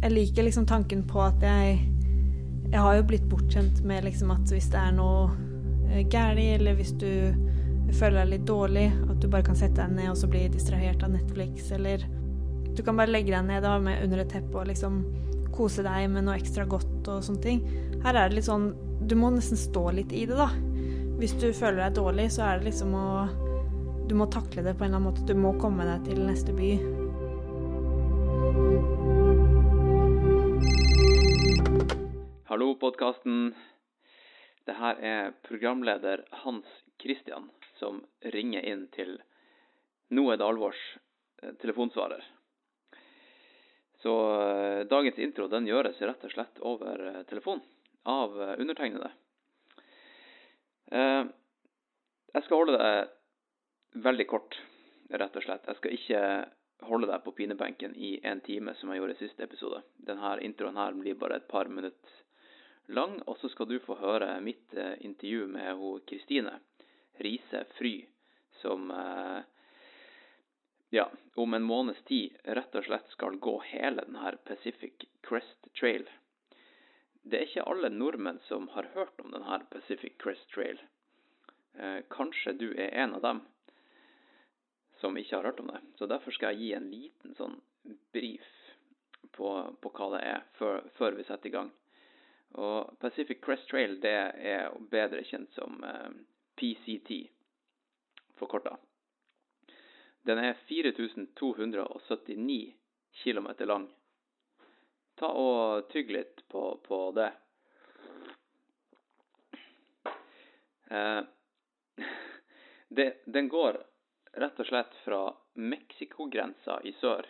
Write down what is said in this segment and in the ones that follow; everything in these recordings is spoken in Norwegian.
jeg liker liksom tanken på at jeg Jeg har jo blitt bortskjemt med liksom at hvis det er noe eh, galt, eller hvis du føler deg litt dårlig, at du bare kan sette deg ned og så bli distrahert av Netflix, eller du kan bare legge deg ned da, med under et teppe og liksom kose deg med noe ekstra godt og sånne ting. Her er det litt sånn Du må nesten stå litt i det, da. Hvis du føler deg dårlig, så er det liksom å Du må takle det på en eller annen måte. Du må komme deg til neste by. Hallo, podkasten. Det her er programleder Hans Christian som ringer inn til Nå er det alvors eh, telefonsvarer. Så eh, dagens intro den gjøres rett og slett over eh, telefon av undertegnede. Jeg skal holde det veldig kort, rett og slett. Jeg skal ikke holde deg på pinebenken i en time, som jeg gjorde i siste episode. Denne introen her blir bare et par minutter lang, og så skal du få høre mitt eh, intervju med Kristine Riise Fry, som eh, ja, om en måneds tid rett og slett skal gå hele denne Pacific Crest Trail. Det er ikke alle nordmenn som har hørt om denne Pacific Crest Trail. Eh, kanskje du er en av dem som ikke har hørt om det. Så derfor skal jeg gi en liten sånn brief på, på hva det er, før, før vi setter i gang. Og Pacific Crest Trail det er bedre kjent som eh, PCT, forkorta. Den er 4279 km lang. Ta og tygg litt på, på det. Eh, det. Den går rett og slett fra Mexico-grensa i sør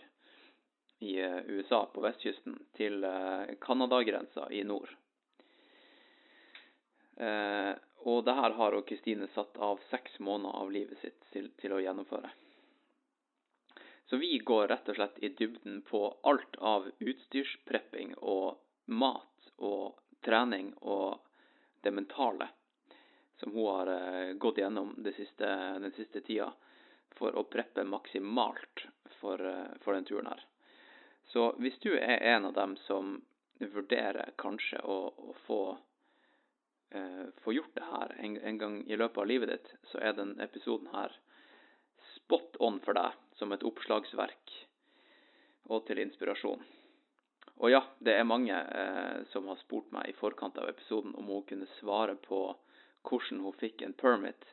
i eh, USA på vestkysten til Canada-grensa i nord. Eh, og det her har Kristine satt av seks måneder av livet sitt til, til, å gjennomføre. Så vi går rett og slett i dybden på alt av utstyrsprepping og mat og trening og det mentale som hun har eh, gått gjennom siste, den siste tida for å preppe maksimalt for, eh, for den turen her. Så hvis du er en av dem som vurderer kanskje å, å få få gjort det her en, en, gang i løpet av livet ditt, så er den episoden her spot on for deg som et oppslagsverk og til inspirasjon. Og ja, det er mange eh, som har spurt meg i forkant av episoden om hun kunne svare på hvordan hun fikk en permit,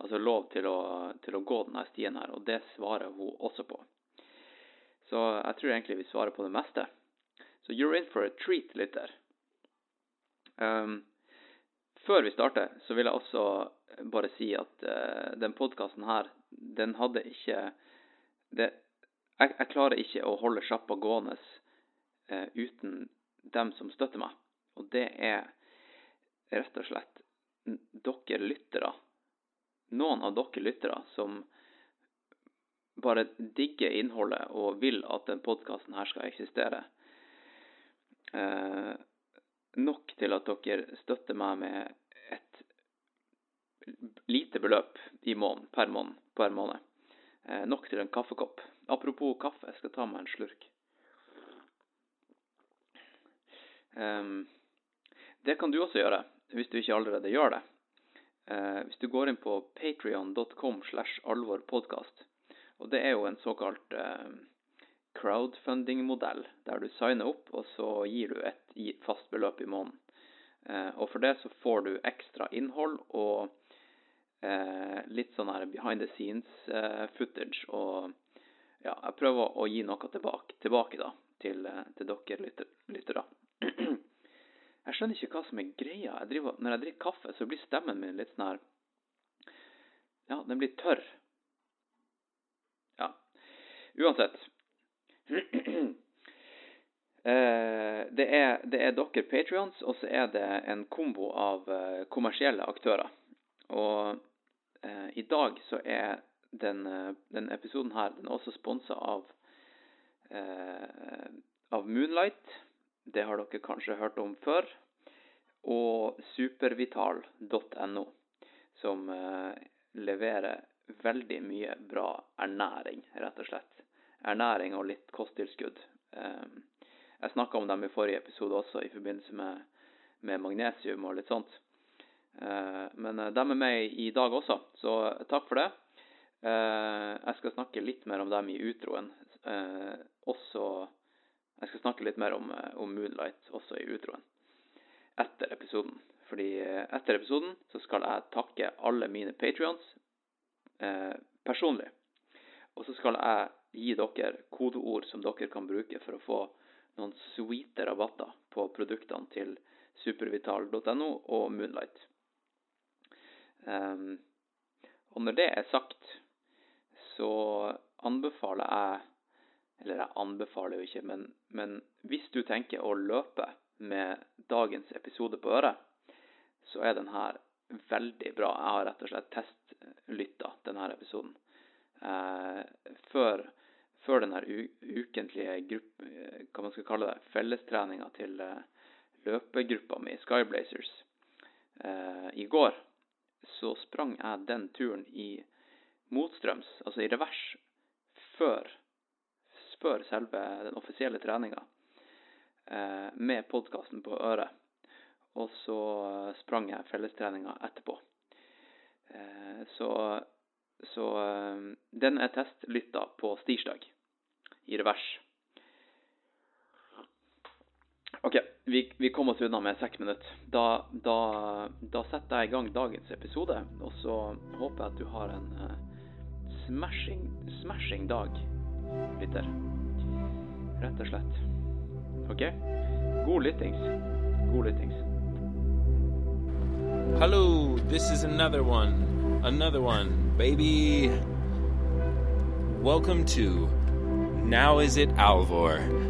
altså lov til å, til å gå denne stien her, og det svarer hun også på. Så jeg tror egentlig vi svarer på det meste. Så you're in for a treat, lytter. Um, før vi starter, så vil jeg også bare si at uh, den podkasten her, den hadde ikke det, jeg, jeg, klarer ikke å holde sjappa gående uh, uten dem som støtter meg. Og det er rett og slett dere lyttere. Noen av dere lyttere som bare digger innholdet og vil at den podkasten her skal eksistere. Eh, nok til at dere støtter meg med lite beløp i måned, per måned. Per måned. Eh, nok til en kaffekopp. Apropos kaffe, jeg skal ta meg en slurk. Um, det kan du også gjøre, hvis du ikke allerede gjør det. Eh, hvis du går inn på patrion.com slash alvorpodkast, og det er jo en såkalt eh, crowdfunding-modell, der du signer opp, og så gir du et fast beløp i måneden. Uh, og for det så får du ekstra innhold og litt sånn her behind the scenes footage. Og ja, jeg prøver å gi noe tilbake, tilbake da, til, til dere lytter, lyttere. Jeg skjønner ikke hva som er greia. Jeg driver, når jeg drikker kaffe, så blir stemmen min litt sånn her Ja, den blir tørr. Ja. Uansett. Eh, det, er, det er dere patrions, og så er det en kombo av eh, kommersielle aktører. Og eh, i dag så er den, eh, den episoden her den er også sponsa av, eh, av Moonlight. Det har dere kanskje hørt om før. Og supervital.no, som eh, leverer veldig mye bra ernæring, rett og slett. Ernæring og litt kosttilskudd. Eh, Jeg snakka om dem i forrige episode også, i forbindelse med, med magnesium og litt sånt. Eh, men eh, de er med i dag også, så takk for det. Eh, jeg skal snakke litt mer om dem i utroen. Også Jeg skal snakke litt mer om, om Moonlight også i utroen etter episoden. Fordi etter episoden så skal jeg takke alle mine patrions personlig. Og så skal jeg gi dere kodeord som dere kan bruke for å få noen sweete rabatter på produktene til supervital.no og Moonlight. Um, og når det er sagt, så anbefaler jeg Eller jeg anbefaler jo ikke, men, men hvis du tenker å løpe med dagens episode på øret, så er den her veldig bra. Jeg har rett og slett testlytta denne episoden. Eh, før, før denne ukentlige grupp, hva man skal kalle det, fellestreninga til eh, løpegruppa mi, Skyblazers, eh, i går så sprang jeg den turen i motstrøms, altså i revers, før, før selve den offisielle treninga, eh, med podkasten på øret. Og så sprang jeg fellestreninga etterpå. Eh, så, så eh, den er testlytta på stirsdag, i revers. OK, vi, vi kom oss unna med seks minutter. Da, da, da, setter jeg i gang dagens episode, og så håper jeg at du har en uh, smashing, smashing dag, lytter. Rett og slett. OK? God lyttings. God lyttings. Hello, this is another one. Another one, baby. Welcome to Now Is It Alvor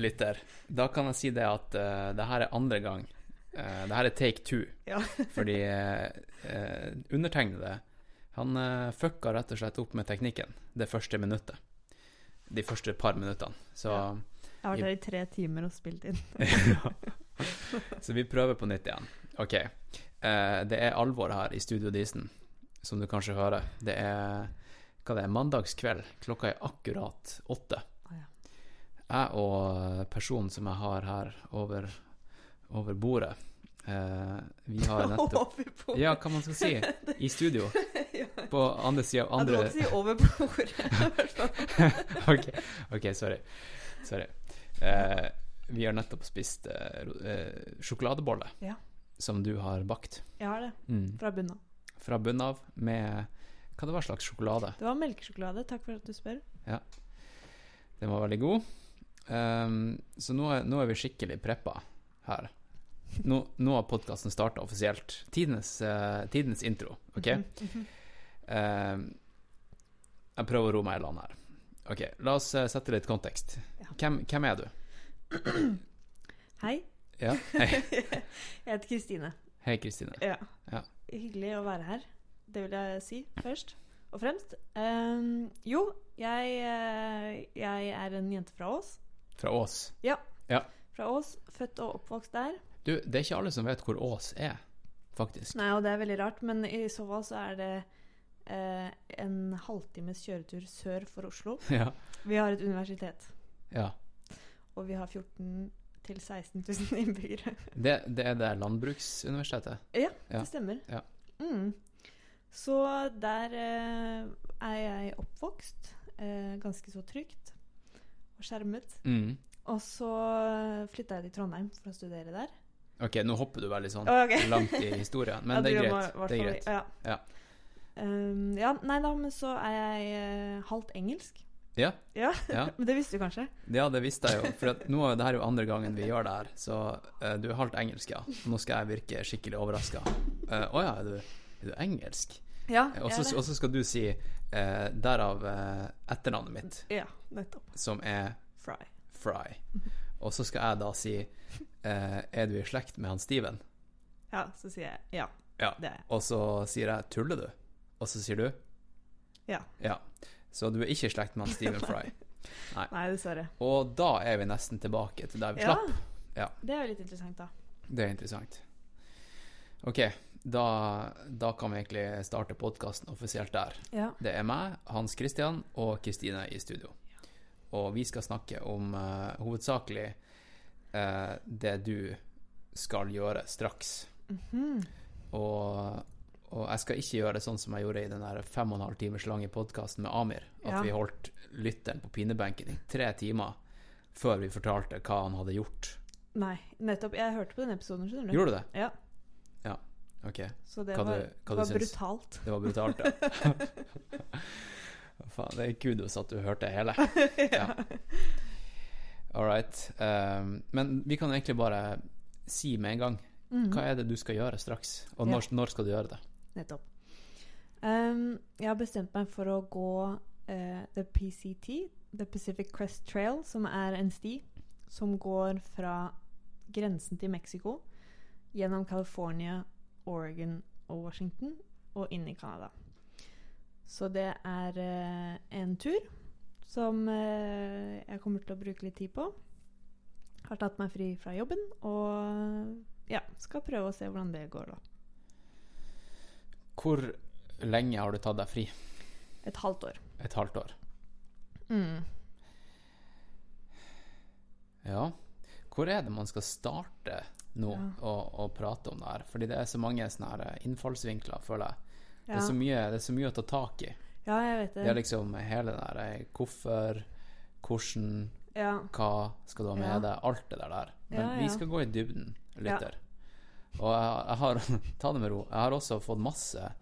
lytter, da kan jeg si det at uh, det her er andre gang. Uh, det her er take two. Ja. fordi uh, undertegnede han uh, fucka rett og slett opp med teknikken det første minuttet. De første par minuttene. Så ja. Jeg har vært her i tre timer og spilt inn. Så vi prøver på nytt igjen. OK. det er alvor her i Studio Disen, som du kanskje hører. Det er hva det er, mandagskveld. Klokka er akkurat åtte jeg og personen som jeg har her over, over bordet eh, Vi har nettopp Ja, hva man skal si. I studio. På andre sida av andre Jeg må si over bordet. ok, ok, sorry. Sorry. Eh, vi har nettopp spist eh, eh, sjokoladebolle ja. som du har bakt. Jeg har det. Mm. Fra bunnen av. Fra bunnen av med Hva det var slags sjokolade? Det var melkesjokolade. Takk for at du spør. Ja. Den var veldig god. Um, så nå er, nå er, vi skikkelig preppa her. Nå, nå har podkasten starta offisielt. Tidenes, uh, tidens intro, OK? Mm -hmm. um, jeg prøver å roe meg i land her. OK, la oss uh, sette litt kontekst. Ja. Hvem, hvem, er du? Hei. Ja, hei. jeg heter Kristine. Hei, Kristine. Ja. ja. Hyggelig å være her. Det vil jeg si først og fremst. Um, jo, jeg, eh, jeg er en jente fra Ås. Fra Ås? Ja. ja. Fra Ås. Født og oppvokst der. Du, det er ikke alle som vet hvor Ås er, faktisk. Nei, og det er veldig rart, men i så fall så er det eh, en halvtimes kjøretur sør for Oslo. Ja. Vi har et universitet. Ja. Og vi har 14 til 16 000 innbyggere. det, det, er det landbruksuniversitetet? Ja, det ja. stemmer. Ja. Mm. Så der eh, er jeg oppvokst. Eh, ganske så trygt og skjermet. Mm. Og så flytta jeg til Trondheim for å studere der. Ok, nå hopper du veldig sånn okay. langt i historien, men ja, det er greit. Må, det er greit. Ja. Ja. Um, ja. nei da, men så er jeg uh, halvt engelsk. Ja. ja. men det visste du kanskje? Ja, det visste jeg jo. For nå er det her jo andre gangen vi gjør det her. Så uh, du er halvt engelsk, ja. Nå skal jeg virke skikkelig overraska. Å uh, oh, ja, er du, er du engelsk? Ja, og så skal du si uh, derav etternavnet mitt. Ja, nettopp. Som er Fry. Fry. Og så skal jeg da si eh, Er du i slekt med han Steven? Ja, så sier jeg ja. Ja. Det er jeg. Og så sier jeg 'tuller du?' Og så sier du Ja. ja. Så du er ikke i slekt med han Steven Fry. Nei, dessverre. Og da er vi nesten tilbake til der vi Ja. slapp. Ja. Det er jo litt interessant, da. Det er interessant. Ok, da, da kan vi egentlig starte podkasten offisielt der. Ja. Det er meg, Hans Christian og Kristine i studio. Og vi skal snakke om uh, hovedsakelig uh, det du skal gjøre straks. Mhm. Og, og jeg skal ikke gjøre det sånn som jeg gjorde i den der fem og en halv timers lange podkasten med Amir. At Ja. vi holdt lytteren på pinebenken i tre timer før vi fortalte hva han hadde gjort. Nei, nettopp. Jeg hørte på den episoden, skjønner du. Gjorde du det? Ja. Ok. Så det Hva var, du- det var brutalt. Det var brutalt, ja. Faen, det er kudos at du hørte hele. Ja. All right. Um, men vi kan egentlig bare si med en gang Mhm. hva er det du skal gjøre straks, og Ja. når, når skal du gjøre det? Nettopp. Um, jeg har bestemt meg for å gå uh, The PCT, The Pacific Crest Trail, som er en sti som går fra grensen til Mexico gjennom California, Oregon og Washington og inn i Canada. Så det er eh, en tur som eh, jeg kommer til å bruke litt tid på. Har tatt meg fri fra jobben og ja, skal prøve å se hvordan det går, da. Hvor lenge har du tatt deg fri? Et halvt år. Et halvt år? Mm. Ja. Hvor er det man skal starte nå Ja. og, og prate om det her? Fordi det er så mange sånne her innfallsvinkler, føler jeg. Det, er så mye, det er så mye å ta tak i. ja, jeg vet det. Det er liksom hele det der eh, hvorfor, hvordan, ja. hva skal du ha med Ja. deg, alt det der. Men Ja, vi skal gå i dybden, lytter. Og jeg, jeg har Ta det med ro. Jeg har også fått masse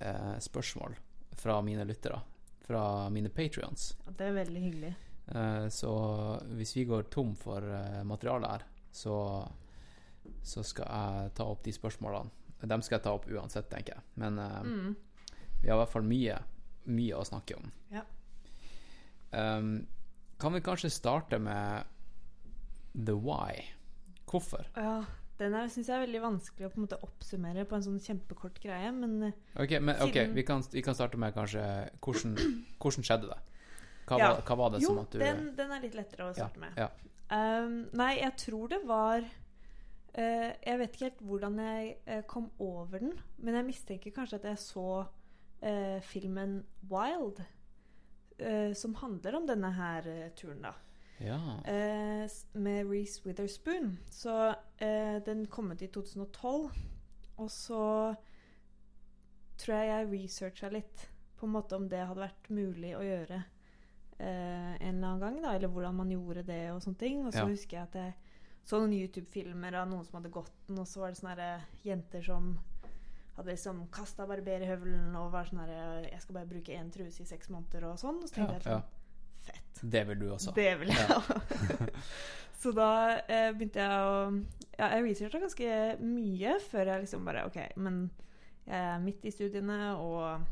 eh, spørsmål fra mine lyttere. Fra mine patrions. Det er veldig hyggelig. Eh, så hvis vi går tom for eh, materiale her, så, så skal jeg ta opp de spørsmålene. Dem skal jeg ta opp uansett, tenker jeg. Men uh, Mm. vi har i hvert fall mye, mye å snakke om. Ja. Um, kan vi kanskje starte med the why? Hvorfor? Ja, den her syns jeg er veldig vanskelig å på en måte oppsummere på en sånn kjempekort greie, men eh, Ok, men, okay vi, kan, vi kan starte med kanskje hvordan, hvordan skjedde det? Hva, Ja. var, hva var det jo, som at du den, den er litt lettere å starte med. ja. Um, nei, jeg tror det var Jeg vet ikke helt hvordan jeg eh, kom over den, men jeg mistenker kanskje at jeg så eh, filmen Wild, eh, som handler om denne her eh, turen, da. Ja. Eh, med Reece Witherspoon. Så eh, den kom ut i 2012. Og så tror jeg jeg researcha litt på en måte om det hadde vært mulig å gjøre eh, en eller annen gang. da, Eller hvordan man gjorde det og sånne ting. Og så Ja. husker jeg at jeg så noen YouTube-filmer av noen som hadde gått den, og så var det sånne eh, jenter som hadde liksom kasta barberhøvelen og var sånn herre Jeg skal bare bruke én truse i seks måneder og sånn. Og så tenkte Ja, jeg ja. sånn Fett. Det vil du også. Det vil jeg Ja. så da eh, begynte jeg å Ja, jeg researcha ganske mye før jeg liksom bare OK, men jeg er midt i studiene, og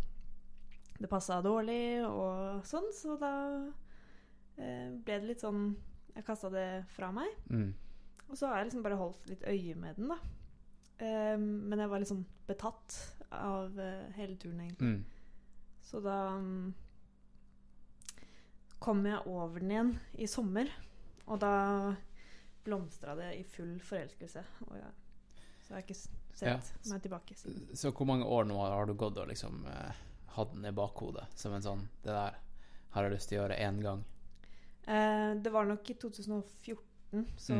det passa dårlig og sånn, så da eh, ble det litt sånn Jeg kasta det fra meg. Mm. Og så har jeg liksom bare holdt litt øye med den, da. Um, men jeg var liksom betatt av uh, hele turen, egentlig. Mm. Så da um, kom jeg over den igjen i sommer. Og da blomstra det i full forelskelse. Og jeg, så jeg har ikke sett Ja. meg tilbake siden. Så hvor mange år nå har du gått og liksom uh, hatt den i bakhodet som en sånn Det der har jeg lyst til å gjøre én gang. Uh, det var nok i 2014, så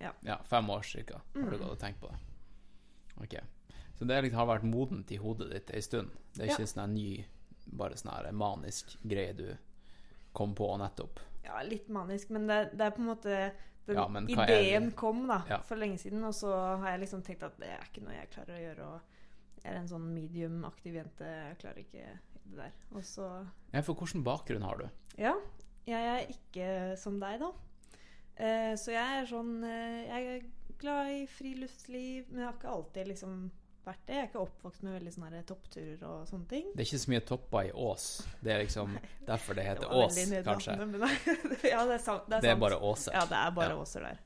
ja. Ja, fem år cirka har du Mm. gått og tenkt på det. Ok. Så det har vært modent i hodet ditt ei stund. Det er ikke Ja. sånn ny, bare sånn manisk greie du kom på nettopp. ja, litt manisk, men det, det er på en måte den Ja, ideen er kom da, Ja. for lenge siden, og så har jeg liksom tenkt at det er ikke noe jeg klarer å gjøre. Og jeg er en sånn medium-aktiv jente. Jeg klarer ikke det der. Og så Ja, for hvilken bakgrunn har du? Ja, jeg er ikke som deg, da. Eh, så jeg er sånn eh, Jeg er glad i friluftsliv, men jeg har ikke alltid liksom vært det. Jeg er ikke oppvokst med veldig sånne toppturer og sånne ting. Det er ikke så mye topper i Ås. Det er liksom derfor det heter Ås, kanskje. ja, det er sant. Det er, Det er bare åser. Ja, det er bare Ja. åser der.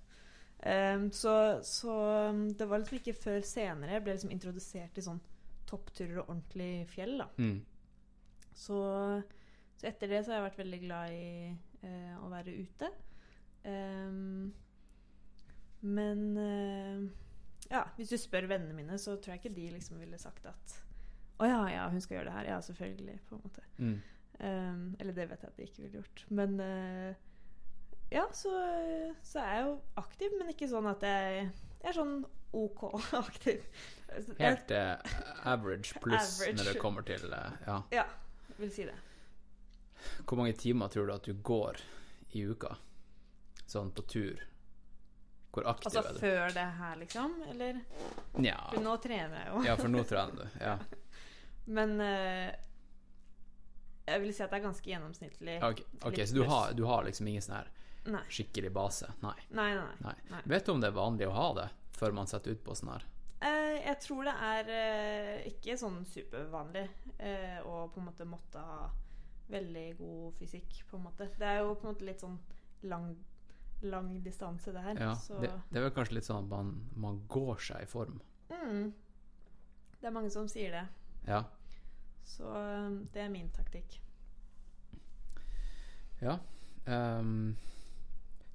Ehm, så, så um, det var liksom ikke før senere jeg ble liksom introdusert til sånn toppturer og ordentlig fjell. da. Mm. Så, så etter det så har jeg vært veldig glad i eh, å være ute. Ehm, men uh, ja, hvis du spør vennene mine, så tror jeg ikke de liksom ville sagt at å ja, ja, hun skal gjøre det her. Ja, selvfølgelig. på en måte. Mm. Um, eller det vet jeg at de ikke ville gjort. Men uh, ja, så, så er jeg jo aktiv, men ikke sånn at jeg, jeg er sånn OK aktiv. Helt uh, average pluss når det kommer til uh, Ja. Ja, vil si det. Hvor mange timer tror du at du går i uka? Sånn på tur? Hvor aktiv Altså er du? før det her, liksom? Eller? Nja. For nå trener jeg jo. Ja, for nå trener du. Ja. Men uh, jeg vil si at det er ganske gjennomsnittlig. Ok, okay så du har, du har liksom ingen sånn her Nei. skikkelig base? Nei. Nei, nei, nei. Vet du om det er vanlig å ha det før man setter ut på sånn her? Uh, jeg tror det er uh, ikke sånn supervanlig å på en måte måtte ha veldig god fysikk, på en måte. Det er jo på en måte litt sånn lang, lang distanse, det her. Ja, så det, det er vel kanskje litt sånn at man, man går seg i form. mm, Det er mange som sier det. Ja. Så eh, det er min taktikk. ja. Um,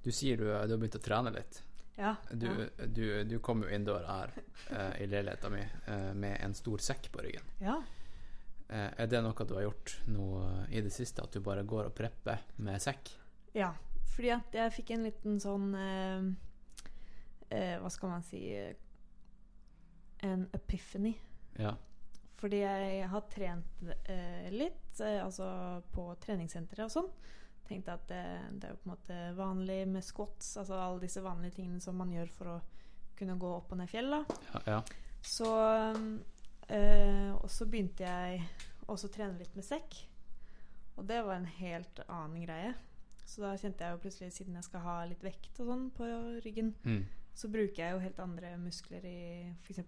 du sier du, du har begynt å trene litt. Ja. Du, ja. du, du kom jo inn døra her uh, i leiligheta mi uh, med en stor sekk på ryggen. ja. Uh, er det noe du har gjort nå i det siste, at du bare går og prepper med sekk? Ja, fordi at jeg fikk en liten sånn eh, eh, Hva skal man si eh, En epiphany. Ja. Fordi jeg har trent eh, litt, eh, altså på treningssenteret og sånn. Tenkte at det, det er jo på en måte vanlig med squats, altså alle disse vanlige tingene som man gjør for å kunne gå opp og ned fjell. ja, ja. Så eh, Og så begynte jeg også å trene litt med sekk. Og det var en helt annen greie. Så da kjente jeg jo plutselig, siden jeg skal ha litt vekt og sånn på ryggen, Mm. så bruker jeg jo helt andre muskler i f.eks.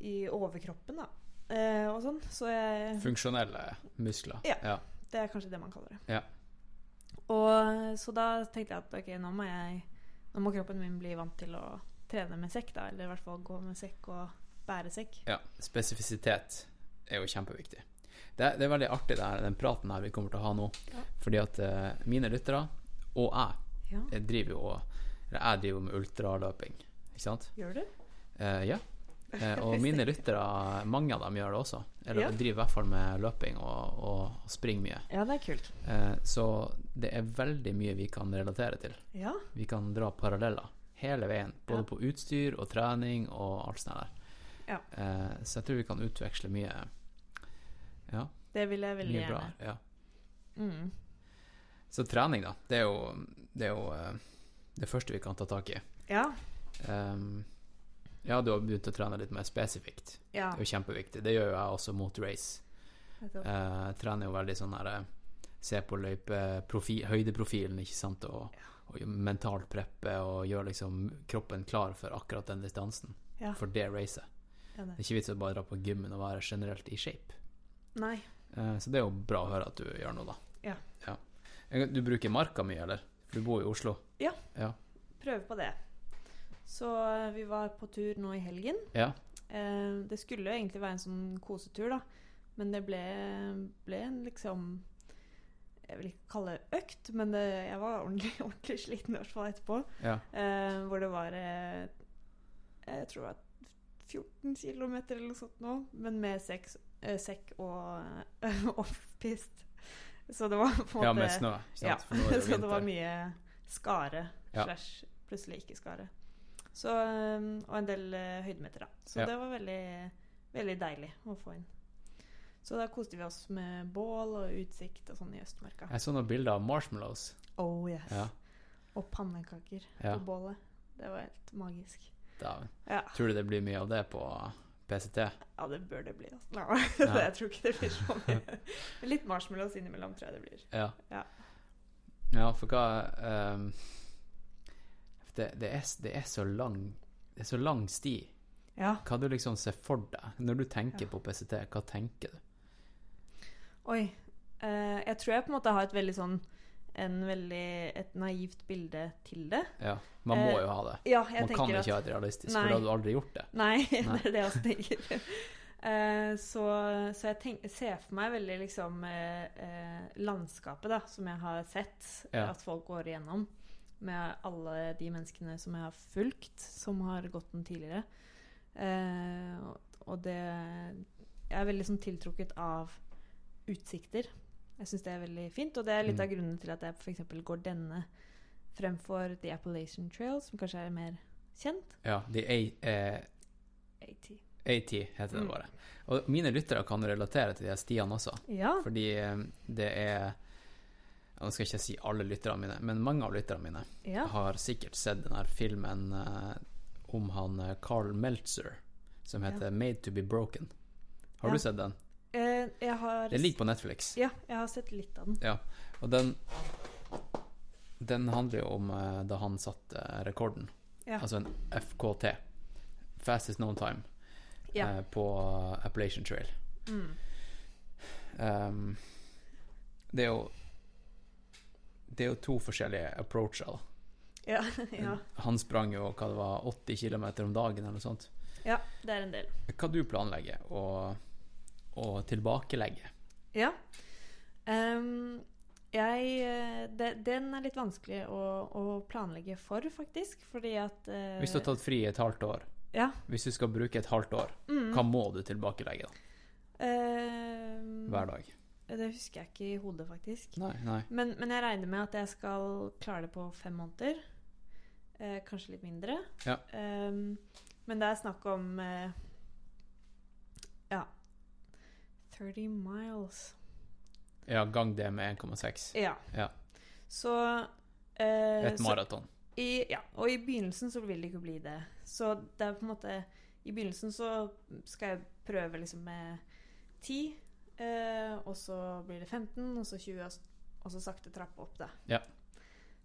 i overkroppen, da. Eh, og sånn. Så jeg Funksjonelle muskler. Ja. ja. Det er kanskje det man kaller det. Ja. Og så da tenkte jeg at ok, nå må jeg Nå må kroppen min bli vant til å trene med sekk, da. Eller i hvert fall gå med sekk og bære sekk. Ja, spesifisitet er jo kjempeviktig. Det, det er veldig artig, her, den praten her vi kommer til å ha nå. Ja. Fordi at uh, mine lyttere, og jeg, Ja, jeg driver jo jeg driver med ultraløping, ikke sant? Gjør du? Uh, ja. Uh, og mine lyttere, mange av dem gjør det også. Eller Ja. driver i hvert fall med løping og, og, og springer mye. Ja, det er kult. Så det er veldig mye vi kan relatere til. Ja. Vi kan dra paralleller hele veien. Både på utstyr og trening og alt sånt der. Ja. Så jeg tror vi kan utveksle mye Ja, Det vil jeg veldig mye bra. gjerne. Ja. Mm. Så trening, da. Det er jo det, er jo, eh, det første vi kan ta tak i. Ja. Um, ja, du har begynt å trene litt mer spesifikt. ja. Det er jo kjempeviktig. Det gjør jo jeg også mot race. Eh, Jeg trener jo veldig sånn her eh, Se på løype, høydeprofilen, ikke sant, og, og mentalt preppe og gjøre liksom kroppen klar for akkurat den distansen. Ja. For det racet. Ja, det. er ikke vits å bare dra på gymmen og være generelt i shape. Nei. Eh, Så det er jo bra å høre at du gjør noe, da. Ja. ja. Du bruker marka mye, eller? Du bor i Oslo? Ja. Ja. Prøver på det. Så eh, vi var på tur nå i helgen. ja. Eh, det skulle jo egentlig være en sånn kosetur, da. Men det ble, ble en liksom Jeg vil ikke kalle det økt, men det, jeg var ordentlig, ordentlig sliten i hvert fall etterpå. ja. Eh, hvor det var eh, Jeg tror det var 14 km eller noe sånt nå, men med seks sekk og uh, off-pist. Så det var på en måte Ja, med snø. Ja, det så det var mye skare Ja. slash plutselig ikke skare. Så, um, og en del uh, høydemeter, da. Så Ja. det var veldig, veldig deilig å få inn. Så da koste vi oss med bål og utsikt og sånn i Østmarka. Jeg så noen bilder av marshmallows. Oh yes. Ja. Og pannekaker Ja. på bålet. Det var helt magisk. Da, Ja. Tror du det blir mye av det på PCT? ja, det bør det bli. Altså. Ja. jeg tror ikke det blir så mye. Litt marshmallows innimellom tror jeg det blir. Ja. Ja. Ja, for hva um, det, det, er, det er så lang Det er så lang sti. Ja. Hva du liksom ser for deg når du tenker på PCT? Hva tenker du? Oi. Uh, jeg tror jeg på en måte har et veldig sånn en veldig, et naivt bilde til det. Ja, Man må Eh, jo ha det. Ja, Man kan ikke at ha et realistisk, Nei. for da hadde du aldri gjort det. Nei, Nei. det er det jeg også tenker. Eh, så, så jeg tenk, ser for meg veldig liksom eh, landskapet da, som jeg har sett Ja. at folk går igjennom. Med alle de menneskene som jeg har fulgt, som har gått den tidligere. Eh, og det Jeg er veldig sånn tiltrukket av utsikter. Jeg syns det er veldig fint, og det er litt Mm. av grunnen til at jeg f.eks. går denne fremfor The Appalachian Trail, som kanskje er mer kjent. Ja, The A- eh, AT. AT heter det Mm. bare. Og mine lyttere kan relatere til de stiene også, Ja. fordi eh, det er Nå skal jeg ikke si alle lytterne mine, men mange av lytterne mine ja. har sikkert sett denne filmen eh, om han eh, Carl Meltzer, som heter Ja. Made to be Broken. Har du sett den? Eh, jeg har Den ligger på Netflix. Ja, jeg har sett litt av den. Ja, og den Den handler jo om eh, da han satte rekorden. Ja. Altså en FKT. Fastest known time. Ja. eh, på Appalachian Trail. Mm. Um, det er jo Det er jo to forskjellige approacher. Ja, ja. Han sprang jo hva det var, 80 km om dagen eller noe sånt. ja, det er en del. Hva du planlegger å, å tilbakelegge? Ja. Um, jeg de, Den er litt vanskelig å, å planlegge for, faktisk. Fordi at uh, Hvis du har tatt fri et halvt år, Ja. hvis du skal bruke et halvt år, Mm. hva må du tilbakelegge da? Ehm, hver dag? Det husker jeg ikke i hodet, faktisk. Nei, nei. Men, men jeg regner med at jeg skal klare det på fem måneder. Eh, kanskje litt mindre. Ja. Um, men det er snakk om eh, Ja 30 miles. Ja, gang det med 1,6. Ja. Ja. Så eh, Et maraton. Ja, og i begynnelsen så vil det ikke bli det. Så det er på en måte I begynnelsen så skal jeg prøve liksom med 10, eh, og så blir det 15, og så 20, og så sakte trappe opp, da. Ja.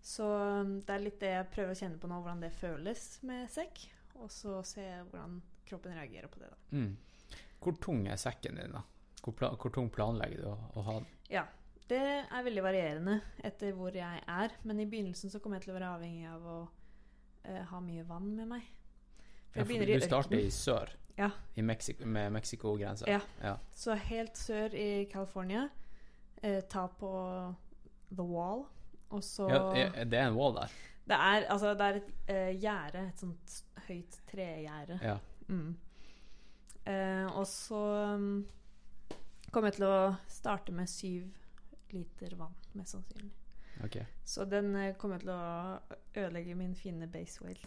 Så um, det er litt det jeg prøver å kjenne på nå, hvordan det føles med sekk. Og så se hvordan kroppen reagerer på det, da. Mm. Hvor tung er sekken din, da? Hvor, pla hvor tung planlegger du å, å ha den? Ja. Det er veldig varierende etter hvor jeg er, men i begynnelsen så kommer jeg til å være avhengig av å uh, ha mye vann med meg. For Ja, for i du starter i sør, Ja. i Mexico, med Mexico-grensa. Ja. ja. Så helt sør i California, Uh, ta på The Wall, og så Ja, det er en wall der. Det er, altså, det er et uh, gjerde, et sånt høyt tregjerde. Ja. Mm. Uh, og så um, kommer jeg til å starte med syv liter vann, mest sannsynlig. Okay. Så den eh, kommer til å ødelegge min fine base weight.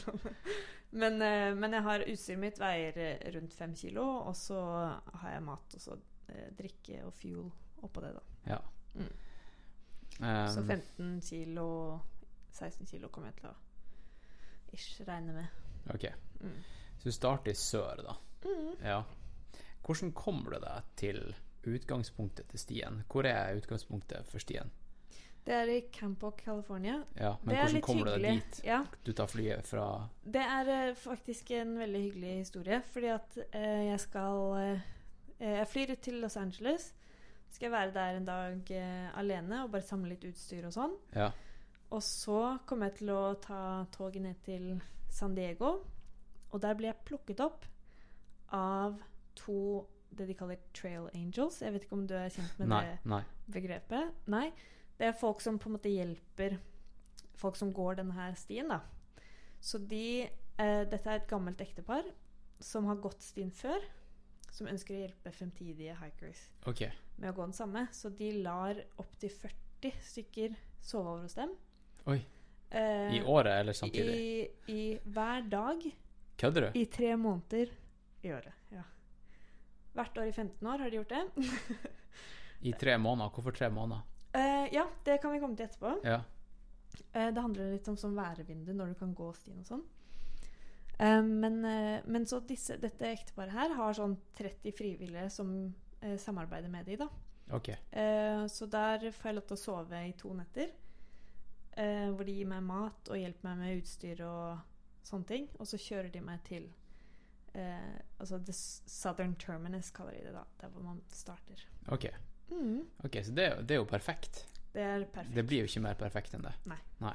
men, eh, men jeg har utstyret mitt veier eh, rundt fem kilo, og så har jeg mat og så drikke og fuel oppå det, da. Ja. Mm. Um, Så 15 kilo, 16 kilo kommer jeg til å ish regne med. Ok. Mm. Så du starter i sør, da. Mm. Ja. Hvordan kommer du deg til utgangspunktet til stien? Hvor er utgangspunktet for stien? Det er i Campock, California. Ja, men det hvordan kommer du deg dit? Ja, Du tar flyet fra det er eh, faktisk en veldig hyggelig historie. Fordi at eh, jeg skal eh, Jeg flyr ut til Los Angeles. Skal være der en dag eh, alene og bare samle litt utstyr og sånn. Ja. Og så kommer jeg til å ta toget ned til San Diego. Og der blir jeg plukket opp av to det de kaller trail angels. Jeg vet ikke om du er kjent med Nei. det Nei. begrepet? Nei. Det er folk som på en måte hjelper folk som går denne her stien, da. Så de eh, Dette er et gammelt ektepar som har gått stien før. Som ønsker å hjelpe fremtidige hikers okay. med å gå den samme. Så de lar opptil 40 stykker sove over hos dem. Oi. Eh, I året eller samtidig? I, I hver dag Kødder du? i tre måneder i året. Ja. Hvert år i 15 år har de gjort det. I tre måneder? Hvorfor tre måneder? Uh, ja, det kan vi komme til etterpå. Ja. Uh, det handler litt om sånn værevindu, når du kan gå stien og sånn. Uh, men, men så disse, dette ekteparet her har sånn 30 frivillige som samarbeider med de, da. Ok. Eh, så der får jeg lov til å sove i to netter. Hvor de gir meg mat og hjelper meg med utstyr og sånne ting. Og så kjører de meg til eh, Altså The Southern Terminus, kaller de det da. Der hvor man starter. Ok, Mm, okay så det, det er jo perfekt. det er perfekt. Det blir jo ikke mer perfekt enn det. Nei.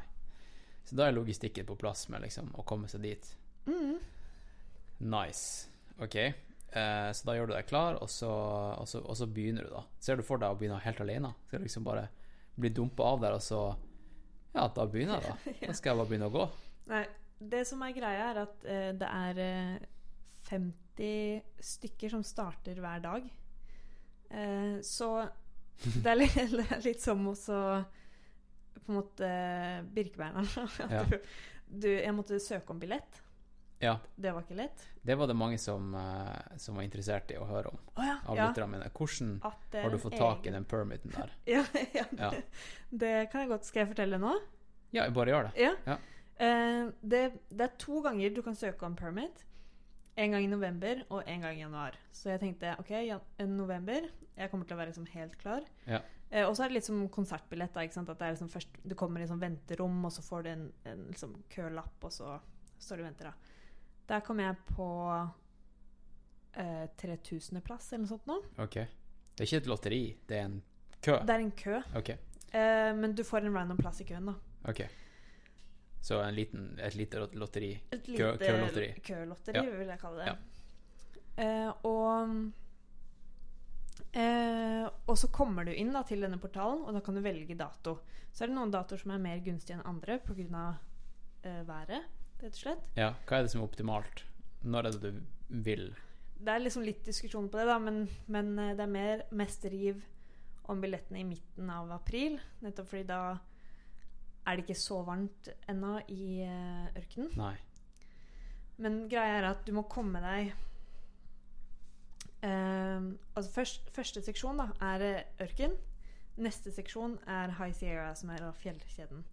Så da er logistikken på plass med liksom å komme seg dit. Mm. Nice. Ok. Eh, så da gjør du deg klar, og så, og, så, og så begynner du, da. Ser du for deg å begynne helt alene? Skal du liksom bare bli dumpa av der, og så Ja, da begynner jeg, da. Da skal jeg bare begynne å gå. Nei, det som er greia, er at eh, det er eh, 50 stykker som starter hver dag. Eh, så det er, litt, det er litt som også på en måte Birkebeiner. Ja. du, du, jeg måtte søke om billett. Ja. Det var ikke lett. Det var det mange som, eh, som var interessert i å høre om. Oh, ja. Av ja. mine. Hvordan er har du fått tak i den permiten der? Ja, ja, Ja. det, det kan jeg godt. Skal jeg fortelle nå? Ja, bare gjør det. Eh, det, det er to ganger du kan søke om permit. En gang i november og en gang i januar. Så jeg tenkte ok, november. Jeg kommer til å være liksom helt klar. Ja. Eh, og så er det litt som konsertbillett. Da? At det liksom først, du kommer i sånn venterom, og så får du en, en liksom kølapp, og så står du og venter. da. Der kom jeg på eh, 3000.-plass eller noe sånt nå. Ok. Det er ikke et lotteri, det er en kø. Det er en kø. Okay. Eh, men du får en random plass i køen, da. ok. Så en liten, et lite lotteri. Et lite kølotteri. kølotteri, Ja. vil jeg kalle det. Ja. Eh, og eh, Og så kommer du inn da, til denne portalen, og da kan du velge dato. Så er det noen datoer som er mer gunstige enn andre pga. Eh, været, rett og slett. Ja, hva er det som er optimalt? Når er det du vil? Det er liksom litt diskusjon på det, da, men, men det er mer mest riv om billettene i midten av april. Nettopp fordi da er det ikke så varmt ennå i eh, ørkenen. Nei. Men greia er at du må komme deg eh, Altså først, Første seksjon da er eh, ørken. Neste seksjon er High Sierra, som er fjellkjeden.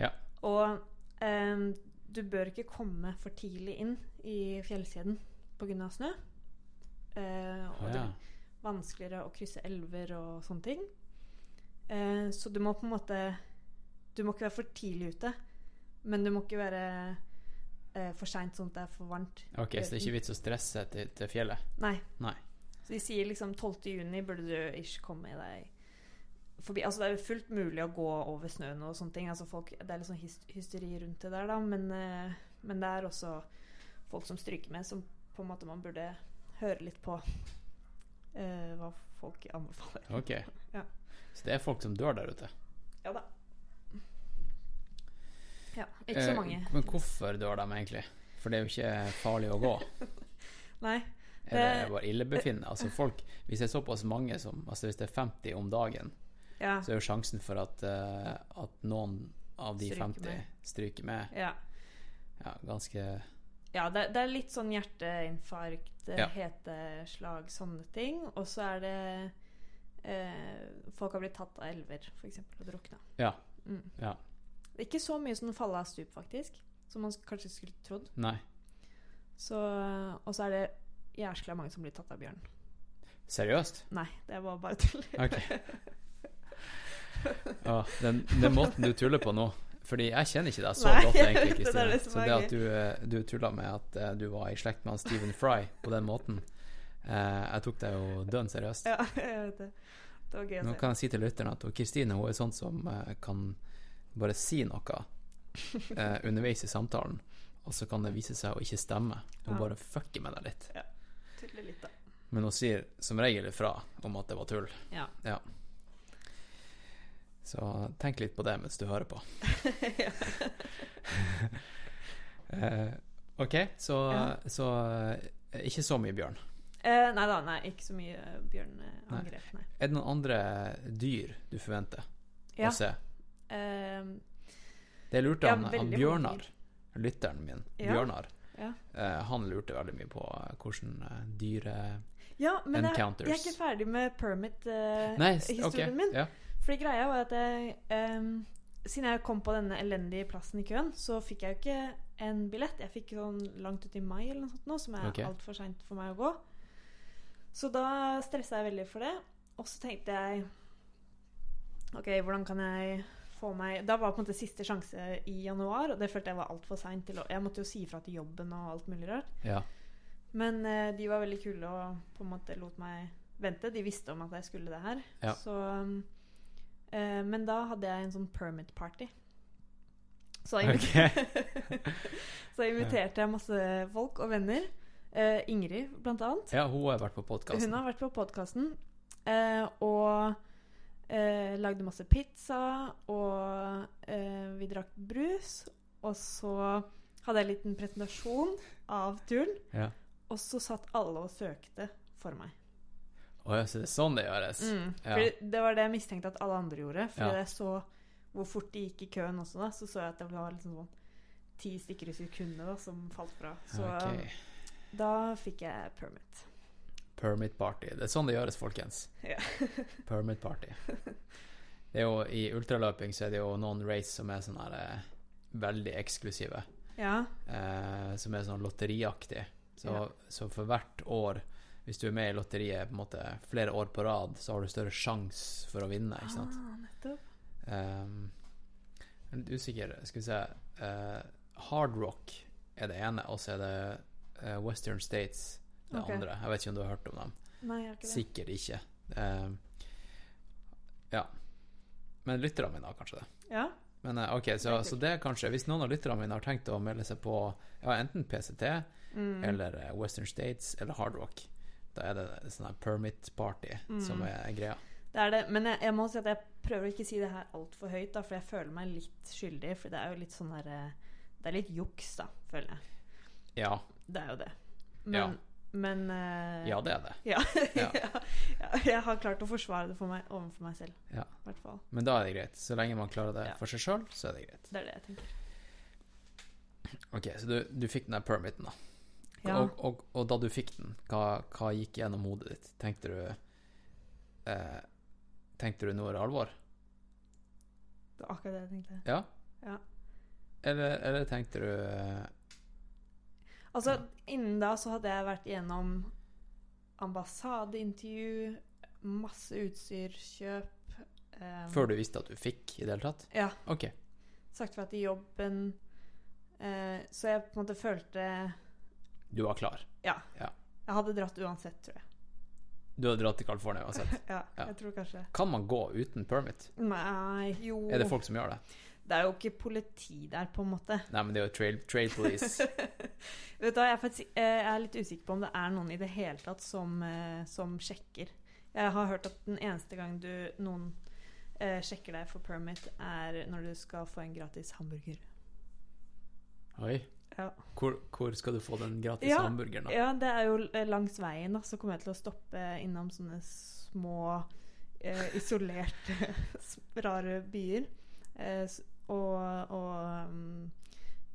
Ja. Og um, du bør ikke komme for tidlig inn i fjellkjeden pga. snø. Uh, og Å, det er vanskeligere å krysse elver og sånne ting. Uh, så du må på en måte Du må ikke være for tidlig ute, men du må ikke være eh, for seint sånn at det er for varmt. Ok, så det er ikke vits å stresse til, til fjellet? Nei. Nei. Så de sier liksom 12. juni burde du ish komme deg forbi. Altså det er jo fullt mulig å gå over snøen og sånne ting. Altså folk, det er litt sånn hysteri rundt det der, da. Men, eh, men det er også folk som stryker med, som på en måte man burde høre litt på eh, hva folk anbefaler. Ok. Ja. Så det er folk som dør der ute? Ja da. Ja, ikke så Eh, mange. Men hvorfor dør de egentlig? For det er jo ikke farlig å gå. Nei. Er det Det- bare illebefinnende? Altså folk, hvis det er såpass mange som Altså hvis det er 50 om dagen, Ja. så er jo sjansen for at, uh, at noen av de Stryker 50 med. stryker med, ja. ja, ganske Ja, det, det er litt sånn hjerteinfarkt, Ja. heteslag, sånne ting. Og så er det eh, Folk har blitt tatt av elver, f.eks., og drukna. Ja. Mm. Ja. Ikke så mye som faller av stup, faktisk. Som man kanskje skulle trodd. Nei. Så, og så er det jæskla mange som blir tatt av bjørn. Seriøst? Nei, det var bare tull. Okay. Ja, den, den måten du tuller på nå Fordi jeg kjenner ikke deg så Nei, godt, egentlig, Kristine. Så det at du, eh, du tulla med at eh, du var i slekt med han Stephen Fry på den måten eh, Jeg tok deg jo dønn seriøst. Ja, jeg vet det. Det var gøy å Nå kan jeg si til lytterne at Kristine hun er sånn som eh, kan bare si noe eh, underveis i samtalen, og så kan det vise seg å ikke stemme. Hun Ja. bare fucker med deg litt. Tuller litt, da. Men hun sier som regel ifra om at det var tull. Ja. Ja. Så tenk litt på det mens du hører på. ja. Eh, ok, så, Ja. så eh, ikke så mye bjørn. Eh, nei da, nei, ikke så mye bjørneangrep, nei. Er det noen andre dyr du forventer Ja. å se? Eh, Det lurte Ja, han, han veldig Bjørnar, lytteren min, Ja. Bjørnar. Ja. Uh, han lurte veldig mye på eh, hvordan eh, dyre ja, men jeg, jeg er ikke ferdig med permit-historien Nei, s- ok. min. Ja. Fordi greia var at jeg, um, siden jeg kom på denne elendige plassen i køen, så fikk jeg jo ikke en billett. Jeg fikk sånn langt ut i mai eller noe sånt nå, som er okay. altfor seint for meg å gå. Så da stressa jeg veldig for det. Og så tenkte jeg OK, hvordan kan jeg få meg Da var på en måte siste sjanse i januar, og det følte jeg var altfor seint Jeg måtte jo si ifra til jobben og alt mulig rart. ja. Men eh, de var veldig kule og på en måte lot meg vente. De visste om at jeg skulle det her. Ja. Så, eh, men da hadde jeg en sånn permit party. Så jeg, inviterte, så jeg inviterte jeg masse folk og venner. Eh, Ingrid, blant annet. Ja, hun har vært på podkasten. Hun har vært på podkasten eh, og eh, lagde masse pizza, og eh, vi drakk brus. Og så hadde jeg en liten presentasjon av turen, Ja. og så satt alle og søkte for meg. Å ja, så det er sånn det gjøres? Mm. Ja. Det var det jeg mistenkte at alle andre gjorde. For jeg så hvor fort de gikk i køen også, da, så så jeg at det var liksom sånn ti stykker i sekundet da, som falt fra. Så okay. da fikk jeg permit. Permit party. Det er sånn det gjøres, folkens. Ja. Permit party. Det er jo, I ultraløping så er det jo noen race som er sånn her eh, veldig eksklusive. Ja. Eh, som er sånn lotteriaktig. Så, Ja. så for hvert år, hvis du er med i lotteriet på en måte flere år på rad, så har du større sjanse for å vinne. ikke sant? Ah, nettopp. Um, jeg er litt usikker. Skal vi se eh, Hard Rock er det ene, og så er det eh, Western States det okay. andre. Jeg vet ikke om du har hørt om dem. Nei, jeg har ikke det. Sikkert ikke. Uh, ja. Men lytterne mine har kanskje det. Ja. Men uh, ok, så, så det kanskje Hvis noen av lytterne mine har tenkt å melde seg på ja, enten PCT Mm. eller eh, Western States eller Hard Rock, da er det sånn her permit party som Mm. er greia. Det er det. Men jeg, jeg må si at jeg prøver å ikke si det her altfor høyt, da, for jeg føler meg litt skyldig. For det er jo litt sånn der Det er litt juks, da, føler jeg. Ja. Det er jo det. Ja. Men, eh, Ja, det er det. Ja. Ja. Jeg har klart å forsvare det for meg, overfor meg selv. Ja. Men da er det greit. Så lenge man klarer det for seg sjøl, så er det greit. Det er det jeg tenker. Ok, Så du, du fikk den der permiten, da. Og, og, og da du fikk den, hva, hva gikk gjennom hodet ditt? Tenkte du eh, Tenkte du nå er det alvor? Det var akkurat det jeg tenkte. Ja? Ja. Eller, eller tenkte du eh, Altså, innen da så hadde jeg vært gjennom ambassadeintervju, masse utstyrskjøp um, Før du visste at du fikk i det hele tatt? Ja. Ok. Sagt fra til jobben. Uh, så jeg på en måte følte Du var klar. Ja. Ja. Jeg hadde dratt uansett, tror jeg. Du hadde dratt til California uansett. Ja, Ja. jeg tror kanskje Kan man gå uten permit? Nei, jo Er det folk som gjør det? Det er jo ikke politi der, på en måte. Nei, men det er jo trail, trail police. Vet du hva, jeg er, faktisk, eh, jeg er litt usikker på om det er noen i det hele tatt som, eh, som sjekker. Jeg har hørt at den eneste gang du, noen eh, sjekker deg for permit, er når du skal få en gratis hamburger. Oi. Ja. Hvor, hvor skal du få den gratis Ja, hamburgeren, da? Ja, det er jo eh, langs veien, da, så kommer jeg til å stoppe innom sånne små, eh, isolerte, rare byer. Eh, og og um,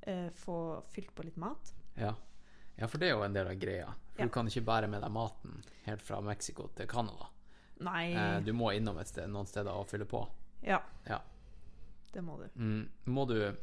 eh, få fylt på litt mat. Ja. ja, for det er jo en del av greia. For Ja. du kan ikke bære med deg maten helt fra Mexico til Canada. Nei Eh, du må innom et sted, noen steder og fylle på. Ja, Ja. det må du. Mm, må du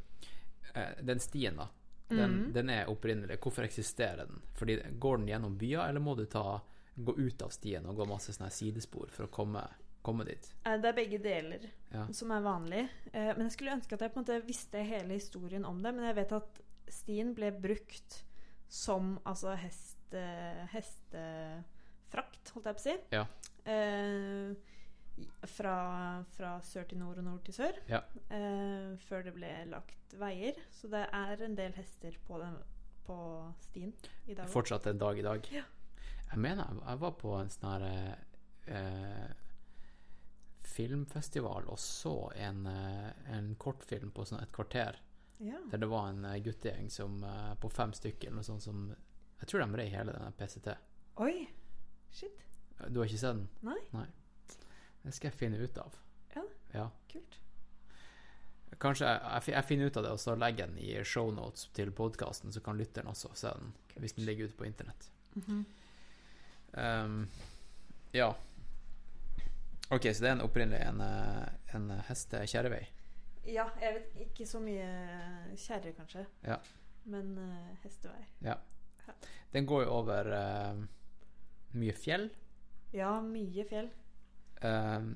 eh, Den stien, da. Den, Mhm. den er opprinnelig. Hvorfor eksisterer den? Fordi Går den gjennom byer, eller må du ta, gå ut av stien og gå masse sånne sidespor for å komme, komme dit? Eh, Det er begge deler Ja. som er vanlig. Eh, Men jeg skulle ønske at jeg på en måte visste hele historien om det. Men jeg vet at stien ble brukt som altså hest, eh, hestefrakt, holdt jeg på å si. Ja. Eh, fra, fra sør til nord og nord til sør. Ja. Eh, før det ble lagt veier. Så det er en del hester på, den, på stien i dag. Fortsatt en dag i dag. Ja. Jeg mener jeg var på en sånn her eh, filmfestival og så en, eh, en kortfilm på sånn et kvarter. Ja. Der det var en eh, guttegjeng som, eh, på fem stykker eller noe sånt som Jeg tror de rei hele denne PCT. Oi! Shit. Du har ikke sett den? Nei. Det skal jeg finne ut av. Ja. Ja. Kult. Kanskje jeg, jeg, finner ut av det, og så legger jeg den i shownotes til podkasten, så kan lytteren også se den Kult. hvis den ligger ute på internett. Mhm. Um, ja. Ok, så det er en opprinnelig en, eh, en hestekjerrevei. Ja, jeg vet ikke så mye kjerre, kanskje. Ja. Men uh, hestevei. Den går jo over uh, mye fjell. Ja, mye fjell. Uh,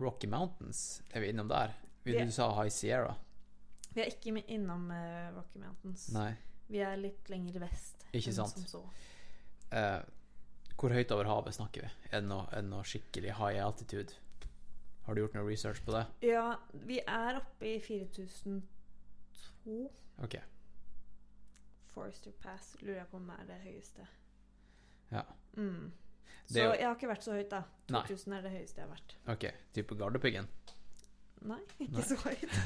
Rocky Mountains, er vi innom der? Det- Du sa High Sierra. Vi er ikke innom eh, Rocky Mountains. Nei. Vi er litt lenger vest. Ikke sant. Som så. Eh, hvor høyt over havet snakker vi? Er det noe, er det noe skikkelig high altitude? Har du gjort noe research på det? Ja, vi er oppe i 4002. Ok. Forester Pass lurer jeg på om er det høyeste. Ja. Mm. Så Det jo- jeg har ikke vært så høyt, da. Nei. 2000 er det høyeste jeg har vært. Ok, type Gardepiggen? Nei, ikke Nei. så høyt.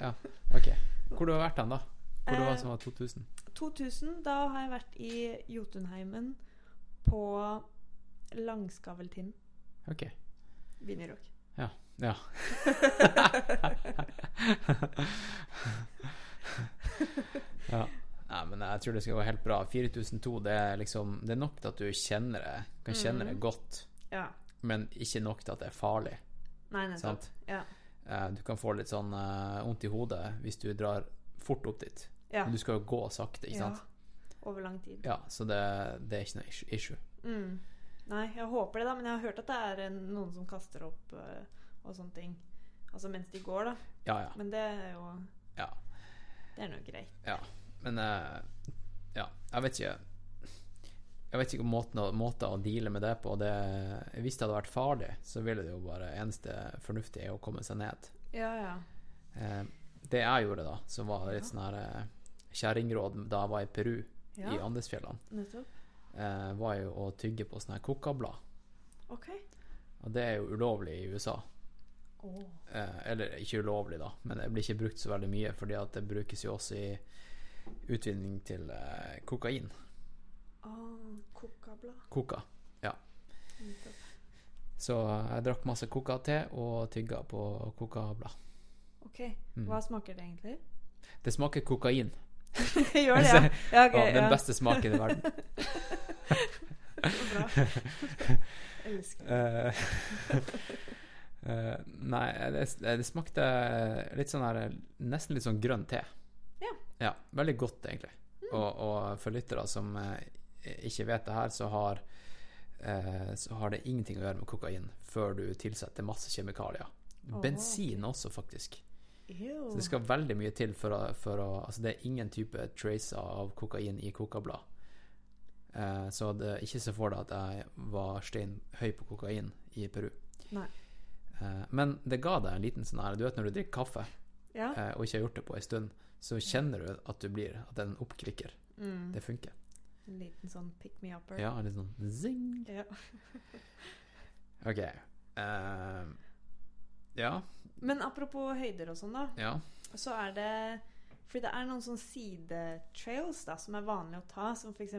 Ja, ok. Hvor du har vært hen, da? Hvor det var Eh, som var 2000? 2000, da har jeg vært i Jotunheimen på Langskaveltind. Ok. Vinjerock. Ja. ja. ja. Nei, men jeg tror det skal gå helt bra. 4002, det er liksom Det er nok til at du kjenner det, kan kjenne det Mhm. godt, Ja. men ikke nok til at det er farlig. Nei, nettopp. Ja. Eh, Du kan få litt sånn vondt uh, i hodet hvis du drar fort opp dit. ja. Men du skal jo gå sakte, ikke sant? Over lang tid. Ja, så det, det er ikke noe issue-. Mm. Nei, jeg håper det, da. Men jeg har hørt at det er noen som kaster opp eh, og sånne ting. Altså mens de går, da. Ja, ja. Men det er jo ja. Det er nå greit. Ja, men uh, Ja, jeg vet ikke Jeg vet ikke om måten å, deale med det på. Det, hvis det hadde vært farlig, så ville det jo bare eneste fornuftige er å komme seg ned. Ja, ja. Eh, det jeg gjorde da, som var litt sånn her eh, kjerringråd da jeg var i Peru, Ja, i Andesfjellene, eh, var jo å tygge på sånne kokablad. Okay. Og det er jo ulovlig i USA. Oh. Eh, eller ikke ulovlig, da, men det blir ikke brukt så veldig mye, fordi at det brukes jo også i utvinning til eh, kokain. Ah, Kokablad. Koka. Nettopp. Så jeg drakk masse koka-te og tygga på kokablad. OK. Mm. Hva smaker det egentlig? Det smaker kokain. Gjør det, ja? Ja, okay, ja, den beste smaken i verden. Elsker det. Eh, nei, det, det smakte litt sånn her Nesten litt sånn grønn te. Ja. Ja, Veldig godt, egentlig. Og, og for lyttere som uh, ikke vet det her, så har så har det ingenting å gjøre med kokain før du tilsetter masse kjemikalier. Oh, Bensin også, faktisk. Ew. Så det skal veldig mye til for å, for å Altså, det er ingen type tracer av kokain i kokablad. Eh, så det, er ikke se for deg at jeg var stein høy på kokain i Peru. Eh, men det ga deg en liten sånn her Du vet når du drikker kaffe Ja. eh, og ikke har gjort det på en stund, så kjenner du at du blir At den er oppklikker. Mm. Det funker. En liten sånn pick me upper. Ja, litt sånn zing. Ja. OK. Eh, ja. Men apropos høyder og sånn, da. Ja. Så er det Fordi det er noen sånne sidetrails da, som er vanlig å ta, som f.eks.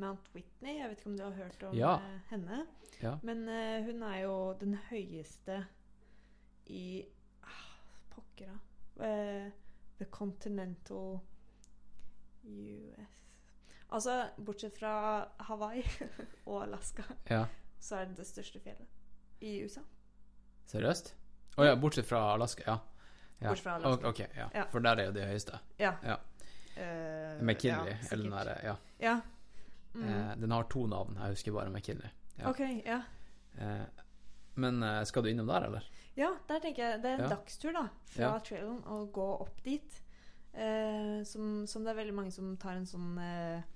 Mount Whitney. Jeg vet ikke om du har hørt om Ja. eh, henne? Ja. Men uh, hun er jo den høyeste i ah, Pokker, da. Uh, the Continental US Altså, bortsett fra Hawaii og Alaska, ja. så er det det største fjellet i USA. Seriøst? Å ja, bortsett fra Alaska. Ja. ja. Bortsett fra Alaska. Ok, ja. Ja. For der er jo de høyeste. Ja. Ja. Uh, McKinley, eller den derre Ja. Ja. Mm. Eh, den har to navn. Jeg husker bare McKinley. Ja. OK, ja. Eh, men eh, skal du innom der, eller? Ja, der tenker jeg Det er en dagstur da fra trailen og gå opp dit. Eh, som, som det er veldig mange som tar en sånn eh,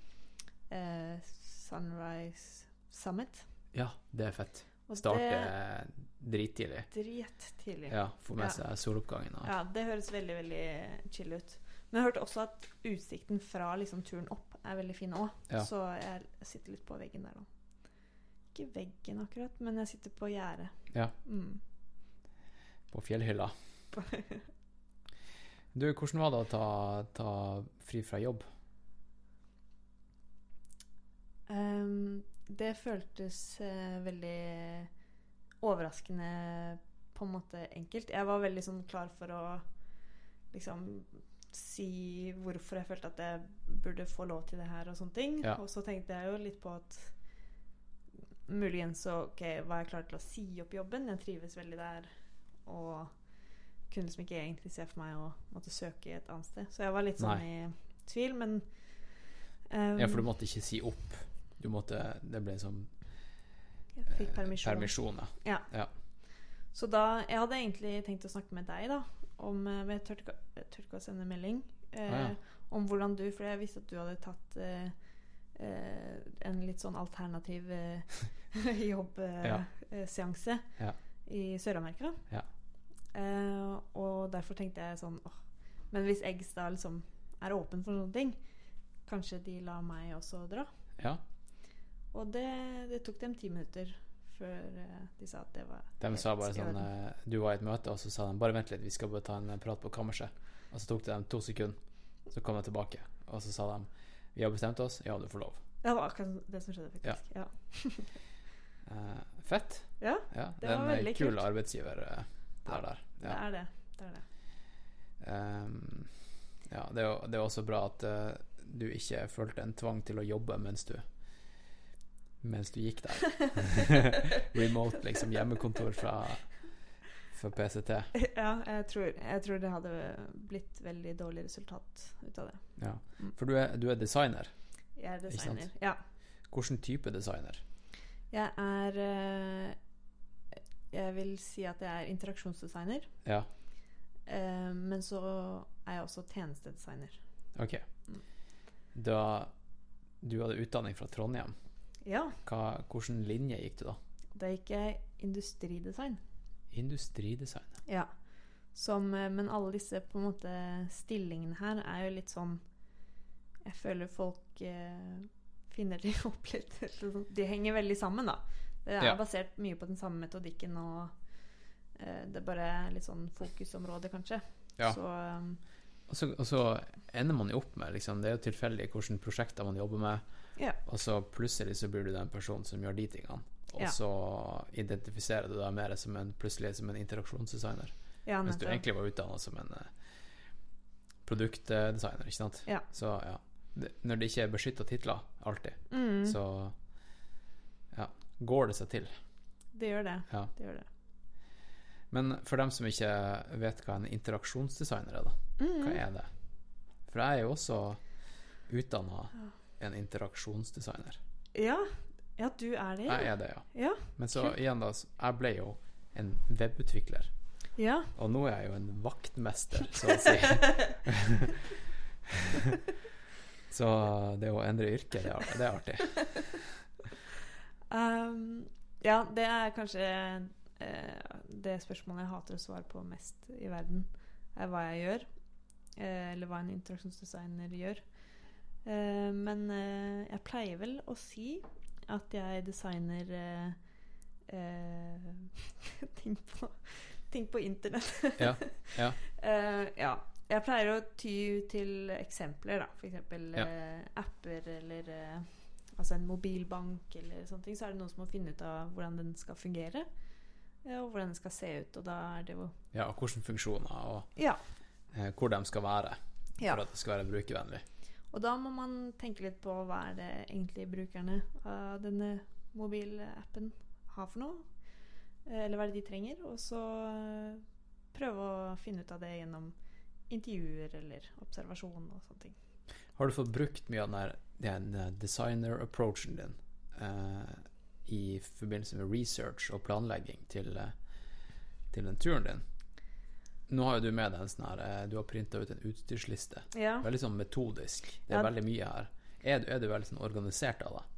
eh, Sunrise Summit. Ja, det er fett. Starte eh, drittidlig. drittidlig. Ja, få med Ja. seg soloppgangen. Og. Ja, det høres veldig, veldig chill ut. Men jeg hørte også at utsikten fra liksom, turen opp er veldig fin òg. Ja. Så jeg sitter litt på veggen der nå. Ikke veggen akkurat, men jeg sitter på gjerdet. Ja. Mm. På fjellhylla. Du, hvordan var det å ta, ta fri fra jobb? Um, det føltes uh, veldig overraskende på en måte enkelt. Jeg var veldig sånn klar for å liksom si hvorfor jeg følte at jeg burde få lov til det her og sånne ting. Ja. Og så tenkte jeg jo litt på at muligens så ok, var jeg klar til å si opp jobben. Jeg trives veldig der og kunne liksom ikke egentlig se for meg å måtte søke et annet sted. Så jeg var litt sånn i tvil, men um, Ja, for du måtte ikke si opp. Du måtte Det ble sånn jeg fikk permisjon. permisjon. ja. Ja. Så da Jeg hadde egentlig tenkt å snakke med deg, da. Om eh, men Jeg turte ikke å sende melding. Eh, Ah, ja. Om hvordan du For jeg visste at du hadde tatt eh, eh, en litt sånn alternativ eh, jobbseanse Ja. i Sør-Amerika. Ja. Eh, og derfor tenkte jeg sånn åh, Men hvis Eggs da liksom er åpen for sånne ting, kanskje de lar meg også dra? Ja. Og det, det tok dem ti minutter før eh, de sa at det var De helt sa bare sånn eh, Du var i et møte, og så sa de bare vent litt, vi skal bare ta en prat på kammerset. Og så tok det dem to sekunder, så kom de tilbake, og så sa de vi har bestemt oss, ja, du får lov. Ja, Det var akkurat det som skjedde, faktisk. Ja. Eh, fett. Ja, Ja, Det det er var en eh, veldig kul kult. arbeidsgiver uh, der, der. Ja. det er det. Det er det. Um, ja, det er, jo, det er også bra at uh, du ikke følte en tvang til å jobbe mens du mens du gikk der. Remote, liksom. Hjemmekontor fra, fra PCT. Ja, jeg tror, jeg tror det hadde blitt veldig dårlig resultat ut av det. Ja. Mm. For du er, du er designer. Jeg er designer. Ja. Hvilken type designer? Jeg er eh, Jeg vil si at jeg er interaksjonsdesigner. Ja, eh, men så er jeg også tjenestedesigner. ok. Mm. Da du hadde utdanning fra Trondheim, Ja, hva, hvordan linje gikk du da? da gikk jeg industridesign. Industridesign. Ja. Som, eh, men alle disse på en måte stillingene her er jo litt sånn Jeg føler folk eh, finner de opp litt sånn- De henger veldig sammen, da. Det er Ja. basert mye på den samme metodikken, og eh, det er bare litt sånn fokusområde, kanskje. Ja. Så um, Og så, og så ender man jo opp med liksom, Det er jo tilfeldig hvilke prosjekter man jobber med, ja. og så plutselig så blir du den personen som gjør de tingene. Og yeah. så identifiserer du deg mer som en, plutselig som en interaksjonsdesigner. ja Mens du egentlig var utdanna som en uh, produktdesigner, ikke sant? Yeah. Så ja. Det, når det ikke er beskytta titler, alltid, Mm, så ja, går det seg til. det gjør det. Ja. Det gjør det. Men for dem som ikke vet hva en interaksjonsdesigner er, da, hva Mm. er det? For jeg er jo også utdanna en interaksjonsdesigner. Ja. ja, du er det, Jeg er det, ja. Ja. Men så igjen, da, jeg ble jo en webutvikler. ja. Og nå er jeg jo en vaktmester, så å si. så det å endre yrke, det er, det er artig. Um, ja, det er kanskje eh, det spørsmålet jeg hater å svare på mest i verden, er hva jeg gjør. Eh, eller hva en interaksjonsdesigner gjør. Eh, men uh, jeg pleier vel å si at jeg designer eh, ting, på, ting på internett. Ja, ja. Ja. Jeg pleier å ty til eksempler, da. For eksempel Ja. apper eller altså en mobilbank eller sånne ting. Så er det noen som må finne ut av hvordan den skal fungere. og hvordan den skal se ut. Og da er det jo ja og hvilke funksjoner, og Ja. hvor de skal være ja. for at det skal være brukervennlig. Og da må man tenke litt på hva er det egentlig brukerne av denne mobilappen har for noe. Eller hva er det de trenger. Og så eh, prøve å finne ut av det gjennom intervjuer eller observasjon og sånne ting. Har du fått brukt mye av den, den eh, designer-approachen din eh, i forbindelse med research og planlegging til, eh, til den turen din? Nå har jo du med deg en sånn her eh, Du har printa ut en utstyrsliste. Ja. Veldig sånn metodisk. Det er Ja. veldig mye her. Er du, er du veldig sånn organisert av deg?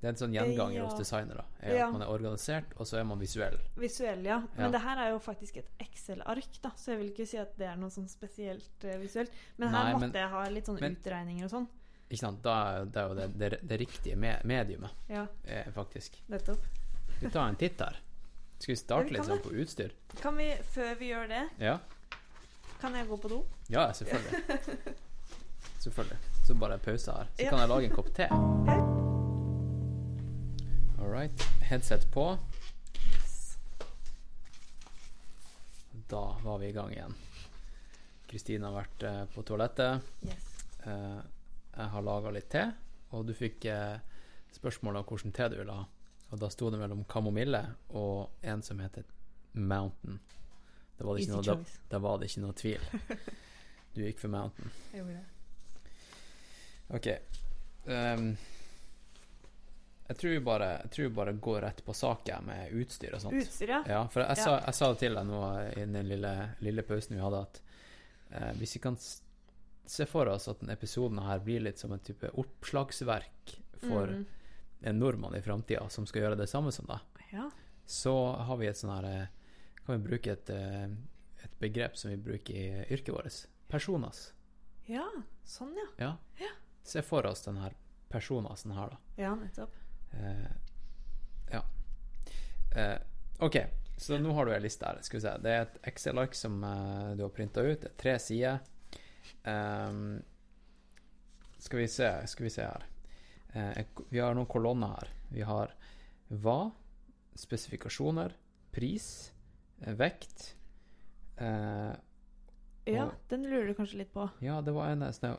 Det er en sånn gjenganger Ja. hos designere. Er Ja. At man er organisert, og så er man visuell. Visuell, ja. Men Ja. det her er jo faktisk et Excel-ark, da, så jeg vil ikke si at det er noe sånn spesielt uh, visuelt. Men her måtte men- jeg ha litt sånne men- utregninger og sånn. Ikke sant? Da er det er jo det, det, det riktige me mediumet, Ja, eh, faktisk. nettopp. Vi tar en titt her. Skal vi starte litt sånn på utstyr? Kan vi, før vi gjør det, Ja? kan jeg gå på do? Ja, selvfølgelig. Selvfølgelig. Så bare pause her. Så Ja. kan jeg lage en kopp te. All right. Headset på. Da var vi i gang igjen. Kristine har vært uh, på toalettet. Yes. Uh, jeg har laga litt te, og du fikk uh, spørsmål om hvilken te du ville ha. Og da sto det mellom kamomille og en som heter Mountain. Da var det ikke noe, da, da var det ikke noe tvil. Du gikk for Mountain. Jeg gjorde det. Ok. Um, jeg tror vi bare, jeg tror vi bare går rett på sak med utstyr og sånt. Utstyr, ja. Ja, for jeg, Ja. Sa, jeg sa det til deg nå i den lille, lille pausen vi hadde, at eh, hvis vi kan se for oss at denne episoden her blir litt som en type oppslagsverk for Mm. En nordmann i framtida som skal gjøre det samme som deg. Ja. Så har vi et sånn her eh, Kan vi bruke et, eh, et begrep som vi bruker i yrket vårt? Personas. ja, sånn ja. Ja. Ja. Se for oss den her personasen her, da. Ja, nettopp. Eh, ja. Eh, OK, så nå har du ei liste her. Skal vi se. Det er et Excel-ark som eh, du har printa ut. Det er tre sider. Um, skal vi se Skal vi se her. Eh, vi har noen kolonner her. Vi har hva, spesifikasjoner, pris, eh, vekt eh, Ja, den lurer du kanskje litt på. Ja, det var en sånn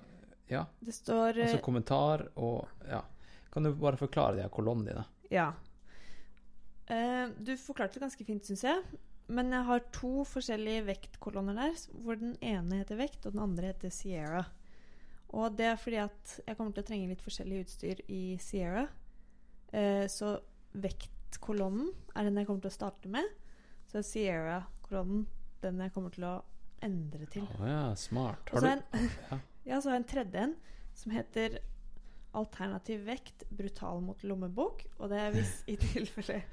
Ja, Det står eh, altså kommentar og Ja. Kan du bare forklare de her kolonnene dine? Ja. Eh, du forklarte det ganske fint, syns jeg. Men jeg har to forskjellige vektkolonner der, hvor den ene heter vekt, og den andre heter Sierra. Og det er fordi at jeg kommer til å trenge litt forskjellig utstyr i Sierra. Eh, så vektkolonnen er den jeg kommer til å starte med. Så Sierra-kolonnen den jeg kommer til å endre til. Å ja, smart. Har du Ja. så har jeg en tredje en som heter Alternativ vekt, brutal mot lommebok. Og det er hvis i tilfelle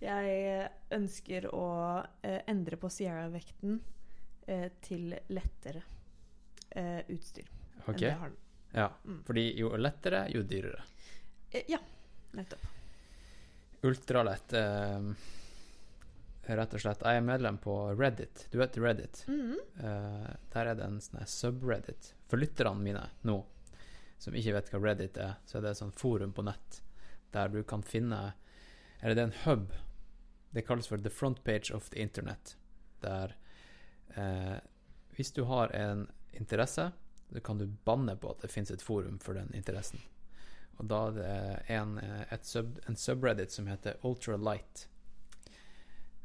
jeg ønsker å eh, endre på Sierra-vekten eh, til lettere eh, utstyr Ok. det har den. Ja, Mm. fordi jo lettere, jo dyrere. Eh, ja, nettopp. Ultralett eh, Rett og slett. Jeg er medlem på Reddit. Du vet Reddit? Mhm. Eh, der er det en sånn subreddit. For lytterne mine nå, som ikke vet hva Reddit er, så er det et sånt forum på nett der du kan finne Eller det er en hub. Det kalles for the front page of the internet. Der eh, Hvis du har en interesse, så kan du banne på at det finnes et forum for den interessen. Og da er det en, eh, sub, en subreddit som heter Ultralight.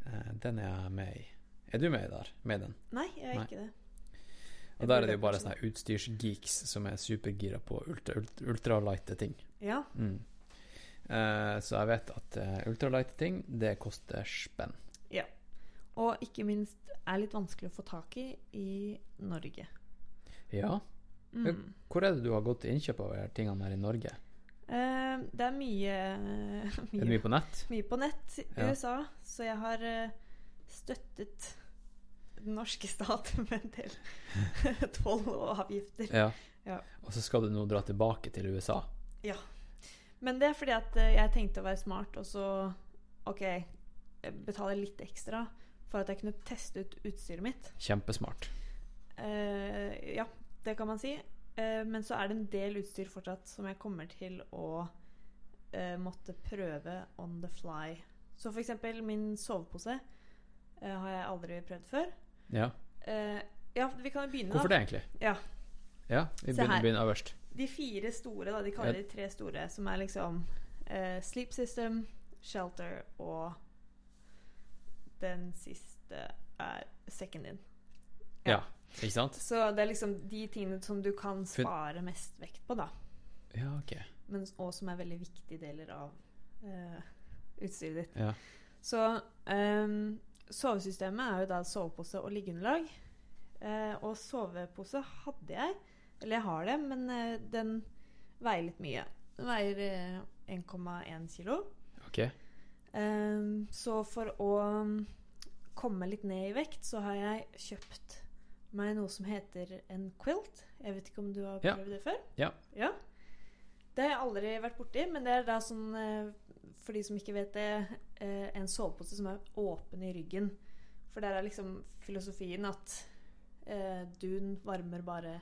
Eh, den er jeg med i. Er du med der? Med den? Nei, jeg er Nei. ikke det. Og der er det jo bare sånne utstyrsgeeks som er supergira på ultra, ultra, ultralighte ting. Ja. Mm. Eh, så jeg vet at uh, ultralighte ting, det koster spenn. Ja. Og ikke minst er litt vanskelig å få tak i i Norge. Ja. Mm. Hvor er det du har gått til innkjøp av her tingene her i Norge? Uh, det er mye, Er det mye på nett? Mye på nett i Ja. USA, så jeg har uh, støttet den norske stat med en del toll og avgifter. Ja. Ja. Og så skal du nå dra tilbake til USA. Ja. Men det er fordi at eh, jeg tenkte å være smart, og så OK, betale litt ekstra for at jeg kunne teste ut utstyret mitt. Kjempesmart. Uh, ja, det kan man si. Eh, men så er det en del utstyr fortsatt som jeg kommer til å eh, måtte prøve on the fly. Så for eksempel min sovepose eh, har jeg aldri prøvd før. Ja. Ja, vi kan jo begynne, Hvorfor da. det, egentlig? Ja. Ja, vi begynner, begynner øverst. De fire store, da. De kaller de tre store, som er liksom uh, Sleep System, Shelter og den siste er Second In. Ja. Ikke sant? Så det er liksom de tingene som du kan spare mest vekt på, da. Ja, ok. Men, og som er veldig viktige deler av uh, utstyret ditt. Ja. Så um, sovesystemet er jo da sovepose og liggeunderlag. Uh, og sovepose hadde jeg. Eller jeg har det, men uh, den veier litt mye. Den veier eh, 1,1 kilo. Ok. Um, så for å mm, komme litt ned i vekt, så har jeg kjøpt meg noe som heter en quilt. Jeg vet ikke om du har Ja. prøvd det før? Ja. ja. Det har jeg aldri vært borti, men det er da sånn eh, For de som ikke vet det, eh, en sovepose som er åpen i ryggen. For der er liksom filosofien at eh, dun varmer bare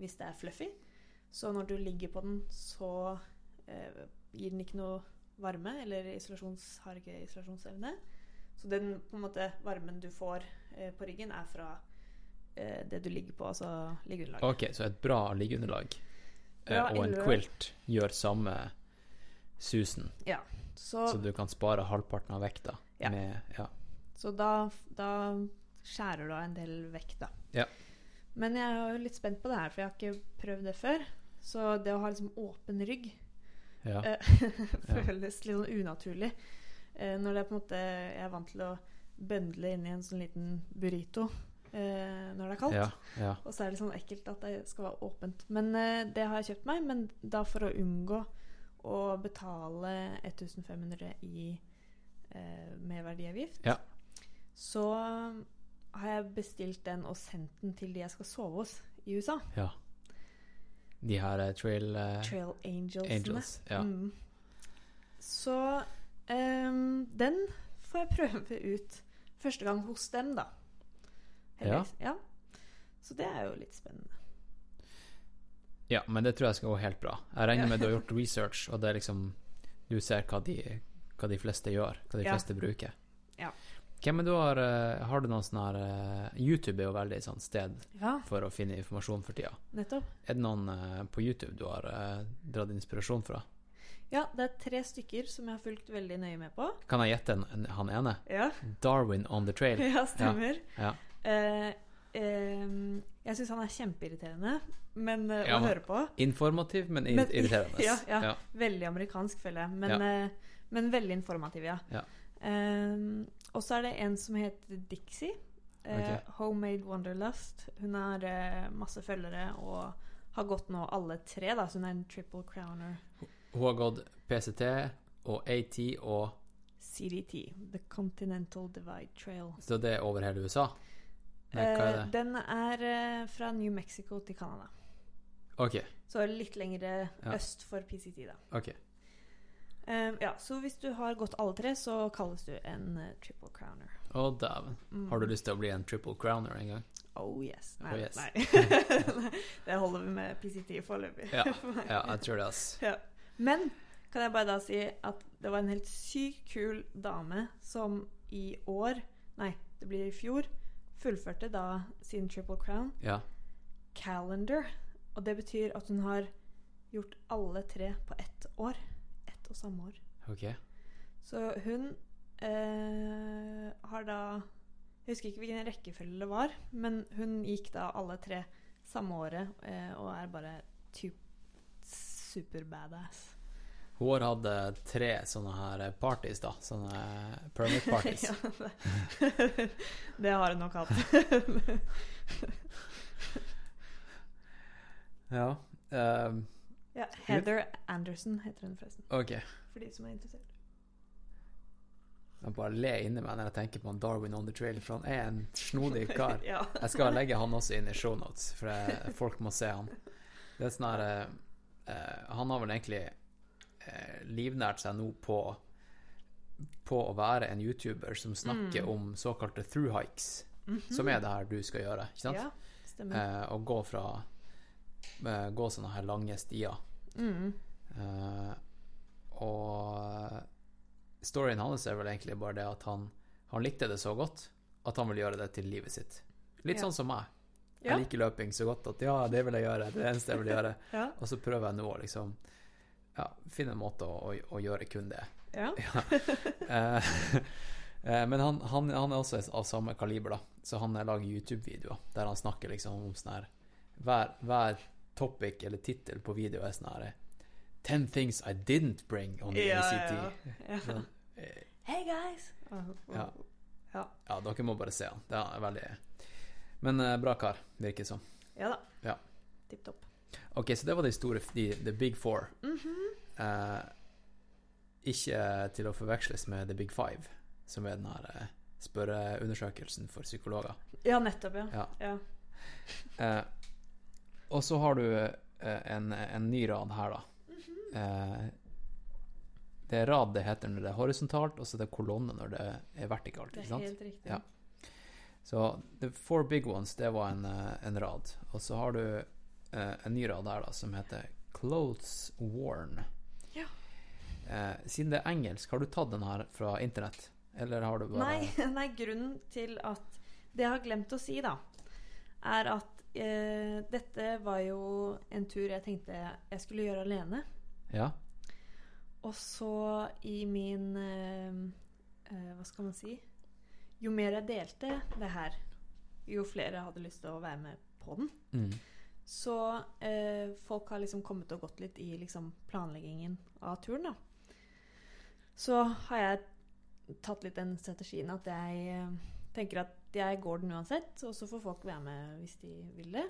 hvis det er fluffy. Så når du ligger på den, så eh, gir den ikke noe varme, eller isolasjons, har ikke isolasjonsevne. Så den på en måte varmen du får eh, på ryggen, er fra det du ligger på, altså liggeunderlag. Ok, så et bra liggeunderlag eh, Bra og en quilt gjør samme susen, Ja. Så, så du kan spare halvparten av vekta Ja. med Ja. så da, da skjærer du av en del vekt, da. Ja. Men jeg er jo litt spent på det her, for jeg har ikke prøvd det før. Så det å ha liksom åpen rygg ja. eh, føles litt sånn unaturlig. Eh, når det er på en måte Jeg er vant til å bøndle inn i en sånn liten burrito eh, når det er kaldt. Ja, ja. Og så er det sånn ekkelt at det skal være åpent. Men eh, det har jeg kjøpt meg, men da for å unngå å betale 1500 i eh, merverdiavgift, Ja. så har jeg bestilt den og sendt den til de jeg skal sove hos i USA. ja. De her uh, trail, uh, Trail Angels. Angels. Ja. Mm. Så um, den får jeg prøve ut første gang hos dem, da. Heldigvis. Ja. Så det er jo litt spennende. ja, men det tror jeg skal gå helt bra. Jeg regner Ja. med du har gjort research, og det er liksom Du ser hva de, hva de fleste gjør, hva de Ja. fleste bruker. Ja. Hvem er du har eh, Har du noen sånn her eh, YouTube er jo veldig sånn sted Ja, for å finne informasjon for tida. nettopp. Er det noen eh, på YouTube du har dratt inspirasjon fra? Ja, det er tre stykker som jeg har fulgt veldig nøye med på. Kan jeg gjette han ene? Ja, Darwin on the trail. ja stemmer. Ja. Eh, ehm, jeg syns han er kjempeirriterende, men uh, Ja, å høre på Informativ, men Men- irriterende. Ja, ja. Ja. Veldig amerikansk, føler jeg. Men, eh, men veldig informativ, ja. Ja. Og så er det en som heter Dixie. Okay. Homemade Wonderlust. Hun har masse følgere og har gått nå alle tre, da, så hun er en triple crowner. Hun har gått PCT og AT og CDT, The Continental Divide Trail. Så det er over hele USA? Er Eh, den er eh, fra New Mexico til Canada. OK. Så litt lenger Ja. øst for PCT, da. ok. Um, ja, så hvis du har gått alle tre, så kalles du en triple crowner. Å, dæven. Mm. Har du lyst til å bli en triple crowner en gang? Oh yes. Nei, Oh, yes. nei. det holder vi med PCT foreløpig. Ja, ja jeg tror det, ass. Ja. Men kan jeg bare da si at det var en helt sykt kul dame som i år Nei, det blir i fjor. Fullførte da sin Triple Crown Ja. Calendar. Og det betyr at hun har gjort alle tre på ett år. Ett og samme år. Okay. Så hun eh, har da Jeg husker ikke hvilken rekkefølge det var, men hun gikk da alle tre samme året eh, og er bare typ super badass. Hun har hatt eh, tre sånne her parties, da. Sånne permit parties. ja, det, det har hun nok hatt. ja. Um, ja, Heather Anderson heter hun forresten, OK. for de som er interessert. Jeg bare le inni meg når jeg tenker på Darwin on the trail, for han er en snodig kar. ja. Jeg skal legge han også inn i shownotes, for jeg, folk må se han. Det er sånn her eh, eh, Han har vel egentlig eh, livnært seg nå på på å være en YouTuber som snakker om såkalte through hikes, som er det her du skal gjøre, ikke sant? ja, stemmer. Eh, og gå fra eh, Gå sånne her lange stier. Mm. Eh, og storyen hans er vel egentlig bare det at han, han likte det så godt at han vil gjøre det til livet sitt. Litt Ja. sånn som meg. Ja. Jeg liker løping så godt at ja, det vil jeg gjøre. Det er det eneste jeg vil gjøre. Ja. Og så prøver jeg nå å liksom ja, finne en måte å, å, å gjøre kun det. ja. ja. eh, men han, han, han er også av samme kaliber, da. Så han lager YouTube-videoer der han snakker liksom om sånn her hver, hver topic eller tittel på video er sånn her Ten things I didn't bring on the Ja, ACT. ja, ja. Sånn, eh, Hey guys! Ja. Ja. ja, dere må bare se han. Det er veldig Men eh, bra kar, virker som. Ja da. Ja. Tipp topp. Ok, så det var de store de, The Big Four. Mhm. eh, ikke til å forveksles med The Big Five, som er den her eh, spørreundersøkelsen for psykologer. Ja, nettopp, ja. Ja. ja. Eh, og så har du eh, en, en ny rad her, da. eh, det er rad det heter når det er horisontalt, og så er det kolonne når det er vertikalt. Det ikke er sant? helt riktig. Ja. Så the four big ones, det var en, eh, en rad. Og så har du eh, en ny rad her da, som heter Clothes Worn. Ja. Eh, siden det er engelsk, har du tatt den her fra internett? Eller har du bare Nei, nei, grunnen til at Det jeg har glemt å si, da, er at eh, dette var jo en tur jeg tenkte jeg skulle gjøre alene. Ja? Og så i min eh, eh, Hva skal man si? Jo mer jeg delte det her, jo flere hadde lyst til å være med på den. Mm. Så eh, folk har liksom kommet og gått litt i liksom planleggingen av turen, da. Så har jeg tatt litt den strategien at jeg eh, tenker at jeg går den uansett, og så får folk være med hvis de vil det.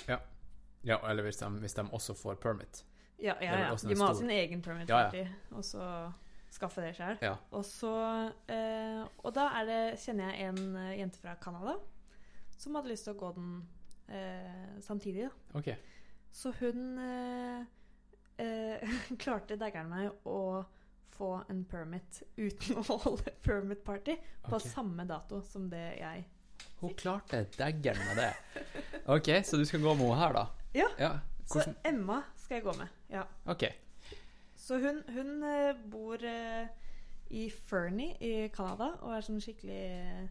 Ja, eller hvis de, hvis de også får permit. Ja, ja, ja. De må ha sin egen permit Ja, ja. og så skaffe det sjøl. Ja. Og så eh, Og da er det, kjenner jeg en eh, jente fra Canada som hadde lyst til å gå den eh, samtidig. Da. OK. Så hun eh, eh, klarte daggeren meg å få en permit uten å holde permit party på okay. samme dato som det jeg Hun klarte daggeren med det. OK, så du skal gå med henne her, da? Ja. ja. Så Emma skal jeg gå med. Ja. OK. Så hun, hun eh, bor eh, i Fernie i Canada og er sånn skikkelig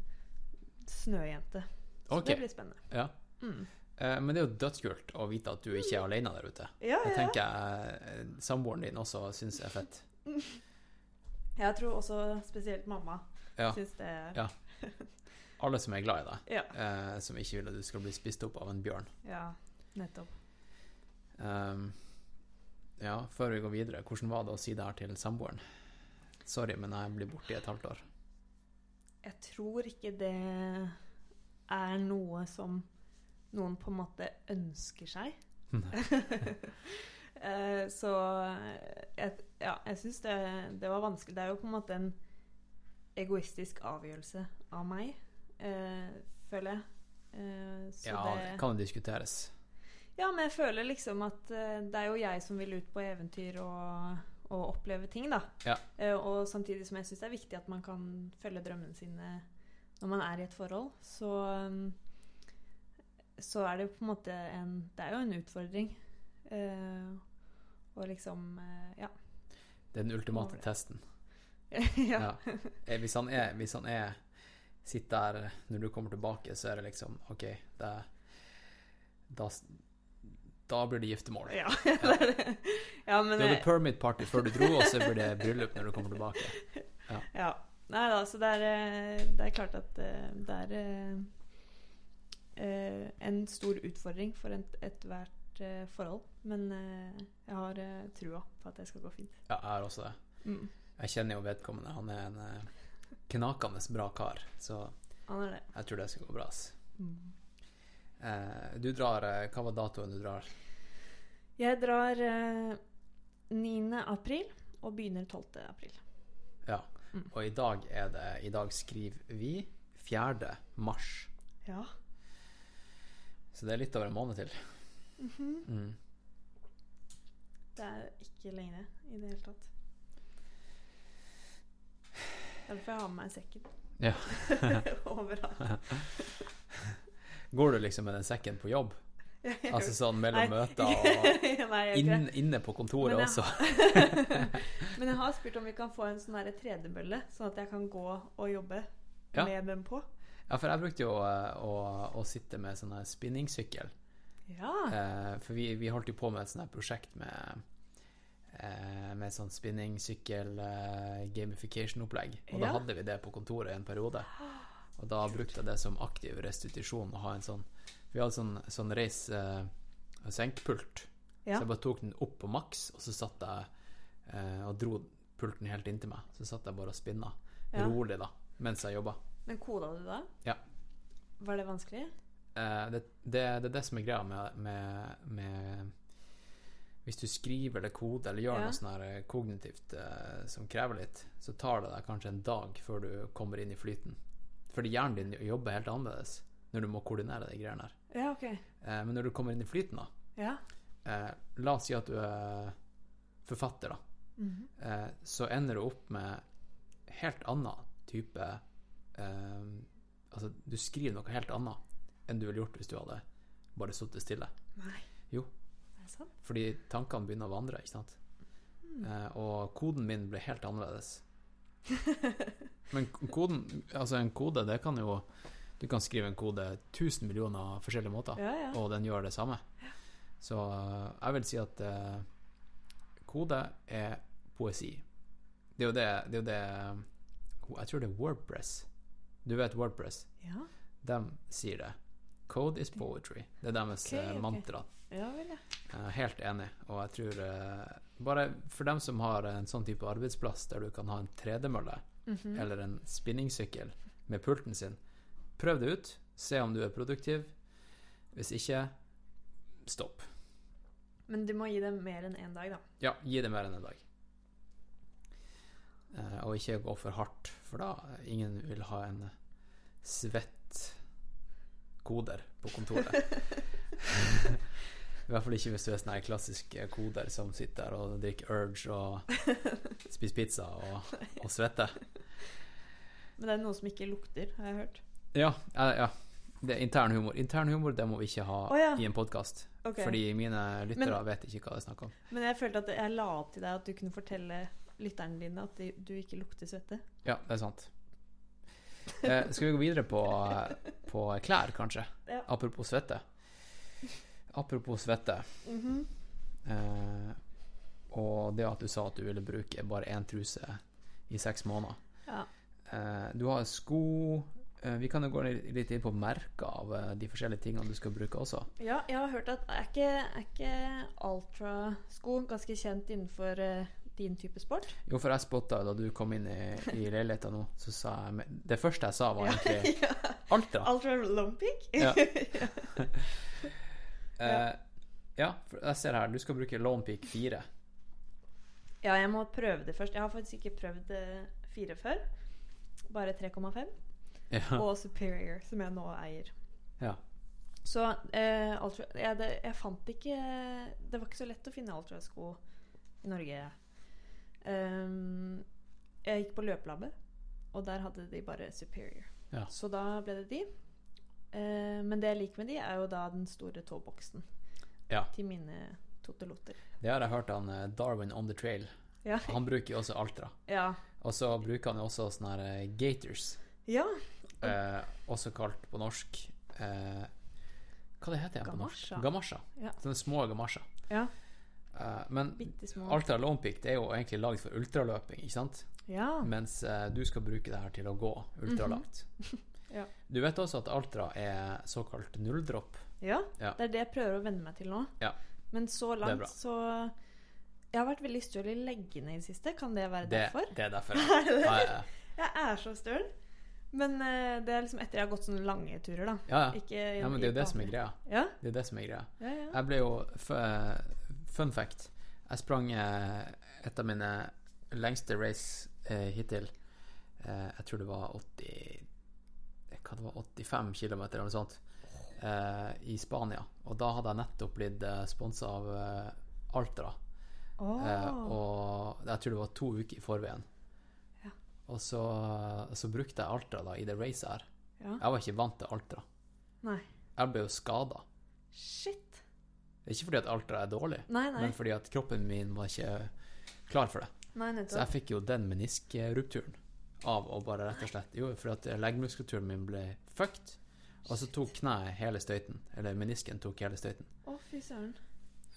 snøjente. Så ok. det blir spennende. Ja. Mm. Men det er jo dødskult å vite at du ikke er alene der ute. Ja, Jeg ja, ja. tenker eh, samboeren din også syns er fett. Jeg tror også spesielt mamma Ja. syns det Ja. Alle som er glad i deg, Ja. eh, som ikke vil at du skal bli spist opp av en bjørn. ja, nettopp. Um, ja, før vi går videre, hvordan var det å si det her til samboeren? Sorry, men jeg blir borte i et halvt år. Jeg tror ikke det er noe som noen på en måte ønsker seg. Eh, Så jeg, ja, jeg syns det, det var vanskelig. Det er jo på en måte en egoistisk avgjørelse av meg, eh, føler jeg. Eh, så Ja, det det, kan diskuteres. ja, men jeg føler liksom at eh, det er jo jeg som vil ut på eventyr og, og oppleve ting, da. Ja. Eh, og samtidig som jeg syns det er viktig at man kan følge drømmene sine når man er i et forhold, så um, så er det jo på en måte en Det er jo en utfordring. Eh, og liksom eh, Ja. Den ultimate testen. ja. Ja. Eh, Hvis han er, hvis han er sitter der når du kommer tilbake, så er det liksom OK, det, da, da blir det giftermål. Ja, ja Du hadde eh, permit party før du dro, og så blir det bryllup når du kommer tilbake. Ja. Nei da, så det er, eh, det er klart at eh, det er eh, en stor utfordring for et- ethvert eh, forhold. Men eh, jeg har eh, trua på at det skal gå fint. Ja, jeg har også det. Mm. Jeg kjenner jo vedkommende. Han er en eh, knakende bra kar, så jeg tror det skal gå bra. Mm. Eh, du drar Hva var datoen du drar? Jeg drar eh, 9. april og begynner 12. april. Ja. Mm. Og i dag er det I dag skriver vi 4. mars. Ja. Så det er litt over en måned til. Mhm. Mm. Det er ikke lenge i det hele tatt. Derfor jeg har med meg sekken Ja. overalt. Går du liksom med den sekken på jobb? Altså sånn mellom møter og Nei, inn, inne på kontoret Men også? Men jeg har spurt om vi kan få en sånn tredemølle, sånn at jeg kan gå og jobbe Ja. med den på. Ja, for jeg brukte jo å, å, å sitte med sånn her spinningsykkel. Ja. Eh, for vi, vi holdt jo på med et sånt her prosjekt med eh, med sånn spinningsykkel eh. Og da hadde vi det på kontoret en periode. Og da brukte jeg det som aktiv restitusjon å ha en sånn Vi hadde sånn, sånn reis eh, senkpult. Ja. Så jeg bare tok den opp på maks, og så satt jeg eh, og dro pulten helt inntil meg. Så satt jeg bare og spinna Ja. rolig da, mens jeg jobba. Men koda du da? Ja. Var det vanskelig? Eh, det, det, det er det som er greia med, med, med Hvis du skriver eller koder eller gjør Ja. noe sånn eh, kognitivt eh, som krever litt, så tar det deg kanskje en dag før du kommer inn i flyten. Fordi hjernen din jobber helt annerledes når du må koordinere de greiene der. Ja, ok. Eh, men når du kommer inn i flyten, da Ja. eh, La oss si at du er forfatter, da. Mhm. eh, så ender du opp med helt annen type eh, Altså, du skriver noe helt annet enn du ville gjort hvis du hadde bare sittet stille. Nei. Jo. Er det sant? Fordi tankene begynner å vandre, ikke sant. Eh, og koden min ble helt annerledes. Men koden, altså en kode, det kan jo Du kan skrive en kode 1000 millioner forskjellige måter, Ja, ja. og den gjør det samme. Så eh, jeg vil si at eh, kode er poesi. Det er jo det, det, er jo det Jeg tror det er Wordpress. Du vet Wordpress? Ja, De sier det. Code is poetry. Det er deres okay, eh, mantra. ja vel, ja. Helt enig, og jeg tror eh, Bare for dem som har en sånn type arbeidsplass der du kan ha en tredemølle Mhm. eller en spinningsykkel med pulten sin, prøv det ut. Se om du er produktiv. Hvis ikke, stopp. Men du må gi det mer enn én dag, da. Ja, gi det mer enn en dag. Eh, og ikke gå for hardt, for da ingen vil ha en svett koder på kontoret. I hvert fall ikke hvis du er sånn klassisk koder som sitter og drikker Urge og spiser pizza og, og svetter. Men det er noe som ikke lukter, har jeg hørt. Ja, ja. Det er intern humor. Intern humor det må vi ikke ha oh, ja. i en podkast. Okay. Fordi mine lyttere vet ikke hva det er snakk om. Men jeg følte at jeg la opp til deg at du kunne fortelle lytterne dine at de, du ikke lukter svette. Ja, det er sant. Eh, skal vi gå videre på, på klær, kanskje? Ja. Apropos svette. Apropos svette. Mhm. Eh, og det at du sa at du ville bruke bare én truse i seks måneder. Ja. Eh, du har sko eh, Vi kan jo gå litt inn på merker av eh, de forskjellige tingene du skal bruke også. ja, jeg har hørt at er ikke, er ikke Ultra-sko ganske kjent innenfor eh, din type sport? Jo, for jeg spotta da du kom inn i, i leiligheta nå, så sa jeg Det første jeg sa, var egentlig ja. Altra. Altra Olympic? Ja. uh, ja, for jeg ser her, du skal bruke Peak 4. Ja, jeg må prøve det først. Jeg har faktisk ikke prøvd 4 før. Bare 3,5. Ja. Og Superior, som jeg nå eier. ja. Så eh, Ultra jeg, det, jeg fant ikke Det var ikke så lett å finne Ultra-sko i Norge. Ehm, jeg gikk på løpelabbet, og der hadde de bare Superior. Ja. Så da ble det de. Uh, men det jeg liker med de, er jo da den store tåboksen Ja. til mine totelotter. Det har jeg hørt han eh, Darwin on the trail. Ja. Han bruker jo også Altra. ja. Og så bruker han jo også sånne her eh, Gators, ja. eh, også kalt på norsk eh, Hva det heter det på norsk? Gamasja. Gamasja. Ja. Sånne små gamasjer. ja. Eh, men Lone det er jo egentlig lagd for ultraløping, ikke sant? Ja. Mens uh, du skal bruke det her til å gå ultralangt. Ja. Du vet også at Altra er såkalt nulldropp. Ja, Ja. det er det jeg prøver å venne meg til nå. Ja. Men så er langt så Jeg har vært veldig støl i leggene i det siste. Kan det være Det, derfor? det er derfor. Ja. Jeg er så støl. Men uh, det er liksom etter jeg har gått sånne lange turer, da. ja, ja. Ikke ja men det er jo det som er greia. Ja, Det er det som er greia. ja, ja. Jeg ble jo Fun fact. Jeg sprang eh, et av mine lengste race eh, hittil. Eh, jeg tror det var 80 Hva det var 85 km eller noe sånt. Eh, I Spania. Og da hadde jeg nettopp blitt eh, sponsa av eh, Altra. Oh. Og jeg tror det var to uker i forveien. Ja. Og så, så brukte jeg Altra da i det racet her. ja. Jeg var ikke vant til Altra. Nei. Jeg ble jo skada. Shit. Ikke fordi at Altra er dårlig, Nei, nei. men fordi at kroppen min var ikke klar for det. nei Så jeg fikk jo den meniskrupturen av å bare rett og slett Jo, fordi at leggmuskulaturen min ble fucked, og så tok kneet hele støyten. Eller menisken tok hele støyten. Å, fy søren.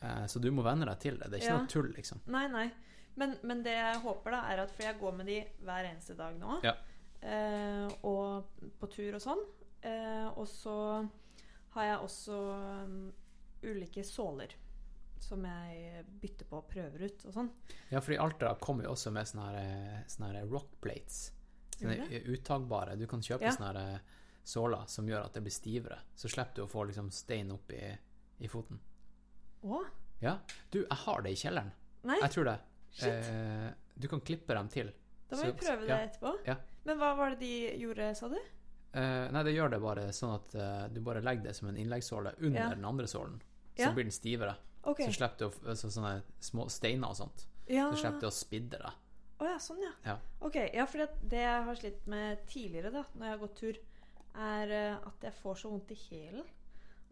Eh, så du må venne deg til det. Det er ikke Ja. noe tull, liksom. Nei, nei. Men, men det jeg håper, da, er at For jeg går med de hver eneste dag nå. Ja. Eh, og på tur og sånn. Eh, og så har jeg også ulike såler som jeg bytter på og prøver ut og sånn. Ja, fordi Altra kommer jo også med sånne, her, eh, sånne rock plates. Sånne uttagbare. Du kan kjøpe Ja. sånne eh, såler som gjør at det blir stivere. Så slipper du å få liksom stein opp i, i foten. Å? Ja. Du, jeg har det i kjelleren. Nei, Jeg tror det. shit. Eh, du kan klippe dem til. da må vi prøve det ja. etterpå. Ja. Men hva var det de gjorde, sa du? Eh, nei, det gjør det bare sånn at uh, du bare legger det som en innleggssåle under den andre sålen. Så blir den stivere. Okay. Så slipper du å, altså, sånne små steiner og sånt. Ja. Så slipper du å spidde deg. Å ja, sånn ja. Ja. Ok, ja, for det jeg har slitt med tidligere da, når jeg har gått tur, er eh, at jeg får så vondt i hælen.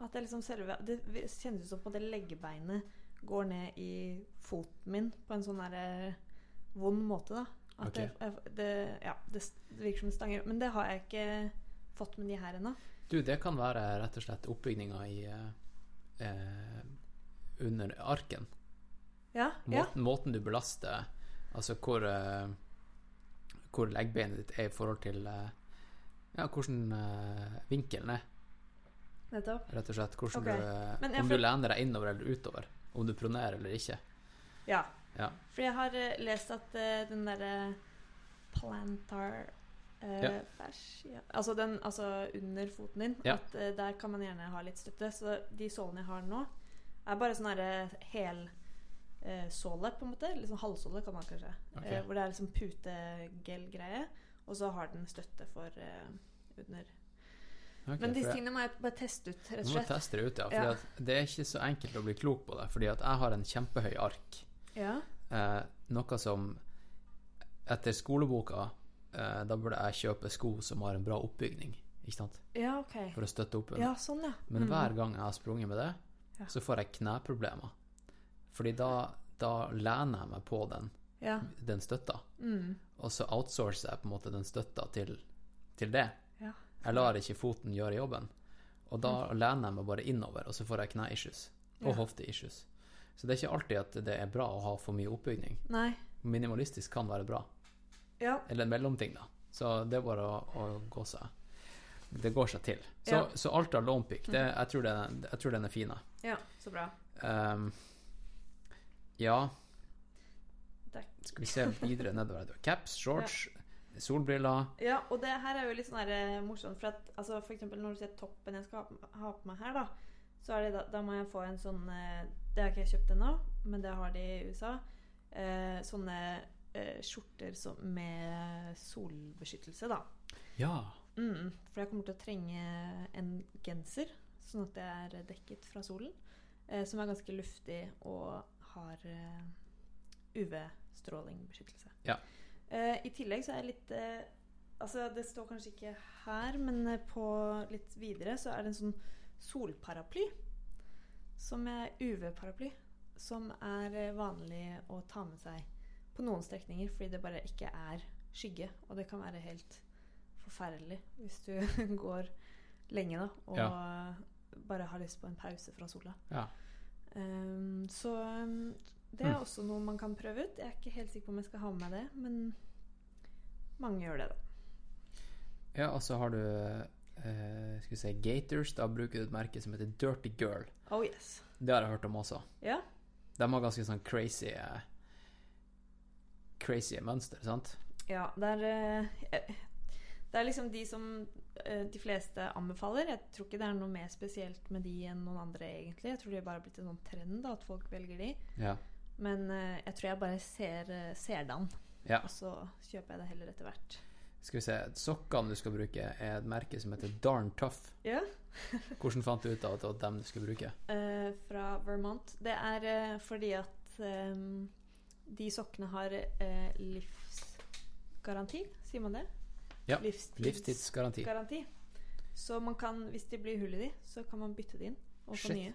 At jeg liksom selve Det kjennes ut som på det leggebeinet går ned i foten min på en sånn der eh, vond måte, da. At okay. det, jeg- det, ja, det, det virker som det stanger. Men det har jeg ikke fått med de her ennå. Du, det kan være rett og slett oppbygninga i eh, under arken. Ja, ja. Måten, måten du belaster Altså hvor eh, Hvor leggbeinet ditt er i forhold til eh, Ja, hvordan eh, vinkelen er, Nettopp. rett og slett. Hvordan Ok. du, eh, om du lener deg innover eller utover. Om du pronerer eller ikke. Ja. Ja. For jeg har eh, lest at den derre plantar Eh, Ja. Altså den altså under foten din. Ja. At uh, Der kan man gjerne ha litt støtte. Så de sålene jeg har nå, er bare sånn herre hel eh, såle, på en måte. Litt sånn halvsåle, kan man kanskje. Okay. Uh, hvor det er liksom putegel-greie. Og så har den støtte for under. Okay, Men disse tingene må jeg bare teste ut, rett og Du må teste det ut, ja. Fordi Ja. det er ikke så enkelt å bli klok på det. Fordi at jeg har en kjempehøy ark. Ja. Eh, noe som Etter skoleboka Da burde jeg kjøpe sko som har en bra oppbygning. Ikke sant? ja, OK. For å støtte opp under. Ja, sånn, ja. Men Mm. hver gang jeg har sprunget med det, så får jeg kneproblemer. Fordi da, da lener jeg meg på den, Ja. den støtta. Mm. Og så outsourcer jeg på en måte den støtta til, til det. ja. Jeg lar ikke foten gjøre jobben. Og da lener jeg meg bare innover, og så får jeg kne-issues. Og Mm. Hofte-issues. Så det er ikke alltid at det er bra å ha for mye oppbygning. Nei. Minimalistisk kan være bra. Ja. Eller en mellomting, da. Så det er bare å, å gå seg Det går seg til. Så, Ja. så Alta Lonepick, det, jeg, tror den, jeg tror den er fin. ja. Så bra. Um, ja, skal vi se videre nedover. Caps, shorts, solbriller. Ja, og det her er jo litt sånn her, eh, morsomt, for at altså, for eksempel når du ser toppen jeg skal ha, ha på meg her, da, så er det da, da må jeg få en sånn eh, Det har ikke jeg kjøpt ennå, men det har de i USA. Eh, sånne eh, skjorter som, med solbeskyttelse, da. Ja. Mm, for jeg kommer til å trenge en genser, sånn at det er dekket fra solen. Eh, som er ganske luftig og har eh, UV-strålingbeskyttelse. Ja. Eh, I tillegg så er jeg litt eh, Altså, det står kanskje ikke her, men eh, på litt videre så er det en sånn solparaply. Som er UV-paraply. Som er vanlig å ta med seg på noen strekninger fordi det bare ikke er skygge. Og det kan være helt forferdelig hvis du går lenge da og bare har lyst på en pause fra sola. ja. Um, så um, det er også noe man kan prøve ut. Jeg er ikke helt sikker på om jeg skal ha med meg det, men mange gjør det, da. Ja, og så har du uh, Skal vi si Gators. Da bruker du et merke som heter Dirty Girl. Oh yes. Det har jeg hørt om også. Ja. De har ganske sånn crazy eh, Crazy mønster, sant? ja det er eh, Det er liksom de som eh, de fleste anbefaler. Jeg tror ikke det er noe mer spesielt med de enn noen andre, egentlig. Jeg tror det bare har blitt en sånn trend da, at folk velger de. Ja. Men eh, jeg tror jeg bare ser, ser det an, ja. og så kjøper jeg det heller etter hvert. Skal vi se Sokkene du skal bruke, er et merke som heter Darn Tough. Ja. Hvordan fant du ut av at det var dem du skulle bruke? Uh, fra Vermont. Det er uh, fordi at eh, de sokkene har eh, livsgaranti, sier man det? Ja, Livstids- Livstidsgaranti. Garanti. Så man kan, hvis det blir hull i de, så kan man bytte de inn og få Shit. nye.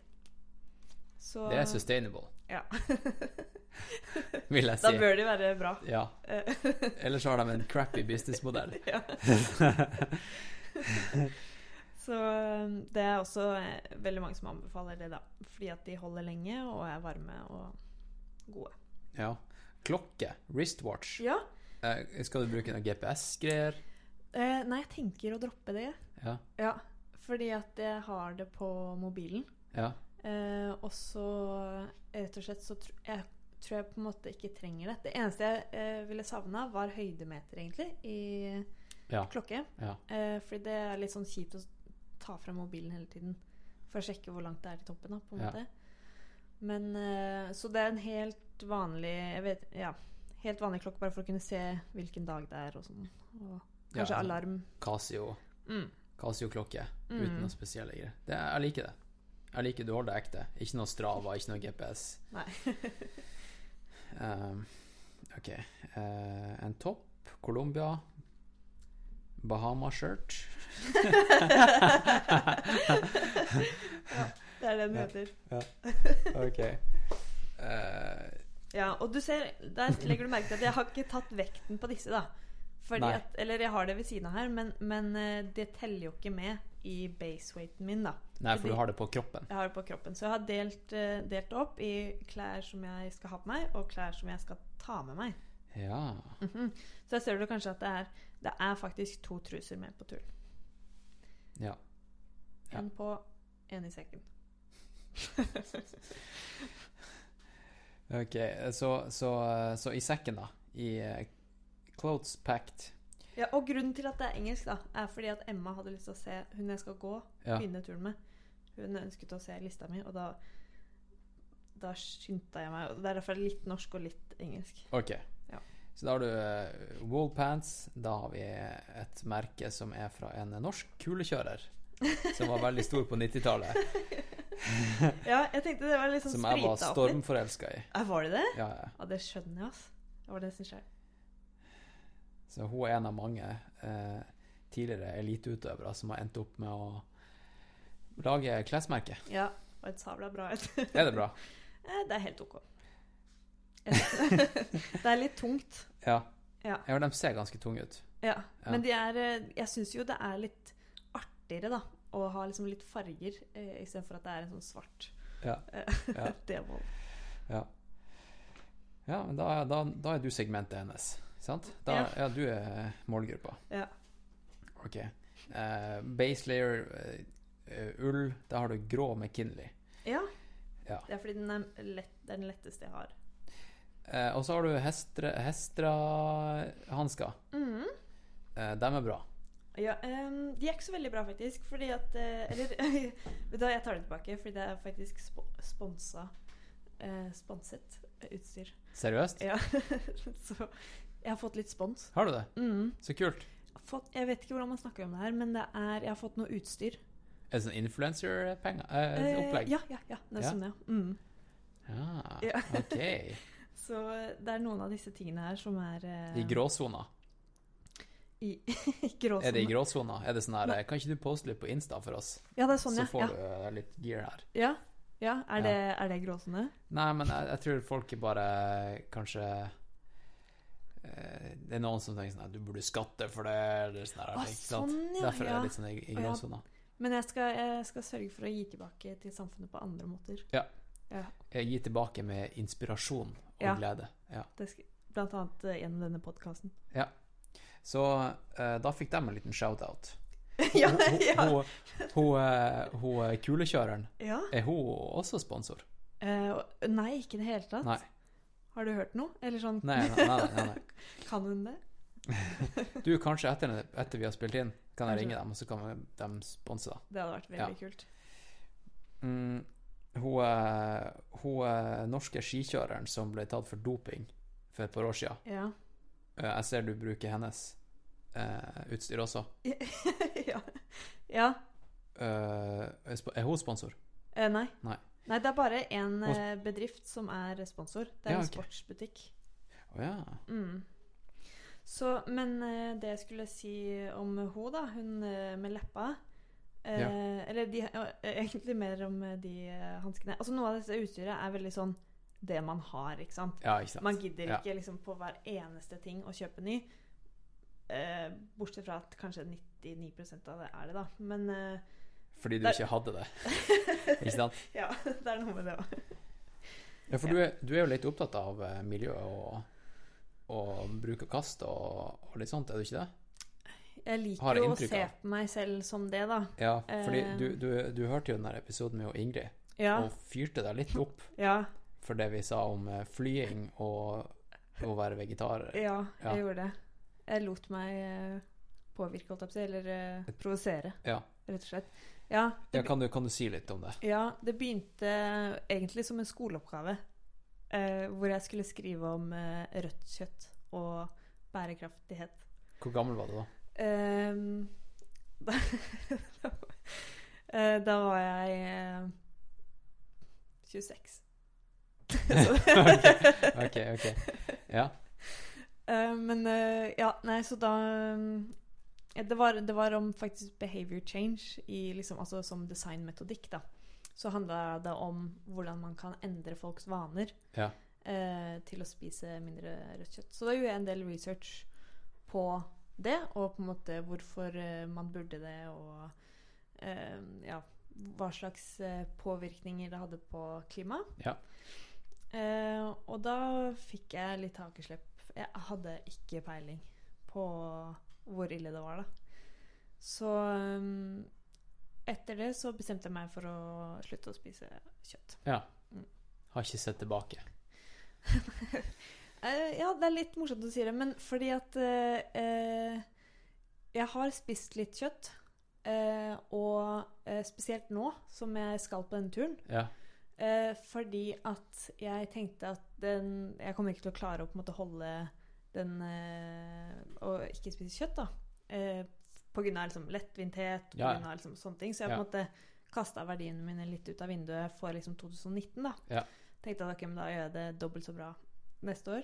Så, Det er sustainable, Ja. vil jeg da bør de være bra. Ja. Eh, Ellers har de en crappy businessmodell. ja. Så eh, det er også eh, veldig mange som anbefaler det, da. Fordi at de holder lenge og er varme og gode. Ja. Klokke. Wristwatch. Ja. Eh, skal du bruke noe GPS-greier? Eh, nei, jeg tenker å droppe det. Ja. Ja, fordi at jeg har det på mobilen. Ja. Eh, og så rett og slett så tr jeg tror jeg på en måte ikke trenger det. Det eneste jeg eh, ville savna, var høydemeter, egentlig, i Ja. klokke. Ja. Eh, fordi det er litt sånn kjipt å ta fra mobilen hele tiden for å sjekke hvor langt det er til toppen. Da, på en Ja. måte. Men eh, Så det er en helt vanlig jeg vet, ja, Helt vanlig klokke bare for å kunne se hvilken dag det er og sånn. Og kanskje Ja, alarm. Casio. Mm. Casio-klokke Mm. uten noe spesielle greier. Det, jeg liker det. Jeg liker du holder det ekte. Ikke noe Strava, ikke noe GPS. Nei. Um, ok. Uh, en topp. Colombia. Bahama-shirt. Det er det den Ja. heter. Ok. Ja, og du ser, der legger du merke til at jeg har ikke tatt vekten på disse, da. At, eller jeg har det ved siden av her, men, men eh, det teller jo ikke med i baseweighten min, da. nei, for Fordi- du har det på kroppen. Jeg har det på kroppen. Så jeg har delt, eh, delt opp i klær som jeg skal ha på meg, og klær som jeg skal ta med meg. Ja. Mhm. Så jeg ser du kanskje at det er, det er faktisk to truser med på turen. Ja. Ja. En på, en i sekken. Ok, så, så, så i sekken, da. I eh, clothes packed. Ja, og grunnen til at det er engelsk, da, er fordi at Emma hadde lyst til å se hun jeg skal gå Ja. begynne turen med. Hun ønsket å se lista mi, og da da skyndte jeg meg. Det er derfor litt norsk og litt engelsk. Ok. Ja. Så da har du uh, pants. Da har vi et merke som er fra en norsk kulekjører. Som var veldig stor på 90-tallet. Ja, jeg tenkte det var litt sånn Som jeg var stormforelska i. Ja, var det det? Ja, ja. Ja, det skjønner jeg, altså. Det var det som skjer. Så hun er en av mange eh, tidligere eliteutøvere som har endt opp med å lage klesmerke. Ja, og et sabla bra et. Er det bra? Eh, Det er helt ok. det er litt tungt. Ja. Ja. ja de ser ganske tunge ut. Ja, Ja. men de er eh, Jeg syns jo det er litt artigere, da, å ha liksom litt farger eh, istedenfor at det er en sånn svart Ja. eh, Ja. demon. Ja, ja men da, da, da er du segmentet hennes, sant? Da, Ja. ja. du er målgruppa. Ja. Ok. Uh, base layer, eh, ull, da har du grå McKinley. ja. Ja. Det er fordi den er, lett, den letteste jeg har. Uh, og så har du hestre, Hestra-hansker. Mhm. Eh, de er bra. Ja, um, de er ikke så veldig bra, faktisk. Fordi at eh, Eller vet du hva, jeg tar det tilbake, fordi det er faktisk sp sponsa uh, Sponset utstyr. Seriøst? Ja. så jeg har fått litt spons. Har du det? Mm. Så kult. Fått, jeg vet ikke hvordan man snakker om det her, men det er, jeg har fått noe utstyr. Er det sånn influencer-penger? Uh, Eh, ja, ja, ja. Det er Ja. sånn, ja. Mm. Ja, Ja. ok. Så eh, det er noen av disse tingene her som er uh, I gråsona. I, i gråsona. Er det i gråsona? Er det sånn her Kan ikke du poste litt på Insta for oss? Ja, det er sånn, Så ja. får ja. du eh, litt gear her. Ja, ja. Er, Ja. Det, er det gråsone? Nei, men jeg, jeg tror folk er bare kanskje eh, Det er noen som tenker sånn at du burde skatte for det, eller sånn sant? sånn, ja, Derfor er det litt sånn i, i gråsona. ja. Men jeg skal, jeg skal sørge for å gi tilbake til samfunnet på andre måter. Ja. Ja, Jeg gir tilbake med inspirasjon og Ja. glede. Ja. det skal, blant annet eh, gjennom denne podkasten. ja. Så uh, da fikk de en liten shout-out. ja, Hun, hun, ja. hun, hun, eh, hun eh, kulekjøreren, ja. er hun også sponsor? Uh, nei, ikke i det hele tatt. Nei. Har du hørt noe? Eller sånn, Nei, nei, nei, nei, nei. kan hun det? Du, kanskje etter, etter vi har spilt inn, kan jeg Kanskje. ringe dem, og så kan vi- de sponse. da. Det hadde vært veldig Ja. kult. Mm, hun, hun norske skikjøreren som ble tatt for doping for et par år siden. Ja. Eh, Jeg ser du bruker hennes eh, utstyr også. ja. ja. Eh, er hun sponsor? Eh, nei. Nei. Nei, det er bare Og- eh, bedrift som er sponsor. Det er Ja, en okay. sportsbutikk. Å ja. Mm. Så, men eh, det jeg skulle si om hun, da, hun eh, med leppa eh, Ja. Eller de, egentlig mer om de hanskene. Altså Noe av dette utstyret er veldig sånn det man har, ikke sant. Ja, ikke sant. Man gidder ikke liksom på hver eneste ting å kjøpe ny. Eh, bortsett fra at kanskje 99 av det er det, da. Men eh, Fordi du Der- ikke hadde det. ikke sant? ja, det er noe med det òg. Ja, for du er, du er jo litt opptatt av eh, miljø og, og bruk og kast og, og litt sånt, er du ikke det? Jeg liker jo å se på meg selv som det, da. Ja, fordi Eh. du, du, du hørte jo den der episoden med Ingrid, Ja. og fyrte deg litt opp Ja, for det vi sa om eh, flying og å være vegetar. ja, Ja. jeg gjorde det. Jeg lot meg eh, påvirke, holdt jeg på å si, eller eh, provosere, Ja. rett og slett. Ja ja kan, du, kan du si litt om det? ja, det begynte egentlig som en skoleoppgave. Eh, hvor jeg skulle skrive om eh, rødt kjøtt og bærekraftighet. Hvor gammel var du da? Ehm, da, eh, da var jeg eh, 26. Ok, ok. Ja. Eh, men uh, ja, nei, så da eh, det, var, det var om faktisk behavior change i liksom, altså som designmetodikk, da. Så handla det om hvordan man kan endre folks vaner Ja. uh, til å spise mindre rødt kjøtt. Så da gjorde jeg en del research på det, og på en måte hvorfor man burde det, og ja, hva slags påvirkninger det hadde på klimaet. Ja. Og da fikk jeg litt hakeslepp. Jeg hadde ikke peiling på hvor ille det var, da. Så um, etter det så bestemte jeg meg for å slutte å spise kjøtt. ja. Mm. Har ikke sett tilbake. Eh, ja, det er litt morsomt å si det, men fordi at eh, eh, Jeg har spist litt kjøtt. eh, og eh, spesielt nå som jeg skal på denne turen. Ja. Eh, fordi at jeg tenkte at den Jeg kommer ikke til å klare å på en måte holde den eh, Og ikke spise kjøtt, da. Eh, på grunn av liksom lettvinthet, på Ja, ja. grunn av liksom sånne ting. Så jeg Ja. på en måte kasta verdiene mine litt ut av vinduet for liksom 2019, da. Ja. Tenkte at ok, men da gjør jeg det dobbelt så bra neste år.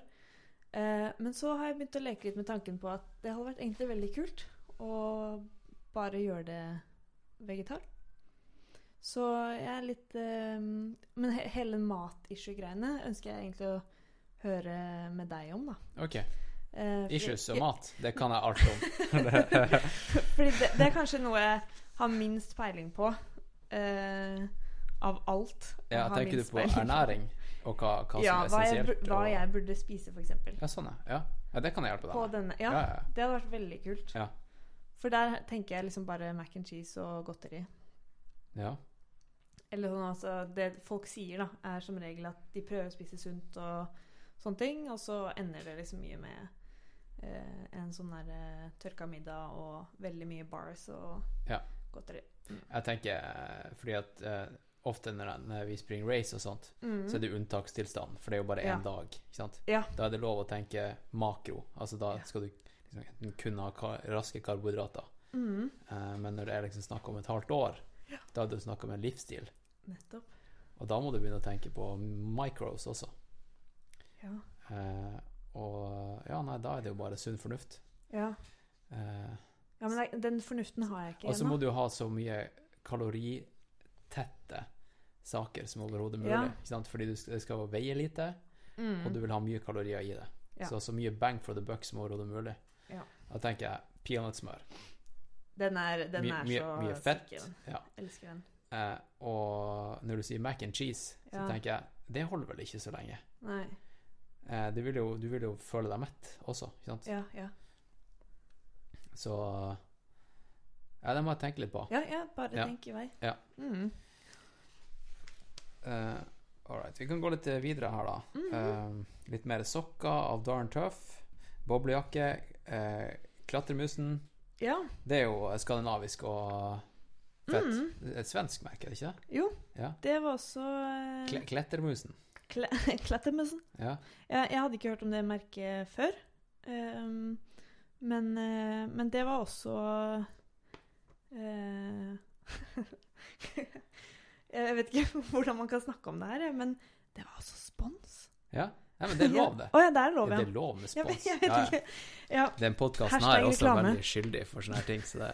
Eh, men så har jeg begynt å leke litt med tanken på at det hadde vært egentlig veldig kult å bare gjøre det vegetar. Så jeg er litt eh, Men he hele mat-issue-greiene ønsker jeg egentlig å høre med deg om, da. OK. Uh, Issues og mat, det kan jeg alt om. Fordi det, det er kanskje noe jeg har minst peiling på. Uh, av alt. Ja, tenker du på ernæring og hva, hva ja, som er essensielt? Ja, hva jeg burde spise, f.eks. Ja, sånn, ja. ja. Det kan jeg hjelpe deg med. denne. Ja, Ja, det hadde vært veldig kult. Ja. For der tenker jeg liksom bare mac and cheese og godteri. Ja. Eller sånn altså Det folk sier, da, er som regel at de prøver å spise sunt og sånne ting, og så ender det liksom mye med eh, en sånn der eh, tørka middag og veldig mye bars og Ja. godteri. Jeg tenker eh, fordi at eh, ofte når, vi springer race og sånt, Mm. så er det unntakstilstand, for det er jo bare én Ja. dag. ikke sant? Ja. Da er det lov å tenke makro. Altså da skal du liksom kun ha raske karbohydrater. Mm. Eh, men når det er liksom snakk om et halvt år, da er det snakk om en livsstil. Nettopp. Og da må du begynne å tenke på micros også. Ja. Eh, og ja, nei, da er det jo bare sunn fornuft. ja. Eh, Ja, men den fornuften har jeg ikke ennå. og så må du ha så mye kaloritette saker som overhodet mulig. Ja. Ikke sant? Fordi det skal veie lite, Mm. og du vil ha mye kalorier i det. Ja. Så så mye bang for the buck som overhodet mulig. Ja. Da tenker jeg peanøttsmør. Den er, den My, er mye, så mye fett. sikker. Ja. Elsker den. Eh, og når du sier mac and cheese, så tenker jeg det holder vel ikke så lenge. Eh, du, vil jo, du vil jo føle deg mett også, ikke sant? Ja, ja. Så Ja, det må jeg tenke litt på. Ja, ja bare Ja. tenk i vei. Ja. Mm. Uh, all right. Vi kan gå litt videre her, da. Mhm. Eh, litt mer sokker av Darn Tough. Boblejakke. eh, klatremusen. Ja. Det er jo skandinavisk og fett. Mhm. Et svensk merke, er det ikke det? Jo, Ja. det var også eh, Kle klettermusen. Kle Klettermusen. Ja. Jeg, jeg hadde ikke hørt om det merket før. Um, men, eh, men det var også eh, Jeg vet ikke hvordan man kan snakke om det her, men det var også spons. ja. Nei, men det er lov, det. Å ja, det er lov, ja. Det er lov med Jeg, vet- spons. jeg vet Ja. Den podkasten her er også reklame. veldig skyldig for sånne her ting. Så det,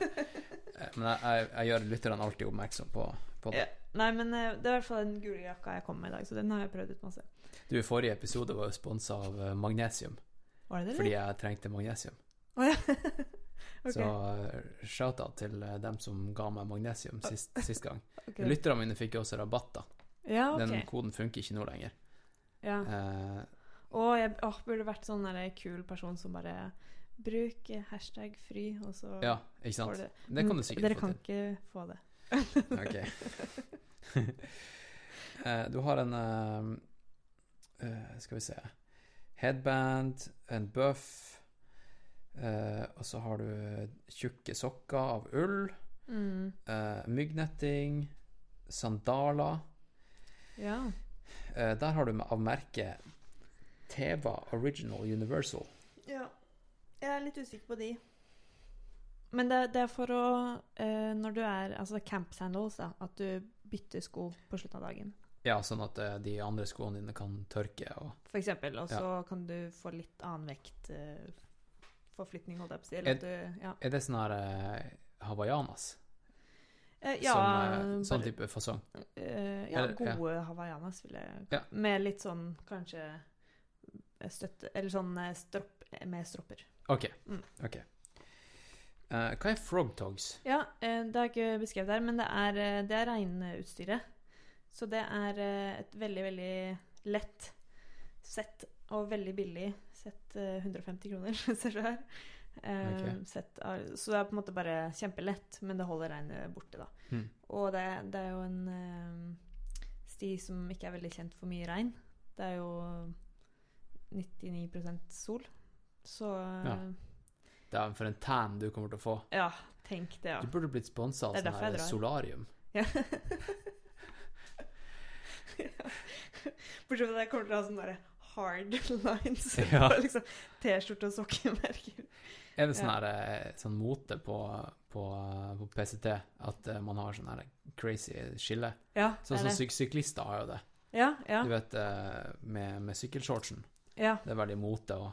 eh, men jeg, jeg, jeg gjør lytterne alltid oppmerksom på, på det. Ja. Nei, men eh, det er i hvert fall den gule jakka jeg kom med i dag, så den har jeg prøvd ut masse. Du, forrige episode var jo sponsa av eh, magnesium, Var det det? fordi jeg trengte magnesium. Oh, ja. okay. Så shouta til dem som ga meg magnesium sist, sist gang. Okay. Lytterne mine fikk jo også rabatt, da. Ja, ok. Den koden funker ikke nå lenger. Ja. Eh, Og jeg å, burde vært sånn der kul person som bare Bruk hashtag fri, og så ja, ikke sant? det. Det kan du sikkert Dere få kan til. ikke få det. Ok. Eh, du har en eh, eh, Skal vi se Headband, en buff, eh, og så har du tjukke sokker av ull, Mm. eh, myggnetting, sandaler. Ja. Eh, der har du av merket Teva Original Universal. ja. Jeg er litt usikker på de. Men det, det er for å uh, Når du er Altså camp sandals, da. At du bytter sko på slutten av dagen. Ja, sånn at uh, de andre skoene dine kan tørke og For eksempel. Og så kan du få litt annen vekt. Uh, forflytning, holdt jeg på å si. Er- Ja. Er det sånn her hawaiianas? Eh, ja som, eh, sånn type fasong? Eh, ja, Eller- ja. gode hawaiianas, vil jeg Ja. Med litt sånn kanskje eh, støtte Eller sånn eh, stropp med stropper. OK. Mm. okay. Eh, hva er frog togs? Ja, eh, det er ikke beskrevet her, men det er, eh, det er regnutstyret. Så det er eh, et veldig, veldig lett sett, og veldig billig sett. eh, 150 kroner, ser du her. Eh, Ok. sett så det er på en måte bare kjempelett, men det holder regnet borte, da. Mm. Og det, det er jo en eh, sti som ikke er veldig kjent for mye regn. Det er jo 99% sol. Så eh, Ja. deg for en tan du kommer til å få. Ja, tenk det, ja. Du burde blitt sponsa av sånn her solarium. ja. Bortsett fra at jeg kommer til å ha sånn der hard lines Ja. på liksom T-skjorte og sokkemerker. Er det sånn her eh, sånn mote på, på, på PCT at eh, man har sånn her crazy skille? Ja, Sånn som syk syklister har jo det. Ja, ja, Du vet, eh, med, med sykkelshortsen. ja. Det er veldig mote, òg.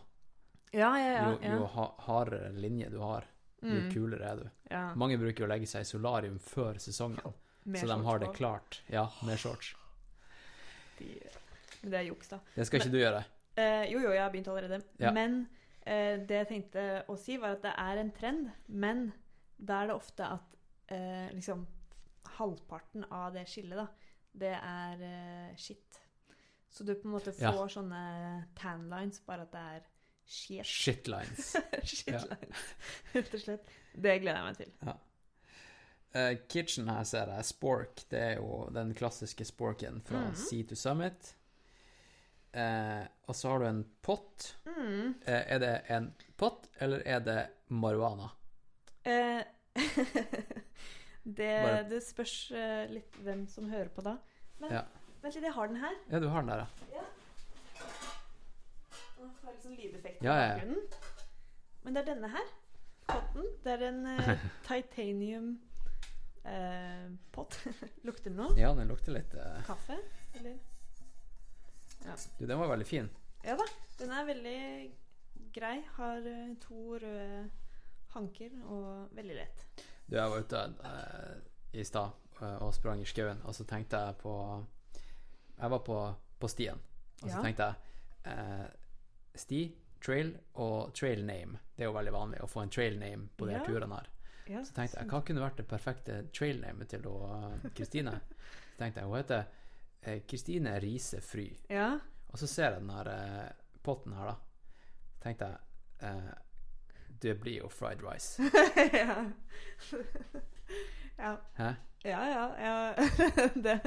Ja, ja, ja. jo, jo ha, hardere linje du har, jo Mm. kulere er du. Mange bruker å legge seg i solarium før sesongen, Med så de har det klart. Ja, med shorts. De- det er juks, da. Det skal ikke du gjøre. Eh, jo, jo, jeg har begynt allerede. Ja. Men eh, det jeg tenkte å si, var at det er en trend. Men da er det ofte at eh, liksom halvparten av det skillet, da, det er eh, shit. Så du på en måte Ja. får sånne tan lines, bare at det er shit. Shitlines. shit Ja. lines, rett og slett. Det gleder jeg meg til. Eh, kitchen her ser jeg Spork. Det er jo den klassiske Sporken fra Mhm. Sea to Summit. Eh, og så har du en pott. Mm. Eh, er det en pott, eller er det marihuana? Eh, det, det spørs eh, litt hvem som hører på da. Men Ja. vent litt, jeg har den her. Ja, du har den der, ja. ja. jeg litt sånn lydeffekt Ja, ja, ja. Men det er denne her. Potten. Det er en eh, titanium eh, pott. Lukter det noe? Ja, den lukter litt eh, Kaffe? Eller? Du, den var veldig fin. Ja da. Den er veldig grei. Har eh, to røde hanker og veldig lett. Du, jeg var ute uh, i stad eh, og sprang i skauen, og så tenkte jeg på Jeg var på, på stien, og så Ja. tenkte jeg uh, Sti, trail og trail name. Det er jo veldig vanlig å få en trail name på de Ja. turene her. Ja, Så tenkte jeg, hva kunne vært det perfekte trail name til Kristine? Så tenkte jeg, hun heter eh, Kristine Riise Fry. Ja. Og så ser jeg den her eh, potten her, da. Tenkte jeg eh, Det blir jo fried rice. ja. ja. Hæ? Ja, ja, ja. det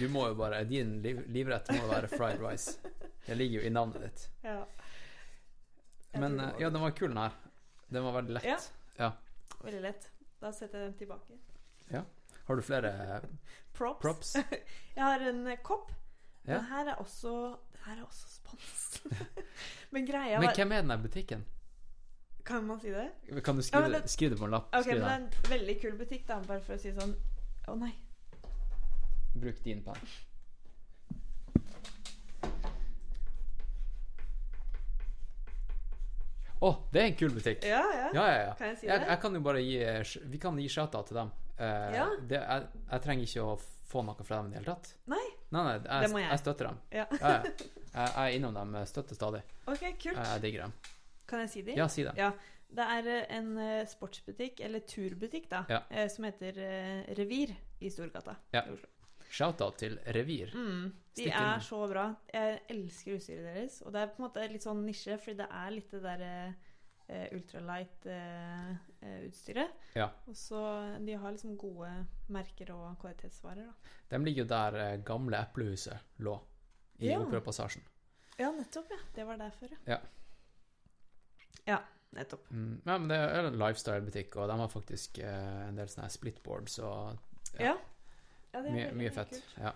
Du må jo bare Din liv, livrett må være fried rice. Det ligger jo i navnet ditt. Ja. Men eh, ja, den var kul, den her. Den var veldig lett. Ja. Ja. Veldig lett. Da setter jeg den tilbake. Har du flere Props. props? Jeg har en eh, kopp. Ja. Den her er også Den her er også spons. men greia Men hvem er den der butikken? Kan man si det? Kan du skrive, ja, det, skrive det på en lapp? Ok, men det er en veldig kul butikk, da, bare for å si sånn. Å nei. Bruk din penn. Å, det er en kul butikk. Ja, ja. Ja, ja, ja. Kan jeg si det? jeg kan jo bare gi eh, Vi kan gi shout-out til dem. Eh, Ja. det, jeg, jeg trenger ikke å få noe fra dem i det hele tatt. Nei. Nei, nei, jeg, jeg. jeg støtter dem. Ja. Jeg, er innom dem, eh, støtter stadig. Ok, kult. Jeg, jeg digger dem. Kan jeg si dem? Ja, si dem. Ja. Det er eh, en eh, sportsbutikk, eller turbutikk, da, Ja. eh, som heter eh, Revir i Storgata Ja. i Oslo. Shout-out til Revir. Mm, de Stikk er inn. så bra. Jeg elsker utstyret deres. Og det er på en måte litt sånn nisje, fordi det er litt det derre eh, ultralight-utstyret. Ja. Og så De har liksom gode merker og kvalitetsvarer, da. De ligger jo der eh, gamle Eplehuset lå, i Ja. Operapassasjen. Ja, nettopp, ja. Det var der før, Ja. Ja, nettopp. Mm, ja, men det er en lifestyle-butikk, og de har faktisk eh, en del sånne splitboards og Ja. Ja. ja det er mye, mye fett. kult. Ja.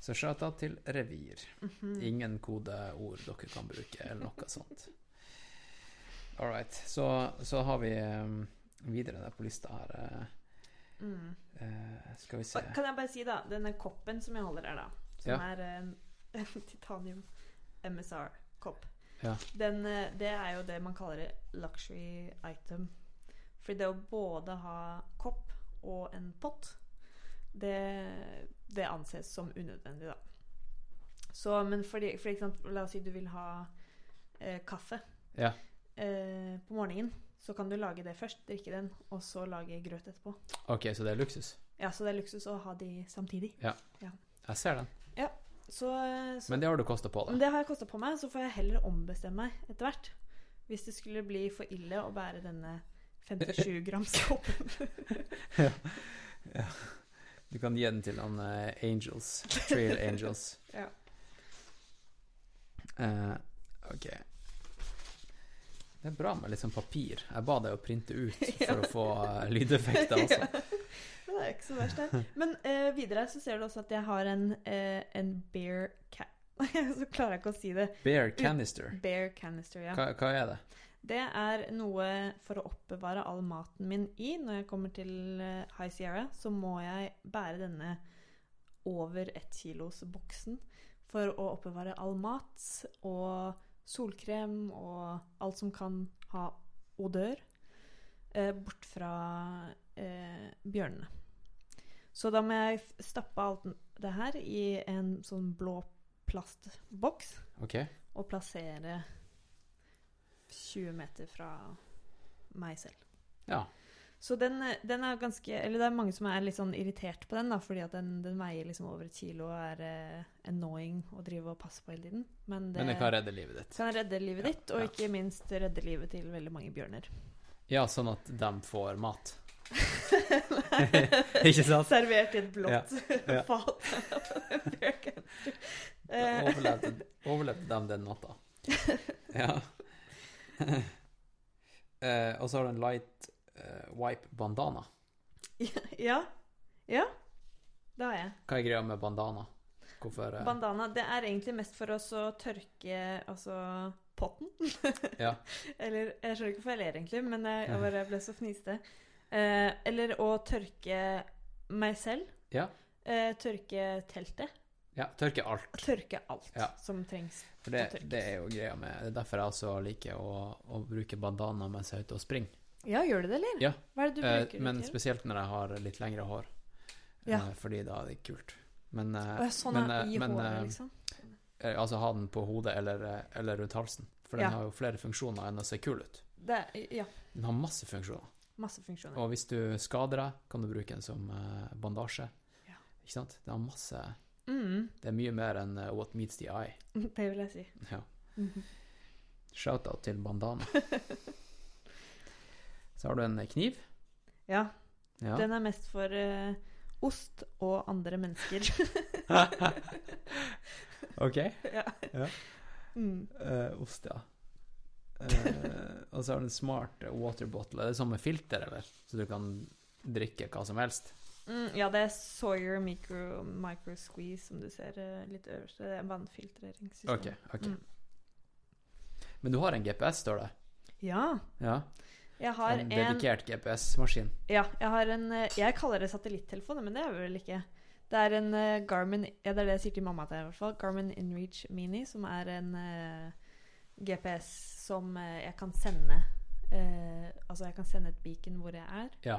Så shout-out til Revir. Mhm. Ingen kodeord dere kan bruke, eller noe sånt. All right. Så, så har vi um, videre der på lista her uh, Mm. uh, Skal vi se Kan jeg bare si, da, denne koppen som jeg holder her, da, som Ja. er en, en titanium MSR-kopp, Ja. den, eh, det er jo det man kaller luxury item. For det å både ha kopp og en pott, det, det anses som unødvendig, da. Så, men fordi, for eksempel, la oss si du vil ha eh, kaffe Ja. Eh, på morgenen. Så kan du lage det først, drikke den, og så lage grøt etterpå. OK, så det er luksus. Ja, så det er luksus å ha de samtidig. Jeg ser den. Så, så Men det har du kosta på deg. det har jeg kosta på meg, så får jeg heller ombestemme meg etter hvert. Hvis det skulle bli for ille å bære denne 57 grams koppen. Du kan gi den til han uh, Angels. Trail Angels. Ja. Uh, OK. Det er bra med litt sånn papir. Jeg ba deg å printe ut for å få eh, lydeffekter også. Ja, det er ikke så verst, det. Men eh, videre så ser du også at jeg har en, eh, en bear cat Så klarer jeg ikke å si det. Bear canister. Bear canister, ja. Hva, hva er det? Det er noe for å oppbevare all maten min i. Når jeg kommer til eh, High Sierra, så må jeg bære denne over ett kilos boksen for å oppbevare all mat og solkrem og alt som kan ha odør, eh, bort fra eh, bjørnene. Så da må jeg stappe alt det her i en sånn blå plastboks okay. og plassere 20 meter fra meg selv. Ja. Så den, den er ganske Eller det er mange som er litt sånn irritert på den, da, fordi at den, den veier liksom over et kilo og er eh, annoying å drive og passe på hele tiden. Men det Men det kan redde livet ditt. kan redde livet Ja, ditt, og ja. ikke minst redde livet til veldig mange bjørner. Ja, sånn at de får mat. Ikke sant? Servert i et blått Ja. fat. Overlevde, overlevde de den natta? Ja. Uh, og så har du en light wipe bandana. ja. Ja. Det har jeg. Hva er greia med bandana? Hvorfor eh, Bandana det er egentlig mest for oss å tørke altså potten. Ja. Eller jeg skjønner ikke hvorfor jeg ler, egentlig, men jeg, jeg bare ble så fniste. Eh, eller å tørke meg selv. Ja. Eh, tørke teltet. ja, tørke alt. Tørke alt Ja. som trengs. For det, det er jo greia med Det er derfor jeg også liker å, å bruke bandana mens jeg er ute og springer. Ja, gjør du det, eller? Ja. Hva er det du Eh, men det til? spesielt når jeg har litt lengre hår. Ja. Eh, fordi da er det kult. Men, eh, Å, sånn men, er eh, i men, håret, eh, liksom? eh, Altså ha den på hodet eller, eh, eller rundt halsen. For den Ja. har jo flere funksjoner enn å se kul ut. Det ja, Den har masse funksjoner. masse funksjoner. Og hvis du skader deg, kan du bruke den som eh, bandasje. Ja. Ikke sant? Den har masse Mm, Det er mye mer enn eh, what meets the eye. det vil jeg si. Ja. Mhm. Shout-out til bandana. Så har du en kniv. Ja, Ja. den er mest for uh, ost og andre mennesker. OK. ja. Ja. Mm. Eh, ost, ja. Uh, og så har du en smart water bottle. Er det sånn med filter, eller? Så du kan drikke hva som helst? Mm, ja, det er Sawyer micro, micro squeeze, som du ser litt øverst. Det er vannfiltreringssystem. OK. ok. Mm. Men du har en GPS, står det? Ja. Ja. Jeg har En dedikert GPS-maskin. Ja, jeg har en eh, Jeg kaller det satellittelefon, men det er vel ikke. Det er en eh, Garmin Ja, det er det jeg sier til mamma til i hvert fall. Garmin InReach Mini, som er en uh, GPS som eh, jeg kan sende uh, Altså, jeg kan sende et beacon hvor jeg er, Ja.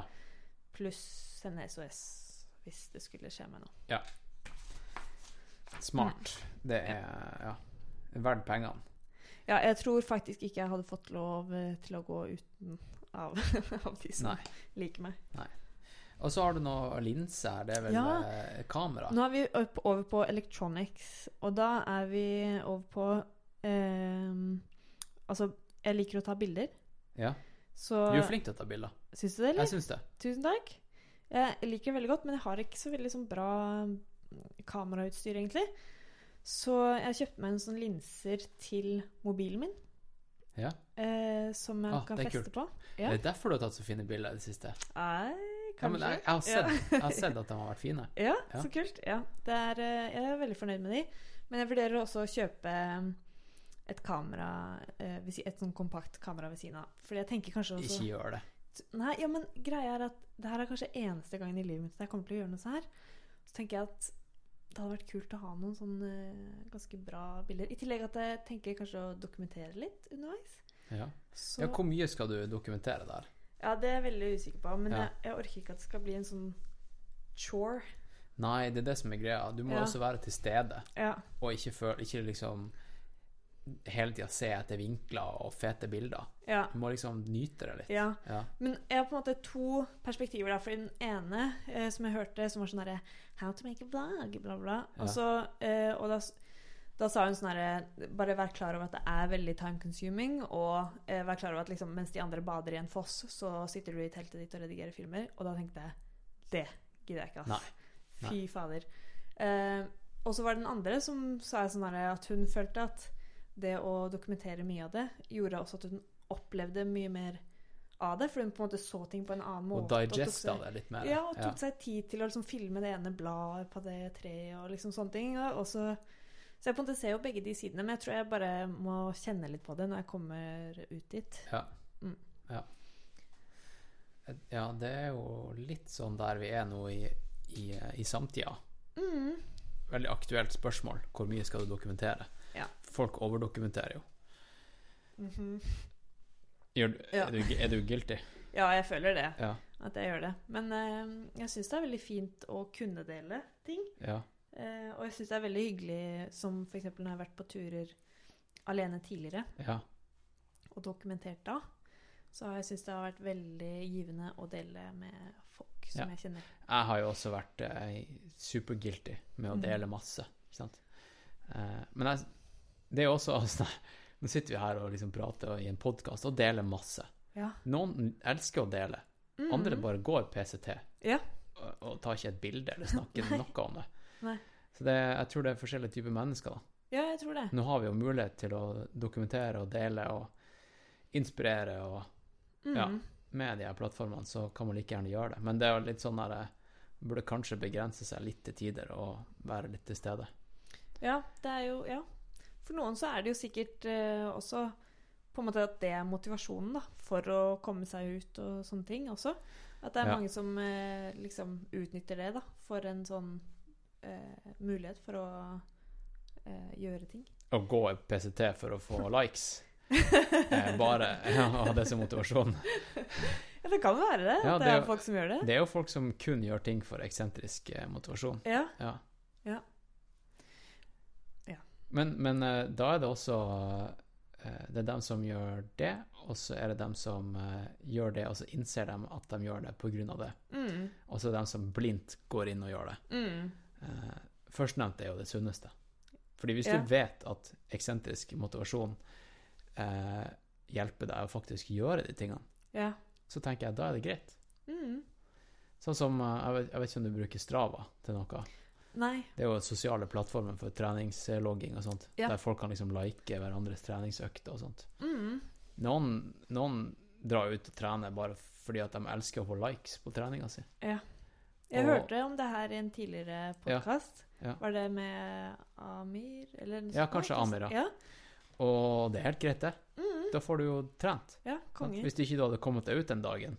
pluss sende SOS hvis det skulle skje meg noe. Smart. Det er ja, verdt pengene. Ja, jeg tror faktisk ikke jeg hadde fått lov eh, til å gå uten av, av de som Nei. liker meg. Og så har du noe linse her. Det er vel Ja. eh, kamera? Nå er vi over på electronics, og da er vi over på eh, Altså, jeg liker å ta bilder, Ja. så Du er flink til å ta bilder. Syns du det, eller? Jeg syns det. Tusen takk. Jeg liker det veldig godt, men jeg har ikke så veldig sånn bra kamerautstyr, egentlig. Så jeg kjøpte meg en sånn linser til mobilen min, Ja. eh, som jeg Ah, kan feste kult. på. Ja. Det er derfor du har tatt så fine bilder i det siste. Nei, Ja, men jeg, jeg, har sett, jeg har sett at de har vært fine. Ja, Ja. så kult. Ja, det er, eh, jeg er veldig fornøyd med de. Men jeg vurderer også å kjøpe mm, et kamera eh, Et sånn kompakt kamera ved siden av. Fordi jeg tenker kanskje også Ikke gjør det. Nei, ja, men greia er at det her er kanskje eneste gangen i livet mitt jeg kommer til å gjøre noe sånn her. Så tenker jeg at det hadde vært kult å ha noen sånn eh, ganske bra bilder. I tillegg at jeg tenker kanskje å dokumentere litt underveis. Ja. Så, ja, hvor mye skal du dokumentere der? ja, det er jeg veldig usikker på. Men Ja. jeg, jeg orker ikke at det skal bli en sånn chore. Nei, det er det som er greia. Du må Ja. også være til stede, Ja. og ikke, føle, ikke liksom hele tida se etter vinkler og fete bilder. ja. Du må liksom nyte det litt. ja. Ja. Men jeg har på en måte to perspektiver. der. For den ene eh, som jeg hørte, som var sånn herre How to make a vlog, bla, bla. Ja. Og, så, eh, og da, da sa hun sånn herre Bare vær klar over at det er veldig time consuming. Og eh, vær klar over at liksom, mens de andre bader i en foss, så sitter du i teltet ditt og redigerer filmer. Og da tenkte jeg Det gidder jeg ikke, ass. Nei. Fy fader. Eh, og så var det den andre som sa sånn herre at hun følte at det å dokumentere mye av det gjorde også at hun opplevde mye mer av det, for hun på en måte så ting på en annen måte. Og digesta det litt mer. Ja, og tok seg tid til å liksom filme det ene bladet på det treet og liksom sånne ting. Og så, så jeg på en måte ser jo begge de sidene, men jeg tror jeg bare må kjenne litt på det når jeg kommer ut dit. Ja. Mm. ja. Ja, det er jo litt sånn der vi er nå i, i, i samtida. Mm. Veldig aktuelt spørsmål. Hvor mye skal du dokumentere? Folk overdokumenterer jo. Mhm. Gjør, Ja. er, du, er du guilty? Ja, jeg føler det. Ja. At jeg gjør det. Men uh, jeg syns det er veldig fint å kunne dele ting. ja. Uh, og jeg syns det er veldig hyggelig, som f.eks. når jeg har vært på turer alene tidligere ja. og dokumentert da, så jeg syns det har vært veldig givende å dele med folk som jeg kjenner. Jeg har jo også vært eh, superguilty med å Mhm. dele masse. Ikke sant? Eh, men jeg, det er jo også altså, Nå sitter vi her og liksom prater i en podkast og deler masse. Ja. Noen elsker å dele, Mm. andre bare går PCT Ja. og, og tar ikke et bilde eller snakker noe om det. Nei. Så det, jeg tror det er forskjellige typer mennesker. da. ja, jeg tror det. Nå har vi jo mulighet til å dokumentere og dele og inspirere, og mm. Ja. med de her plattformene så kan man like gjerne gjøre det. Men det er jo litt sånn der eh, Burde kanskje begrense seg litt til tider og være litt til stede. Ja, det er jo Ja. For noen så er det jo sikkert eh, også på en måte at det er motivasjonen da, for å komme seg ut og sånne ting også. At det er Ja. mange som eh, liksom utnytter det da, for en sånn eh, mulighet for å eh, gjøre ting. Å gå PCT for å få likes. Eh, bare ja, ha det som motivasjon. Ja, det kan være det. Ja, det, det er er jo- folk som gjør det. Det er jo folk som kun gjør ting for eksentrisk eh, motivasjon. Ja. Ja. Men, men eh, da er det også eh, Det er dem som gjør det, og så er det dem som eh, gjør det, og så innser de at de gjør det av det. Mm. Og så er det dem som blindt går inn og gjør det. Mm. Førstnevnte er jo det sunneste. Fordi hvis Ja. du vet at eksentrisk motivasjon eh, hjelper deg å faktisk gjøre de tingene, Ja. så tenker jeg da er det greit. Mm. Sånn som jeg vet, jeg vet ikke om du bruker Strava til noe. Nei. Det er jo sosiale plattformer for treningslogging og sånt, Ja. der folk kan liksom like hverandres treningsøkter og sånt. Mm. Noen, noen drar ut og trener bare fordi at de elsker å få likes på treninga si. Jeg Og- hørte om det her i en tidligere podkast. Ja. Var det med Amir? Eller noe Ja, kanskje Amir, ja. ja. Og det er helt greit, det. Mm. Da får du jo trent. Ja, konge. Hvis ikke du hadde kommet deg ut den dagen,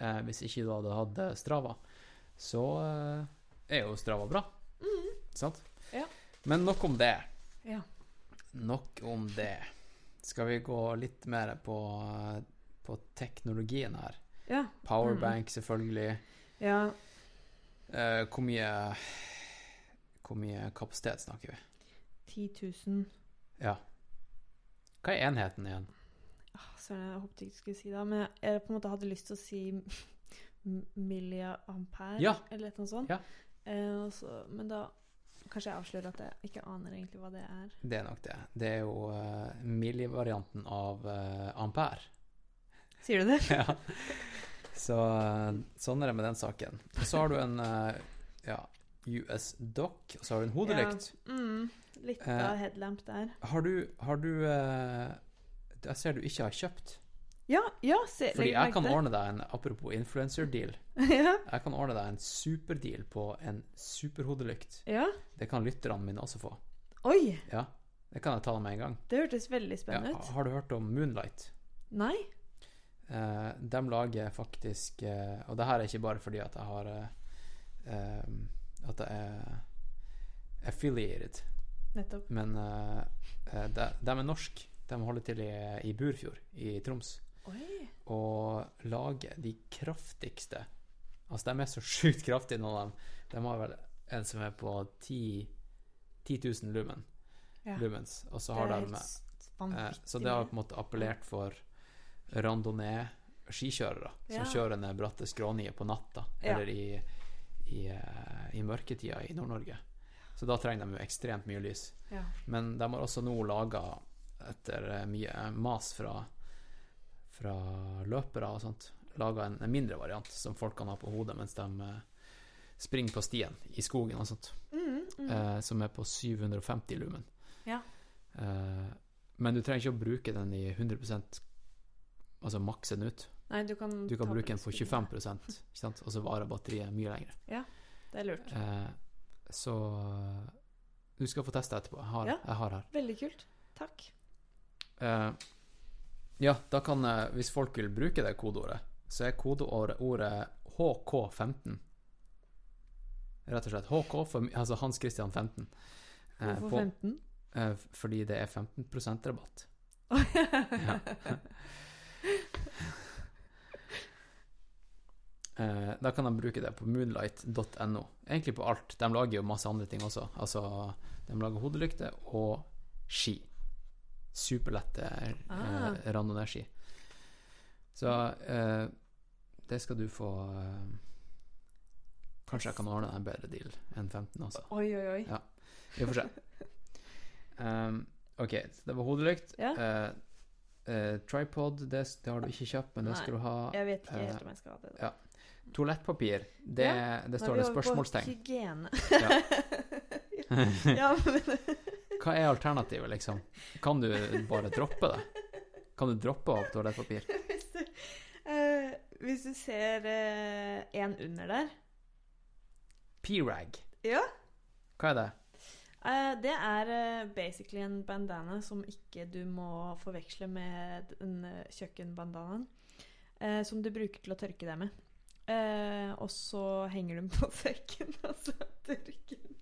eh, hvis ikke du hadde hatt eh, Strava, så eh, er jo Strava bra. Mm. Sant? Ja. Men nok om det. Ja. Nok om det. Skal vi gå litt mer på, på teknologien her? Ja. Powerbank, selvfølgelig. ja. Eh, hvor mye Hvor mye kapasitet snakker vi? 10 000 Ja. Hva er enheten igjen? ah, Søren, jeg håpet ikke du skulle si det, men jeg, jeg på en måte hadde lyst til å si milliampere, Ja. eller noe sånt. Ja. Eh, også, men da kanskje jeg avslører at jeg ikke aner egentlig hva det er. Det er nok det. Det er jo uh, millivarianten av uh, ampere. Sier du det? ja. Så eh, sånn er det med den saken. Så har du en uh, ja, US Dock, og så har du en hodelykt. Ja. Mm, litt av headlamp der. Har du, har du Jeg ser du ikke har kjøpt. Ja, ja, se, Fordi jeg kan ordne deg en Apropos influencer-deal. ja. Jeg kan ordne deg en superdeal på en superhodelykt. ja. Det kan lytterne mine også få. Oi, Ja, det kan jeg ta med en gang. det hørtes veldig spennende ut. har du hørt om Moonlight? Nei? Eh, de lager faktisk eh, Og det her er ikke bare fordi at jeg har eh, eh, At jeg er affiliated, Nettopp. men eh, eh, de, de er norsk. De holder til i, i Burfjord i Troms Oi. og lager de kraftigste Altså, de er så sjukt kraftige, noen av dem. De har vel en som er på 10, 10 000 lumen, Ja. lumens, og så har de Eh, så det har på en måte appellert for randonee-skikjørere som Ja. kjører ned bratte skråninger på natta Ja. eller i, i, eh, i mørketida i Nord-Norge. Så da trenger de jo ekstremt mye lys. Ja. Men de har også nå laga, etter eh, mye mas fra, fra løpere og sånt, laga en, en mindre variant som folk kan ha på hodet mens de eh, springer på stien i skogen og sånt, Mm, mm. eh, som er på 750 lumen. Ja. Eh, men du trenger ikke å bruke den i 100 altså makse den ut. Nei, du kan Du kan bruke den på 25 ikke sant? og så varer batteriet mye lenger. Det er lurt. Eh, så du skal få teste etterpå. Jeg har, Ja. jeg har her. Veldig kult. Takk. Eh, ja, da kan eh, Hvis folk vil bruke det kodeordet, så er kodeordet HK15. Rett og slett. HK, for, altså Hans Christian 15. Eh, Hvorfor på- 15? eh, fordi det er 15% rabatt. Ja. Eh, da kan de bruke det på moonlight.no. Egentlig på alt. De lager jo masse andre ting også. Altså, de lager hodelykter og ski. Superlette Ah. eh, randonee-ski. Så eh, det skal du få eh, Kanskje jeg kan ordne en bedre deal enn 15 altså. Oi, oi, oi. Ja. Vi får se. Um, ok, så det var hodelykt. Ja. Eh, eh, tripod, det, det har du ikke kjøpt, men det Nei. skal du ha. Jeg vet ikke Eh, helt om jeg skal ha det. ja. Toalettpapir, det, Ja, det Nå står er det vi over på. Hygiene. Ja. ja, men Hva er alternativet, liksom? Kan du bare droppe det? Kan du droppe av toalettpapir? hvis, du, eh, hvis du ser eh, en under der P-rag, Ja. hva er det? Eh, det er eh, basically en bandana som ikke du må forveksle med den eh, kjøkkenbandanaen. eh, som du bruker til å tørke deg med. Eh, og så henger du den på sekken, og så tørker den.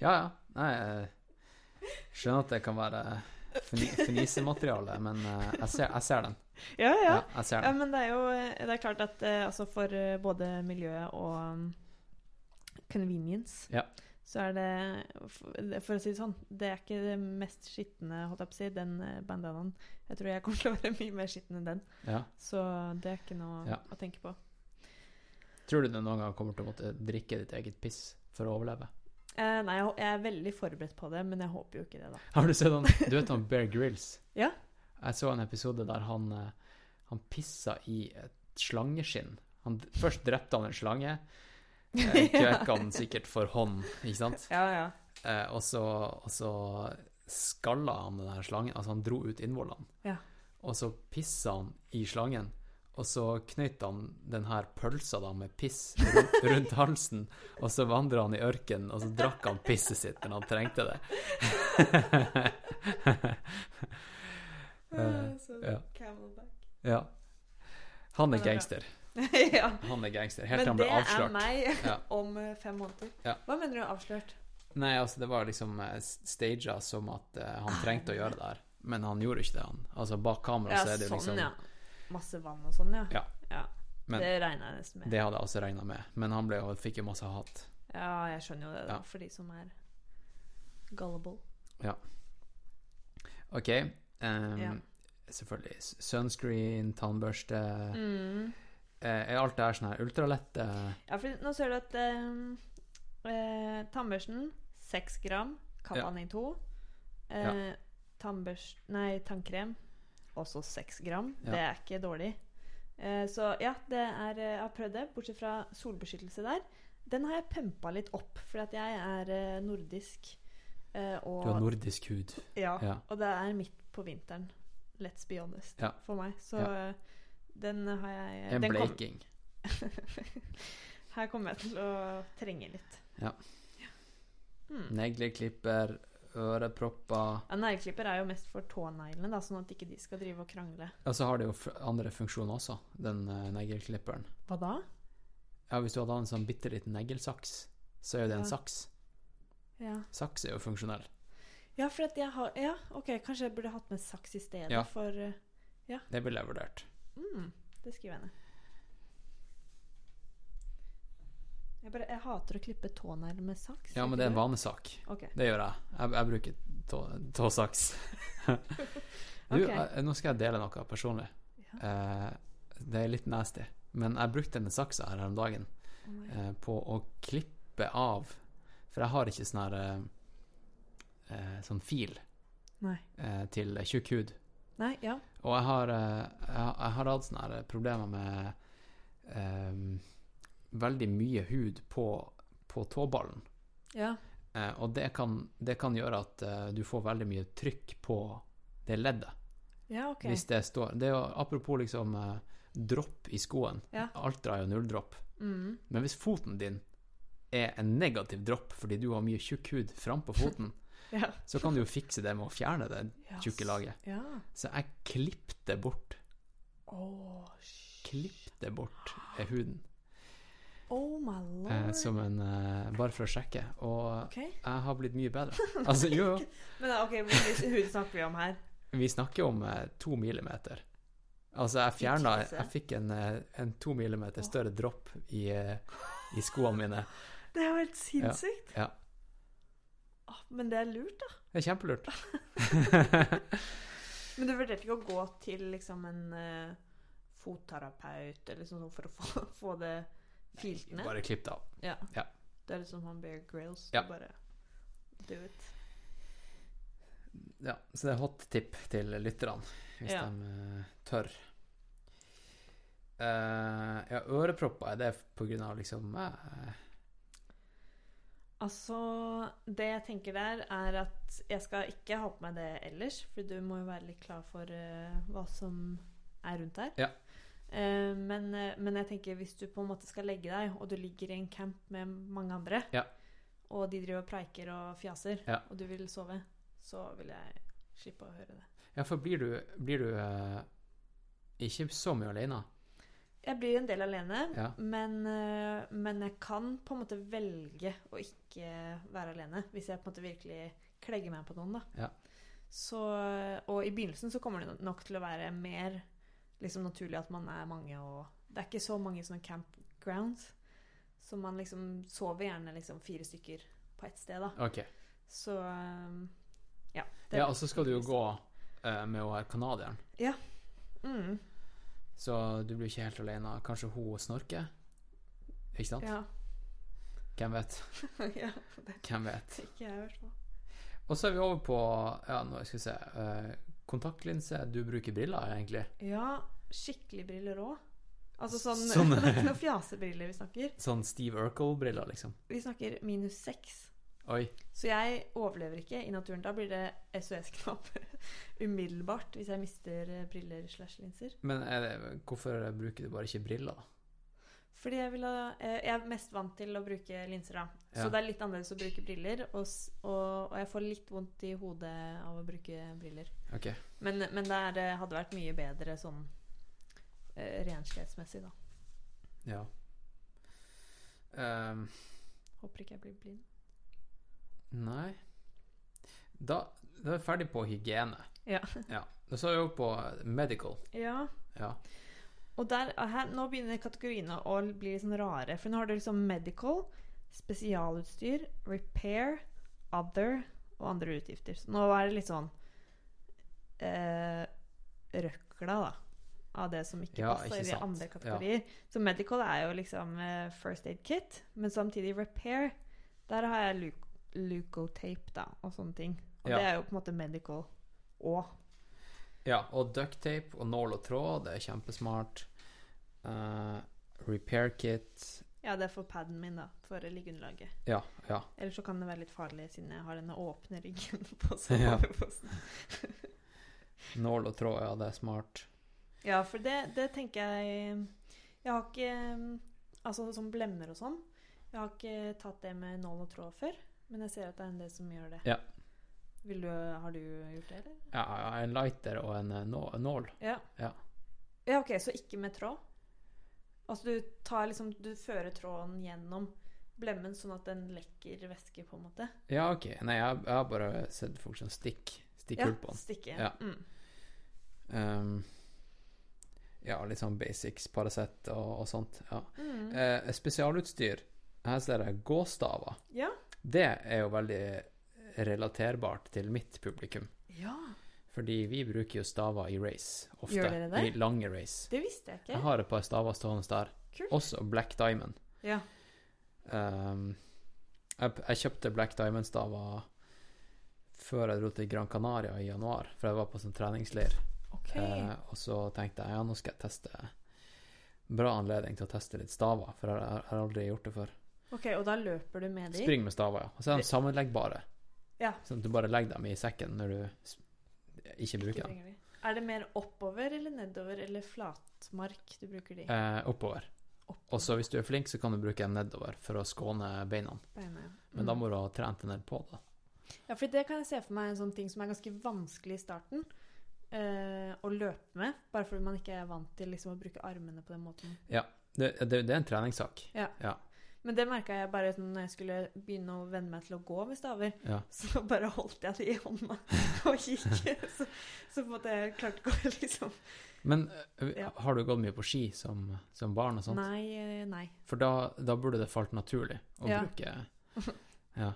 Ja, ja. Nei, jeg skjønner at det kan være fni fnisemateriale, men eh, jeg, ser, jeg ser den. Ja, ja. Ja, ser Ja, men det er jo det er klart at eh, altså for eh, både miljøet og um, convenience Ja. så er det for, å si det sånn Det er ikke det mest skitne, holdt jeg på å si, den eh, bandanaen. Jeg tror jeg kommer til å være mye mer skitten enn den. Ja. Så det er ikke noe Ja. å tenke på. Tror du du noen gang kommer til å måtte drikke ditt eget piss for å overleve? Eh, nei, jeg, jeg er veldig forberedt på det, men jeg håper jo ikke det, da. Har du sett han Du vet han Bear Grylls? Ja. Jeg så en episode der han, eh, han pissa i et slangeskinn. Han, først drepte han en slange. Eh, Kveka den sikkert for hånd, ikke sant? Ja, ja. Uh, og, så, og så skalla han den slangen, altså han dro ut innvollene. Ja. Og så pissa han i slangen, og så knøt han den her pølsa da med piss rundt, rundt halsen, og så vandra han i ørkenen, og så drakk han pisset sitt når han trengte det. Eh, ja. Ja. Han er er gangster. ja. Han er gangster. Helt til Men det er meg Ja. om eh, fem måneder. Hva mener du avslørt? Nei, altså, det var liksom eh, staged som at han trengte å gjøre det der. Men han gjorde ikke det, han. Altså, bak kamera så er det jo sånn, liksom. Masse vann og sånn, ja. Ja. ja. Men- det regna jeg nesten med. Det hadde jeg også regna med. Men han jo- fikk jo masse hat. Ja, jeg skjønner jo det, da, Ja. for de som er gullible. Ja. OK. Um, Ja. Selvfølgelig. Sunscreen, tannbørste Mm. eh, Er alt det her sånn her ultralette Ja, for nå ser du at eh, eh, tannbørsten 6 gram, Kapanin 2. Eh, tannbørst... Nei, tannkrem også 6 gram. Ja. Det er ikke dårlig. Eh, så ja, det er eh, Jeg har prøvd det, bortsett fra solbeskyttelse der. Den har jeg pumpa litt opp, fordi at jeg er eh, nordisk. eh, og, Du har nordisk hud. ja, ja. og det er midt på vinteren. Let's be honest. Ja. For meg. Så den har jeg En den kom- bleiking. Her kommer jeg til å trenge litt. Ja. Hmm. Negleklipper, ørepropper Ja, Negleklipper er jo mest for tåneglene, da, sånn at ikke de skal drive og krangle. Og så har det jo andre funksjoner også, den uh, negleklipperen. Hva da? Ja, hvis du hadde en sånn bitte liten neglesaks, så er jo det en Ja. saks. Ja. Saks er jo funksjonell. ja, for at jeg har Ja, OK, kanskje jeg burde hatt med saks i stedet Ja. for eh, Det ville jeg vurdert. mm, Det skriver jeg ned. Jeg, bare, jeg hater å klippe tånegler med saks. Ja, men det er en vanesak. Okay. Det gjør jeg. Jeg, jeg bruker tå, tåsaks. du, okay. jeg, nå skal jeg dele noe personlig. Ja. Eh, det er litt nasty. Men jeg brukte denne saksa her om dagen oh eh, på å klippe av For jeg har ikke sånn her eh, eh, Sånn fil eh, til tjukk hud. Nei, ja. Og jeg har, eh, jeg, jeg har hatt sånne problemer med eh, veldig mye hud på, på tåballen. Ja. Eh, og det kan, det kan gjøre at eh, du får veldig mye trykk på det leddet. Ja, ok. Hvis det står Det er jo apropos liksom eh, dropp i skoen. Ja. Alt drar jo nulldropp. Mm. Men hvis foten din er en negativ dropp fordi du har mye tjukk hud frampå foten, Ja. så kan du jo fikse det med å fjerne det tjukke laget. Ja. Så jeg klippte bort oh. Klippte bort eh, huden. Oh my lord. Eh, som en eh, Bare for å sjekke. Og okay. jeg har blitt mye bedre. Altså, jo, jo. Men ok, hvor mye snakker vi om her? Vi snakker om eh, to millimeter. Altså, jeg fjerna. Jeg fikk en, eh, en to millimeter større dropp i, eh, i skoene mine. Det er jo helt sinnssykt. Ja. Åh, men det er lurt, da. Det er kjempelurt. Men du vurderte ikke å gå til liksom en uh, fotterapeut eller sånn for å få, få det filt ned? Bare klipp det av. Ja. Ja. Det er litt som han Bear grills Ja. Bare do it. Ja, så det er hot tip til lytterne, hvis Ja. de uh, tør. Uh, ja, ørepropper, er det på grunn av liksom uh, Altså, det jeg tenker der, er at jeg skal ikke ha på meg det ellers, for du må jo være litt klar for uh, hva som er rundt her. Ja. Eh, men, eh, men jeg tenker hvis du på en måte skal legge deg, og du ligger i en camp med mange andre, Ja. og de driver og preiker og fjaser, Ja. og du vil sove, så vil jeg slippe å høre det. Ja, for blir du, blir du uh, ikke så mye alene? Jeg blir en del alene, Ja. men, uh, men jeg kan på en måte velge å ikke være alene, hvis jeg på en måte virkelig klegger meg på noen, da. Ja. Så, og i begynnelsen så kommer det nok til å være mer liksom naturlig at man er mange, og det er ikke så mange sånne campgrounds. Så man liksom sover gjerne liksom fire stykker på ett sted, da. Ok. Så eh, ja. det- Ja, og så skal du jo gå uh, med å være canadieren, Mm, så du blir ikke helt alene. Kanskje hun snorker? Ikke sant? ja. Hvem vet? ja. Det Hvem vet? ikke jeg, i hvert fall. Og så er vi over på ja, nå skal vi se uh, kontaktlinse. Du bruker briller, egentlig. Ja, skikkelig briller òg. Altså sånn, Sånn- Det er ikke noen fjasebriller vi snakker. Sånn Steve Urkel-briller, liksom. Vi snakker minus seks. Oi. Så jeg overlever ikke i naturen. Da blir det SOS-knapp umiddelbart hvis jeg mister eh, briller slash linser. Men det, hvorfor bruker du bare ikke briller, da? Fordi jeg, ha, eh, jeg er mest vant til å bruke linser, da. Ja. Så det er litt annerledes å bruke briller. Og, og, og jeg får litt vondt i hodet av å bruke briller. Ok. Men, men det eh, hadde vært mye bedre sånn eh, renskapsmessig, da. Ja. Um, Håper ikke jeg blir blind. nei Da, da er vi ferdig på hygiene. Ja. Ja. Så er vi over på medical. ja. Ja. Og der, her, nå begynner kategoriene å bli litt sånn rare. For nå har du liksom medical, spesialutstyr, repair, other og andre utgifter. Så nå er det litt sånn eh, røkla, da. Av det som ikke Ja, passer ikke i de andre kategorier. Så medical er jo liksom eh, first aid kit. Men samtidig repair, der har jeg luc Lucotape, da, og sånne ting. Og Ja. det er jo på en måte medical òg. ja. Og ducktape og nål og tråd, det er kjempesmart. Uh, repair kit Ja, det er for paden min, da. For liggeunderlaget. Ja, ja. Ellers så kan det være litt farlig siden jeg har denne åpne ryggen på Ja. soveposen. Nål og tråd, ja, det er smart. Ja, for det, det tenker jeg Jeg har ikke Altså som blemmer og sånn. Jeg har ikke tatt det med nål og tråd før, men jeg ser at det er en del som gjør det. Ja. Du, har du gjort det, eller? Ja, en lighter og en eh, nål. Ja. Ja. ja, ok, så ikke med tråd? Altså du tar liksom Du fører tråden gjennom blemmen sånn at den lekker væske, på en måte? Ja, ok. Nei, jeg, jeg har bare sett folk som stikk, stikker hull på den. stikke. Ja. Mm. Um, ja, litt sånn basics, Paracet og, og sånt. Ja. Mm. Eh, spesialutstyr. Her ser jeg gåstaver. Ja. Det er jo veldig relaterbart til mitt publikum. ja. Fordi vi bruker jo staver i race, ofte. Gjør dere det? I lange race. Det visste jeg ikke. Jeg har et par staver stående der. Kult. Også Black Diamond. Ja. Um, jeg, jeg kjøpte Black Diamond-staver før jeg dro til Gran Canaria i januar, for jeg var på sånn treningsleir. Ok. Eh, og så tenkte jeg ja, nå skal jeg teste Bra anledning til å teste litt staver, for jeg har jeg har aldri gjort det før. ok, Og da løper du med de? Spring med staver, ja. Og så er de sammenleggbare. Ja. Sånn at du bare legger dem i sekken når du ikke Ikke bruker dem. Er det mer oppover eller nedover eller flatmark du bruker de? Eh, oppover. Oppover. Og så hvis du er flink, så kan du bruke dem nedover for å skåne beina. Beina, ja. Men da Mm. må du ha trent en del på det. Ja, for det kan jeg se for meg en sånn ting som er ganske vanskelig i starten. Eh, å løpe med, bare fordi man ikke er vant til liksom, å bruke armene på den måten. Det, det, det er en treningssak. Men det merka jeg bare sånn, når jeg skulle begynne å venne meg til å gå med staver. Ja. Så bare holdt jeg det i hånda og gikk. Så, så måte jeg klarte å liksom Men eh, Ja. har du gått mye på ski som, som barn og sånt? Nei, eh, nei. For da, da burde det falt naturlig å Ja. bruke Ja.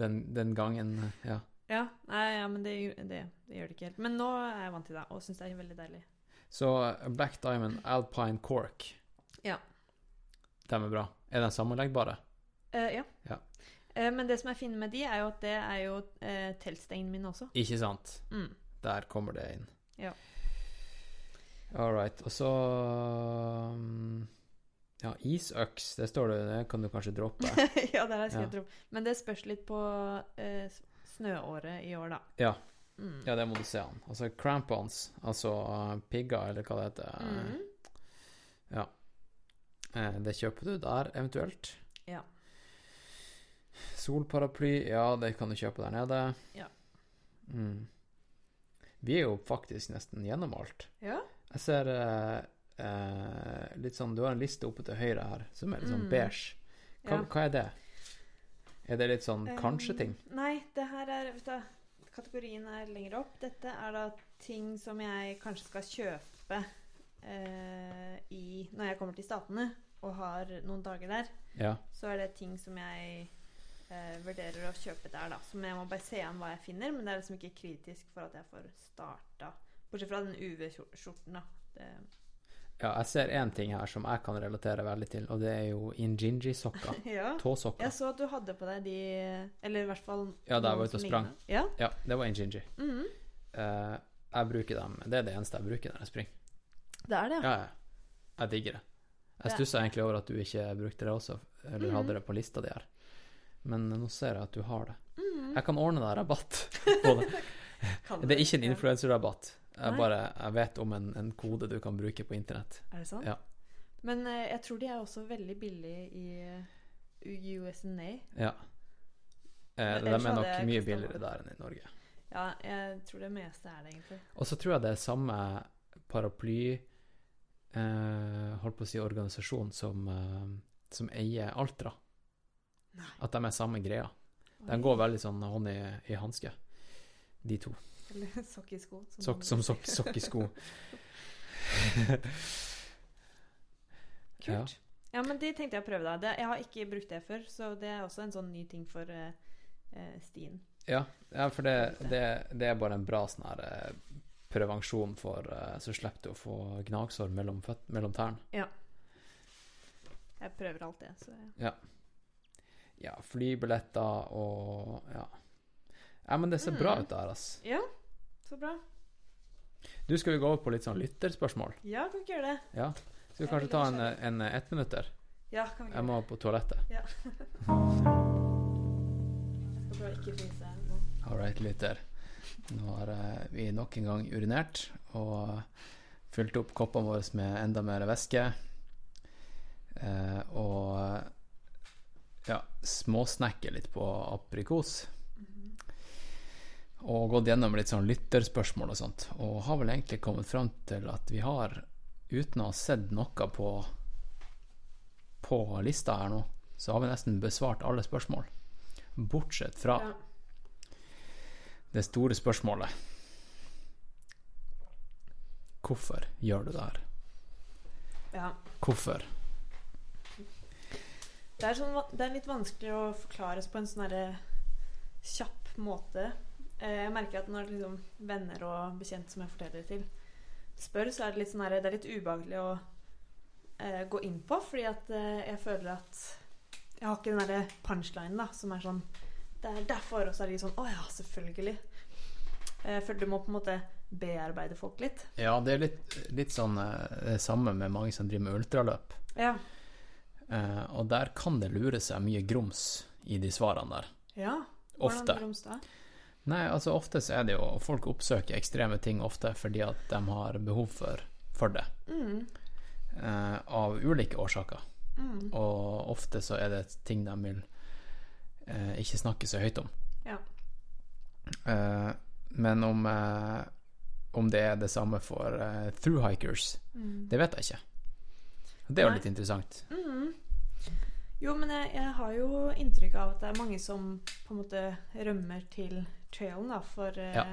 Den, den gangen Ja. Ja, nei, ja men det, det, det gjør det ikke helt. Men nå er jeg vant til det, og syns det er veldig deilig. Så eh, Black Diamond Alpine Cork, Ja. de er bra. Er de sammenleggbare? Uh, ja. Ja. Uh, men det som er fint med de, er jo at det er jo uh, teltsteinen min også. Ikke sant? Mm. Der kommer det inn. Ja. All right. Og så mm, Ja, isøks, det står det, det kan du kanskje droppe. ja, det har jeg skrevet Ja. opp. Men det spørs litt på eh, snøåret i år, da. Ja. Mm. Ja, det må du se an. Altså crampons, altså uh, pigger, eller hva det heter. Mm. Ja. Eh, det kjøper du der, eventuelt. Ja. Solparaply, ja, det kan du kjøpe der nede. Ja. Mm. Vi er jo faktisk nesten gjennom alt. Ja. Jeg ser eh, eh, litt sånn Du har en liste oppe til høyre her som er litt sånn Mm. beige. Hva, ja. hva er det? Er det litt sånn kanskje-ting? Um, Nei, det her er vet du, Kategorien er lenger opp. Dette er da ting som jeg kanskje skal kjøpe eh, i Når jeg kommer til Statene og har noen dager der, Ja. så er det ting som jeg eh, vurderer å kjøpe der, da. Som jeg må bare se an hva jeg finner, men det er liksom ikke kritisk for at jeg får starta. Bortsett fra den UV-skjorten, da. Det, ja, jeg ser én ting her som jeg kan relatere veldig til, og det er jo injinji-sokker. ja. Tåsokker. Jeg så at du hadde på deg de Eller i hvert fall Ja, da jeg var ute og sprang. Ja. Ja, det var injinji. Mm -hmm. uh, jeg bruker dem. Det er det eneste jeg bruker når jeg springer. Det er det, Ja, ja. Jeg digger det. Jeg stussa egentlig over at du ikke brukte det også, eller Mhm. hadde det på lista di her. Men nå ser jeg at du har det. Mhm. Jeg kan ordne deg rabatt på det. Det er ikke en influenserrabatt. Jeg bare jeg vet om en, en kode du kan bruke på internett. Er det sant? Ja. Men eh, jeg tror de er også veldig billige i USNA. Ja. Eh, de er nok mye billigere der enn i Norge. Ja, jeg tror det meste er det, egentlig. Og så tror jeg det er samme paraply eh, Holdt på å si organisasjon som, eh, som eier Altra. Nei. At de er samme greia. De går veldig sånn hånd i, i hanske, de to. Eller sokk i sko. Sokk som sokk, i sko. Kult. Ja. men de tenkte jeg å prøve, da. Det, jeg har ikke brukt det før, så det er også en sånn ny ting for eh, stien. Ja, ja for det, det, det er bare en bra sånn her uh, prevensjon for uh, Så slipper du å få gnagsår mellom, mellom tærne. Jeg prøver alt det, så Ja. Ja, flybilletter og ja. Ja, men det ser bra Mm. ut der, ass. Ja, så bra. Du, skal vi gå over på litt sånn lytterspørsmål? Ja, kan vi ikke gjøre det? Ja. Skal vi kanskje ta en, en ettminutter? Ja, kan vi gjøre Jeg må på toalettet. Ja. Jeg skal prøve å ikke fryse nå. All right, lytter. Nå har eh, vi nok en gang urinert og fylt opp koppene våre med enda mer væske. Eh, og ja, småsnekker litt på aprikos. Og gått gjennom litt sånn lytterspørsmål og sånt. Og har vel egentlig kommet fram til at vi har, uten å ha sett noe på på lista her nå, så har vi nesten besvart alle spørsmål. Bortsett fra Ja. det store spørsmålet. Hvorfor gjør du det her? ja. Hvorfor? Det er, sånn, det er litt vanskelig å forklares på en sånn herre kjapp måte. Eh, Jeg merker at når liksom venner og bekjente som jeg forteller det til, spør, så er det litt sånn her, Det er litt ubehagelig å eh, gå inn på, fordi at eh, jeg føler at Jeg har ikke den derre punchlinen da, som er sånn Det er derfor. Og så er de sånn Å ja, selvfølgelig. Eh, Jeg føler du må på en måte bearbeide folk litt. Ja, det er litt, litt sånn eh, det samme med mange som driver med ultraløp. Ja. Eh, og der kan det lure seg mye grums i de svarene der. ja. Ofte. Hvordan grums da? Nei, altså ofte så er det jo Folk oppsøker ekstreme ting ofte fordi at de har behov for, for det. Mm. Eh, av ulike årsaker. Mm. Og ofte så er det ting de vil eh, ikke snakke så høyt om. Ja. Eh, men om, eh, om det er det samme for eh, throughhikers, Mm. det vet jeg ikke. Det er jo litt interessant. Mm. Jo, men jeg, jeg har jo inntrykk av at det er mange som på en måte rømmer til trailen, da, for, eh, Ja.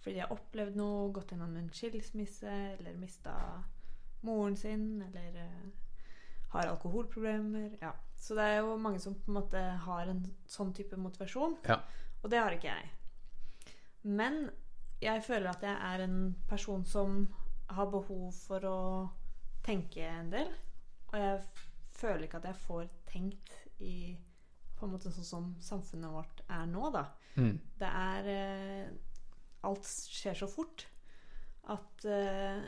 fordi de har opplevd noe, gått gjennom en skilsmisse, eller mista moren sin, eller eh, har alkoholproblemer. Ja. Så det er jo mange som på en måte har en sånn type motivasjon, Ja. og det har ikke jeg. Men jeg føler at jeg er en person som har behov for å tenke en del. Og jeg føler ikke at jeg får tenkt i på en måte sånn som samfunnet vårt er nå, da. Mm. Det er eh, Alt skjer så fort at eh,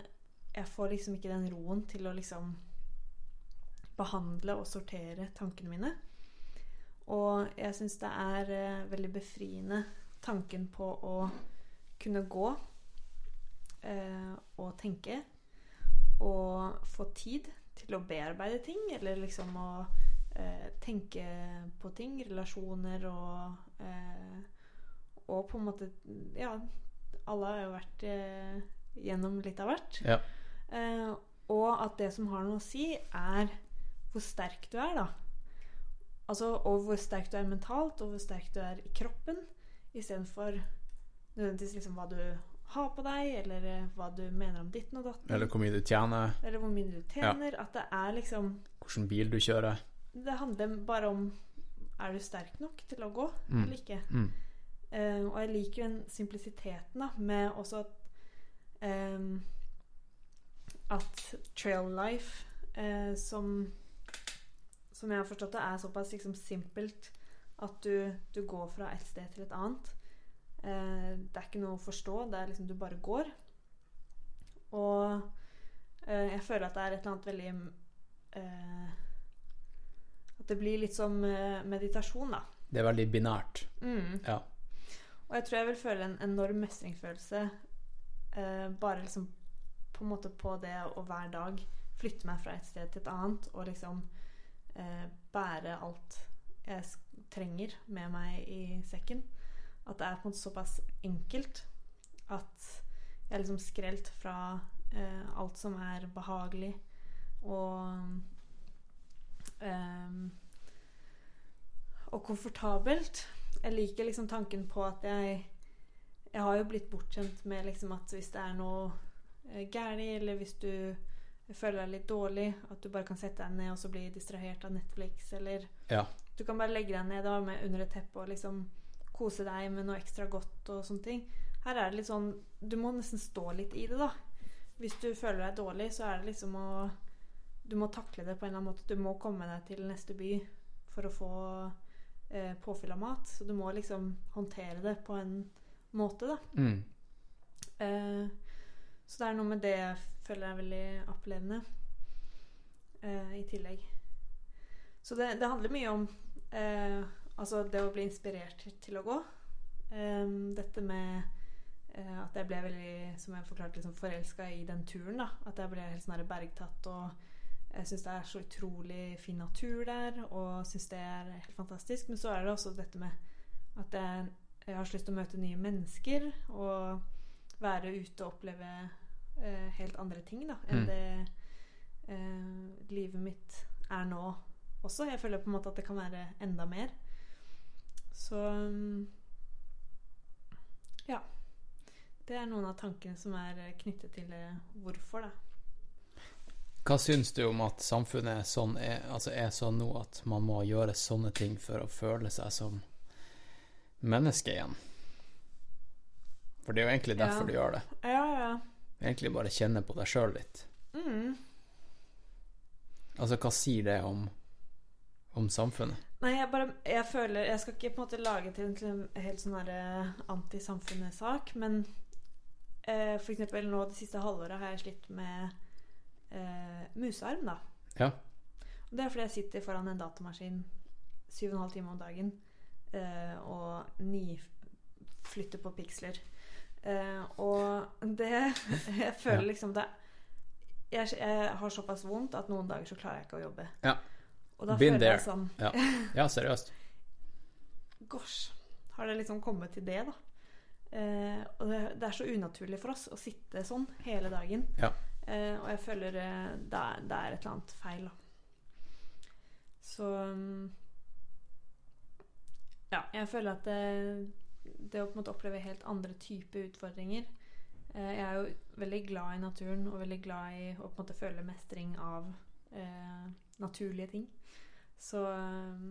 jeg får liksom ikke den roen til å liksom behandle og sortere tankene mine. Og jeg syns det er eh, veldig befriende tanken på å kunne gå eh, og tenke og få tid til å bearbeide ting, eller liksom å eh, tenke på ting, relasjoner og eh, Og på en måte Ja, alle har jo vært eh, gjennom litt av hvert. Ja. Eh, og at det som har noe å si, er hvor sterk du er, da. Altså, og hvor sterk du er mentalt, og hvor sterk du er i kroppen, istedenfor nødvendigvis liksom hva du har på deg, eller eh, hva du mener om ditten og datten, Eller hvor mye du tjener, eller hvor mye du tjener. At det er liksom hvilken bil du kjører. Det handler bare om Er du sterk nok til å gå, Mm. eller ikke? Mm. Uh, og jeg liker den simplisiteten da, med også at um, At trail life, uh, som Som jeg har forstått det, er såpass liksom simpelt at du, du går fra et sted til et annet. Eh, det er ikke noe å forstå, det er liksom du bare går. Og eh, jeg føler at det er et eller annet veldig eh, det blir litt som eh, meditasjon, da. Det er veldig binært. Mm. Ja. Og jeg tror jeg vil føle en enorm mestringsfølelse eh, bare liksom på en måte på det å hver dag flytte meg fra et sted til et annet og liksom eh, bære alt jeg trenger med meg i sekken. At det er på en måte såpass enkelt at jeg er liksom skrelt fra eh, alt som er behagelig og eh, og komfortabelt. Jeg liker liksom tanken på at jeg Jeg har jo blitt bortskjemt med liksom at hvis det er noe eh, gærent, eller hvis du føler deg litt dårlig, at du bare kan sette deg ned og så bli distrahert av Netflix, eller Ja. du kan bare legge deg ned da med under et teppe og liksom kose deg med noe ekstra godt og sånne ting. Her er det litt sånn Du må nesten stå litt i det, da. Hvis du føler deg dårlig, så er det liksom å Du må takle det på en eller annen måte. Du må komme deg til neste by for å få eh, påfyll av mat. Så du må liksom håndtere det på en måte, da. Mm. Eh, så det er noe med det jeg føler er veldig opplevende eh, i tillegg. Så det, det handler mye om eh, altså det å bli inspirert til å gå. Eh, dette med eh, at jeg ble veldig, som jeg forklarte, liksom forelska i den turen. da At jeg ble helt sånn bergtatt. Og jeg syns det er så utrolig fin natur der, og syns det er helt fantastisk. Men så er det også dette med at jeg, jeg har så lyst til å møte nye mennesker. Og være ute og oppleve eh, helt andre ting da enn Mm. det eh, livet mitt er nå også. Jeg føler på en måte at det kan være enda mer. Så mm, ja. Det er noen av tankene som er knyttet til hvorfor, da. Hva syns du om at samfunnet er sånn, er, altså er sånn nå at man må gjøre sånne ting for å føle seg som menneske igjen? For det er jo egentlig derfor Ja. du gjør det. Ja, ja. Egentlig bare kjenne på deg sjøl litt. Mm. Altså, hva sier det om, om samfunnet? Nei, jeg bare Jeg føler Jeg skal ikke på en måte lage til en, helt sånn derre antisamfunnet-sak, men eh, for eksempel nå det siste halvåret har jeg slitt med eh, musearm, da. Ja. Og det er fordi jeg sitter foran en datamaskin syv og en halv time om dagen eh, og flytter på piksler. Eh, og det Jeg føler liksom det jeg, jeg har såpass vondt at noen dager så klarer jeg ikke å jobbe. Ja. Og da Been føler there. jeg sånn Ja, ja seriøst. Gosh, har det liksom kommet til det, da? Eh, og det, det er så unaturlig for oss å sitte sånn hele dagen. Ja. Eh, og jeg føler eh, det, er, et eller annet feil, da. Så mm, Ja, jeg føler at det, det å på en måte oppleve helt andre typer utfordringer eh, Jeg er jo veldig glad i naturen og veldig glad i å på en måte føle mestring av eh, naturlige ting. Så eh,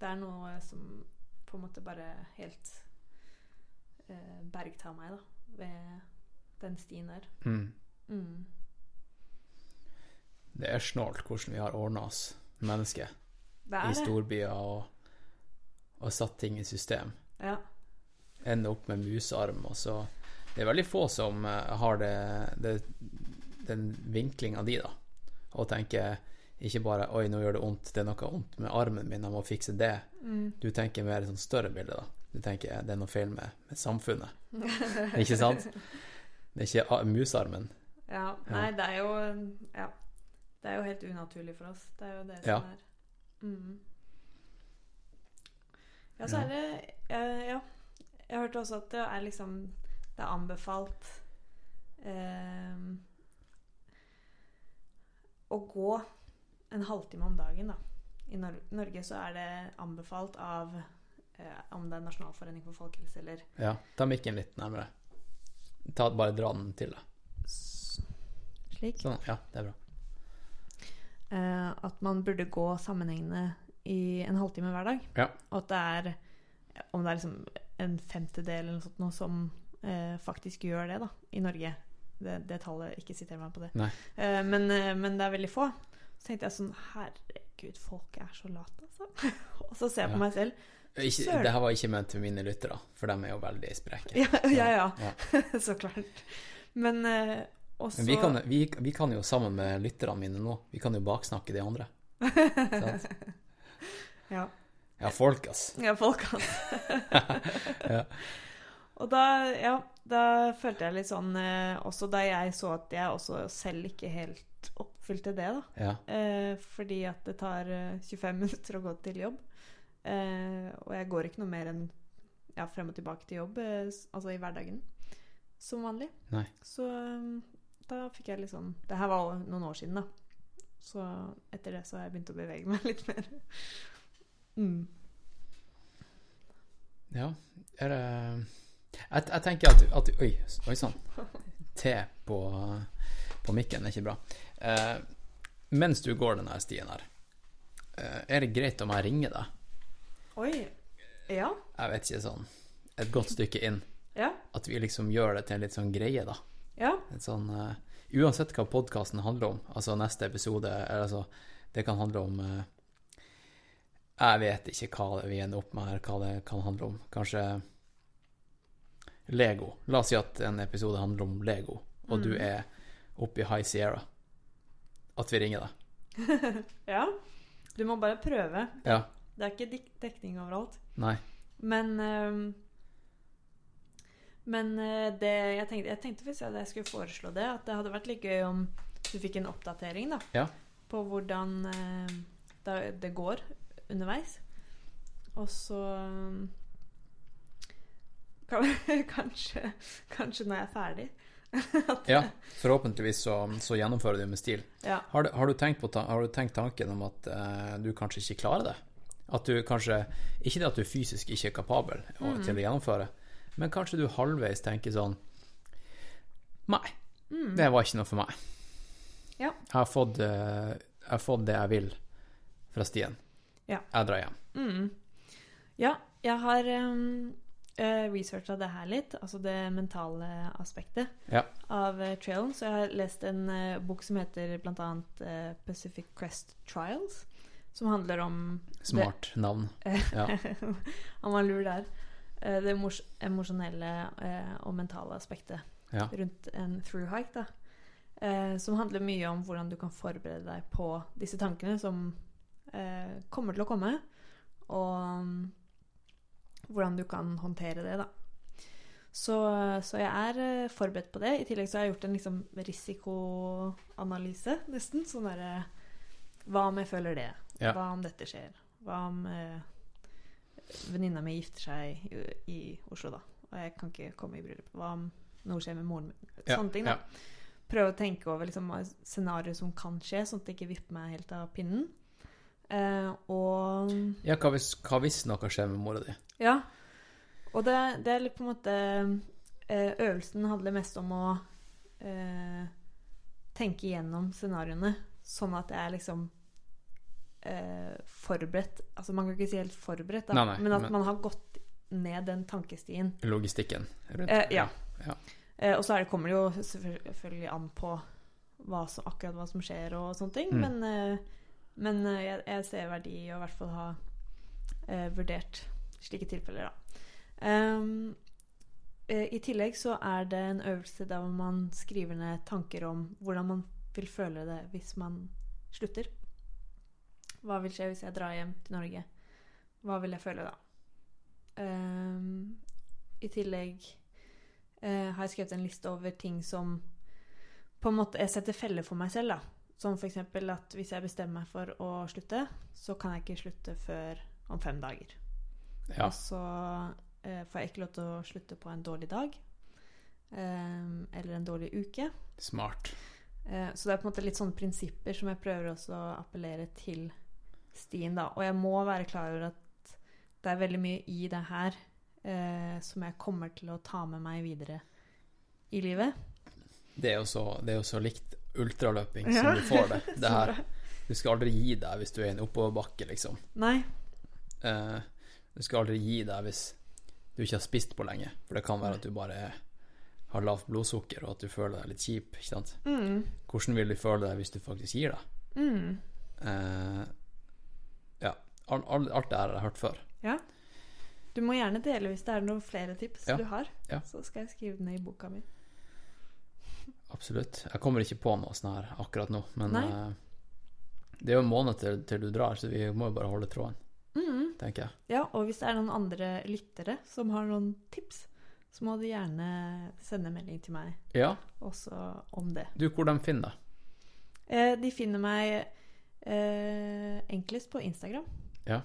det er noe som på en måte bare helt eh, bergtar meg, da, ved den stien der. Mm. Mm. Det er snålt hvordan vi har ordna oss mennesker i er storbyer og, og satt ting i system. Ja. Ender opp med musarm, og så Det er veldig få som eh, har det, det den vinklinga di, da. Og tenker ikke bare 'oi, nå gjør det vondt, det er noe vondt med armen min, jeg må fikse det'. Mm. Du tenker mer sånn større bilde, da. Du tenker det er noe feil med, med samfunnet. ikke sant? Det er ikke musarmen. Ja. Nei, det er jo Ja. Det er jo helt unaturlig for oss. Det er jo det som er mm. Ja, så er det eh, Ja. Jeg hørte også at det er liksom Det er anbefalt eh, å gå en halvtime om dagen, da. I Nor Norge så er det anbefalt av eh, om det er Nasjonalforening for folkehelse eller Ja, ta mikken litt nærmere. Ta, bare dra den til deg. Slik. Sånn, ja, det er bra. Uh, at man burde gå sammenhengende i en halvtime hver dag. Ja. Og at det er om det er liksom en femtedel eller noe sånt noe som uh, faktisk gjør det da, i Norge. Det, det tallet, ikke siter meg på det. Eh, men, men det er veldig få. Så tenkte jeg sånn Herregud, folk er så late, altså. og så ser jeg Ja. på meg selv. Ikke, det her var ikke ment til mine lyttere, for de er jo veldig spreke. Ja, ja, ja. Ja. så klart. Men også Men vi kan, vi, vi kan jo sammen med lytterne mine nå, vi kan jo baksnakke de andre. Ja. Ja, folk, ass. Ja, folk altså Ja. Og da, ja, da følte jeg litt sånn eh, Også da jeg så at jeg også selv ikke helt oppfylte det, da. Ja. Eh, fordi at det tar eh, 25 minutter å gå til jobb. Eh, og jeg går ikke noe mer enn ja, frem og tilbake til jobb, eh, altså i hverdagen, som vanlig. Nei. Så eh, da fikk jeg litt sånn Det her var noen år siden, da. Så etter det så har jeg begynt å bevege meg litt mer. Mm. ja. Er det jeg, jeg tenker at, at Oi, oi sann. Te på, på mikken er ikke bra. Eh, mens du går denne stien her, eh, er det greit om jeg ringer deg? Oi. Ja. Jeg vet ikke, sånn et godt stykke inn. Ja. At vi liksom gjør det til en litt sånn greie, da. Ja. Sånn uh, Uansett hva podkasten handler om, altså neste episode eller altså, Det kan handle om uh, Jeg vet ikke hva vi ender opp med her, hva det kan handle om. Kanskje Lego. La oss si at en episode handler om Lego, og du er oppe i High Sierra. At vi ringer deg. ja. Du må bare prøve. Ja. Det er ikke dekning overalt. Nei. Men ehm, Men eh, det jeg tenkte, jeg tenkte hvis jeg, jeg skulle foreslå det, at det hadde vært litt gøy om du fikk en oppdatering da, Ja. på hvordan eh, det, går underveis. Og så kan, kanskje, kanskje når jeg er ferdig. Ja. Forhåpentligvis så, så gjennomfører du med stil. Ja. Har du, har du, på, har du tenkt tanken om at eh, du kanskje ikke klarer det? At du kanskje Ikke det at du fysisk ikke er kapabel å- til å gjennomføre, men kanskje du halvveis tenker sånn Nei, det var ikke noe for meg. Ja. Jeg har fått, eh, jeg har fått det jeg vil fra stien. Ja. Jeg drar hjem. Mm. Ja, jeg har um, researcha det her litt, altså det mentale aspektet Ja. av uh, trailen. Så jeg har lest en uh, bok som heter annet eh, Pacific Crest Trials. Som handler om Smart navn. Ja. Han var lur der. Eh, det emos- emosjonelle eh, og mentale aspektet Ja. rundt en through-hike. da. Eh, som handler mye om hvordan du kan forberede deg på disse tankene som eh, kommer til å komme. Og um, hvordan du kan håndtere det, da. Så, så jeg er eh, forberedt på det. I tillegg så har jeg gjort en liksom risikoanalyse, nesten. Sånn derre Hva om jeg føler det? Ja. Hva om dette skjer? Hva om eh, venninna mi gifter seg i, i Oslo, da? Og jeg kan ikke komme i bryllup. Hva om noe skjer med moren min? Ja, Sånne ting, da. Prøve å tenke over liksom, scenarioer som kan skje, sånn at det ikke vipper meg helt av pinnen. Eh, og Ja, hva hvis, hva hvis noe skjer med mora di? ja. Og det, det er litt på en måte eh, Øvelsen handler mest om å eh, tenke igjennom scenarioene, sånn at jeg liksom eh, forberedt Altså man kan ikke si helt forberedt, da, Nei, nei, men at men- man har gått ned den tankestien. Logistikken rundt Eh, ja. ja. Eh, og så det, kommer det jo selvfølgelig an på hva som, akkurat hva som skjer og sånne ting. Mm. Men, eh, men eh, jeg, jeg ser verdi i å i hvert fall ha eh, vurdert slike tilfeller, da. Eh, I tillegg så er det en øvelse der man skriver ned tanker om hvordan man vil føle det hvis man slutter. Hva vil skje hvis jeg drar hjem til Norge? Hva vil jeg føle da? Um, I tillegg uh, har jeg skrevet en liste over ting som på en måte jeg setter feller for meg selv. da. Som f.eks. at hvis jeg bestemmer meg for å slutte, så kan jeg ikke slutte før om fem dager. ja. Og så uh, får jeg ikke lov til å slutte på en dårlig dag. Um, eller en dårlig uke. Smart. Uh, så det er på en måte litt sånne prinsipper som jeg prøver også å appellere til stien, da. Og jeg må være klar over at det er veldig mye i det her eh, som jeg kommer til å ta med meg videre i livet. Det er jo så, det er jo så likt ultraløping Ja. som du får det. Det her. Du skal aldri gi deg hvis du er i en oppoverbakke, liksom. Nei. Eh, du skal aldri gi deg hvis du ikke har spist på lenge. For det kan være at du bare har lavt blodsukker, og at du føler deg litt kjip. Ikke sant? Mm. Hvordan vil du føle deg hvis du faktisk gir deg? Mm. Eh, ja. Alt, det her har jeg hørt før. Ja. Du må gjerne dele hvis det er noen flere tips Ja. du har. Ja. Så skal jeg skrive det ned i boka mi. Absolutt. Jeg kommer ikke på noe sånn her akkurat nå, men eh, det er jo en måned til, til du drar, så vi må jo bare holde tråden, Mm. tenker jeg. Ja, og hvis det er noen andre lyttere som har noen tips, så må du gjerne sende melding til meg Ja, også om det. du, hvor de finner deg? Eh, de finner meg eh, enklest på Instagram. Ja.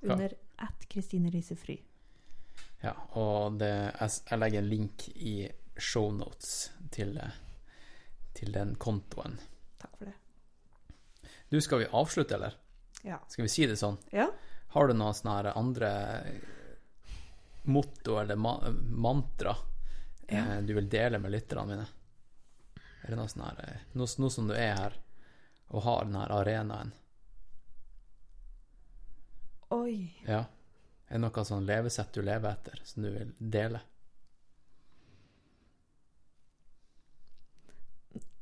Hva? Under at Kristine Risefry. Ja, og det, jeg, jeg legger en link i shownotes til, eh, til den kontoen. Takk for det. Du, skal vi avslutte, eller? Ja. Skal vi si det sånn? Ja. Har du noen sånne andre motto eller ma mantra Ja. eh, du vil dele med lytterne mine? Er det noe sånn her eh, nå som du er her og har den her arenaen, Oi. ja. Er det noe sånn levesett du lever etter, som du vil dele?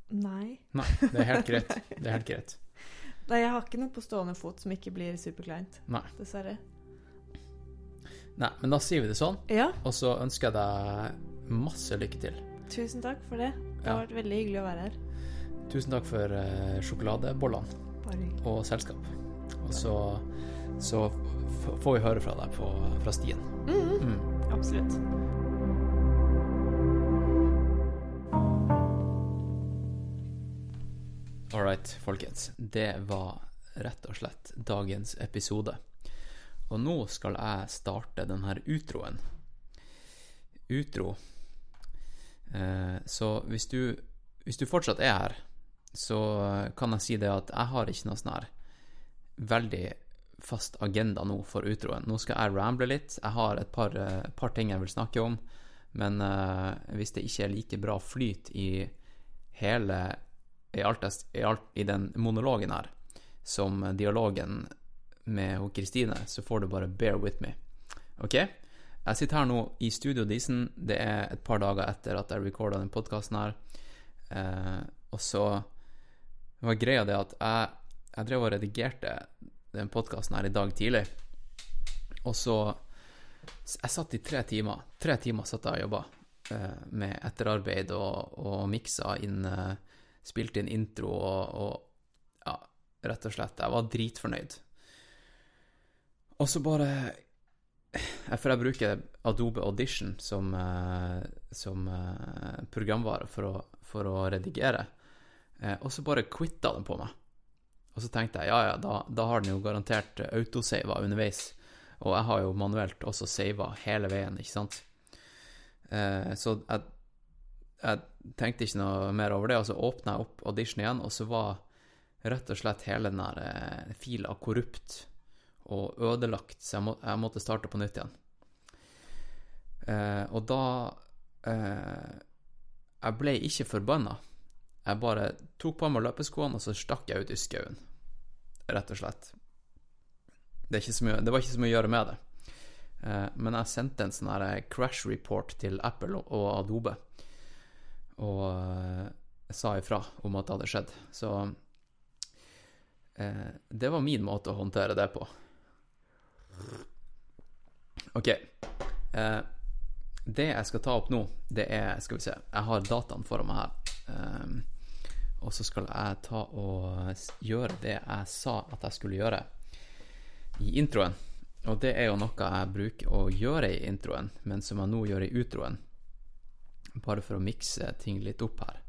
Nei. Nei, det er helt greit. Det er helt greit. Nei, jeg har ikke noe på stående fot som ikke blir superkleint. Nei. Dessverre. Nei, men da sier vi det sånn, Ja, og så ønsker jeg deg masse lykke til. tusen takk for det. Det Ja. har vært veldig hyggelig å være her. Tusen takk for eh, sjokoladebollene og selskap. Og så, så får vi høre fra deg på, fra stien. Mm, Mm. Absolutt. All right, folkens. Det var rett og slett dagens episode. Og nå skal jeg starte denne utroen. Utro. Eh, så hvis du, hvis du fortsatt er her, så kan jeg si det at jeg har ikke noe sånn her veldig fast agenda nå for utroen. Nå skal jeg ramble litt. Jeg har et par, eh, par ting jeg vil snakke om. Men uh, hvis det ikke er like bra flyt i hele i, alt, i, alt, i den monologen her som dialogen med Kristine, så får du bare bear with me. Ok? Jeg sitter her nå i Studio Disen. Det er et par dager etter at jeg recorda den podkasten her. Uh, og så var greia det at jeg, jeg drev og redigerte den podkasten her i dag tidlig. Og så Jeg satt i tre timer. Tre timer satt jeg og jobba eh, med etterarbeid og, og miksa inn eh, inn intro og, og ja, rett og slett. Jeg var dritfornøyd. Og så bare jeg- For jeg bruker Adobe Audition som, eh, som eh, programvare for å, for å redigere. Eh, og så bare quitta den på meg. Og så tenkte jeg ja, ja, da, da har den jo garantert eh, autosava underveis. Og jeg har jo manuelt også sava hele veien, ikke sant. Eh, så jeg, jeg tenkte ikke noe mer over det, og så åpna jeg opp Audition igjen, og så var rett og slett hele den der eh, fila korrupt og ødelagt, så jeg, må, jeg måtte starte på nytt igjen. Eh, og da eh, Jeg ble ikke forbanna. Jeg bare tok på meg løpeskoene, og så stakk jeg ut i skauen. Rett og slett. Det, mye, det var ikke så mye å gjøre med det. Eh, men jeg sendte en sånn eh, crash report til Apple og- Adobe, og eh, sa ifra om at det hadde skjedd. Så det var min måte å håndtere det på. Ok. Det jeg skal ta opp nå, det er Skal vi se, jeg har dataen foran meg her. Og så skal jeg ta og gjøre det jeg sa at jeg skulle gjøre i introen. Og det er jo noe jeg bruker å gjøre i introen, men som jeg nå gjør i utroen. Bare for å mikse ting litt opp her.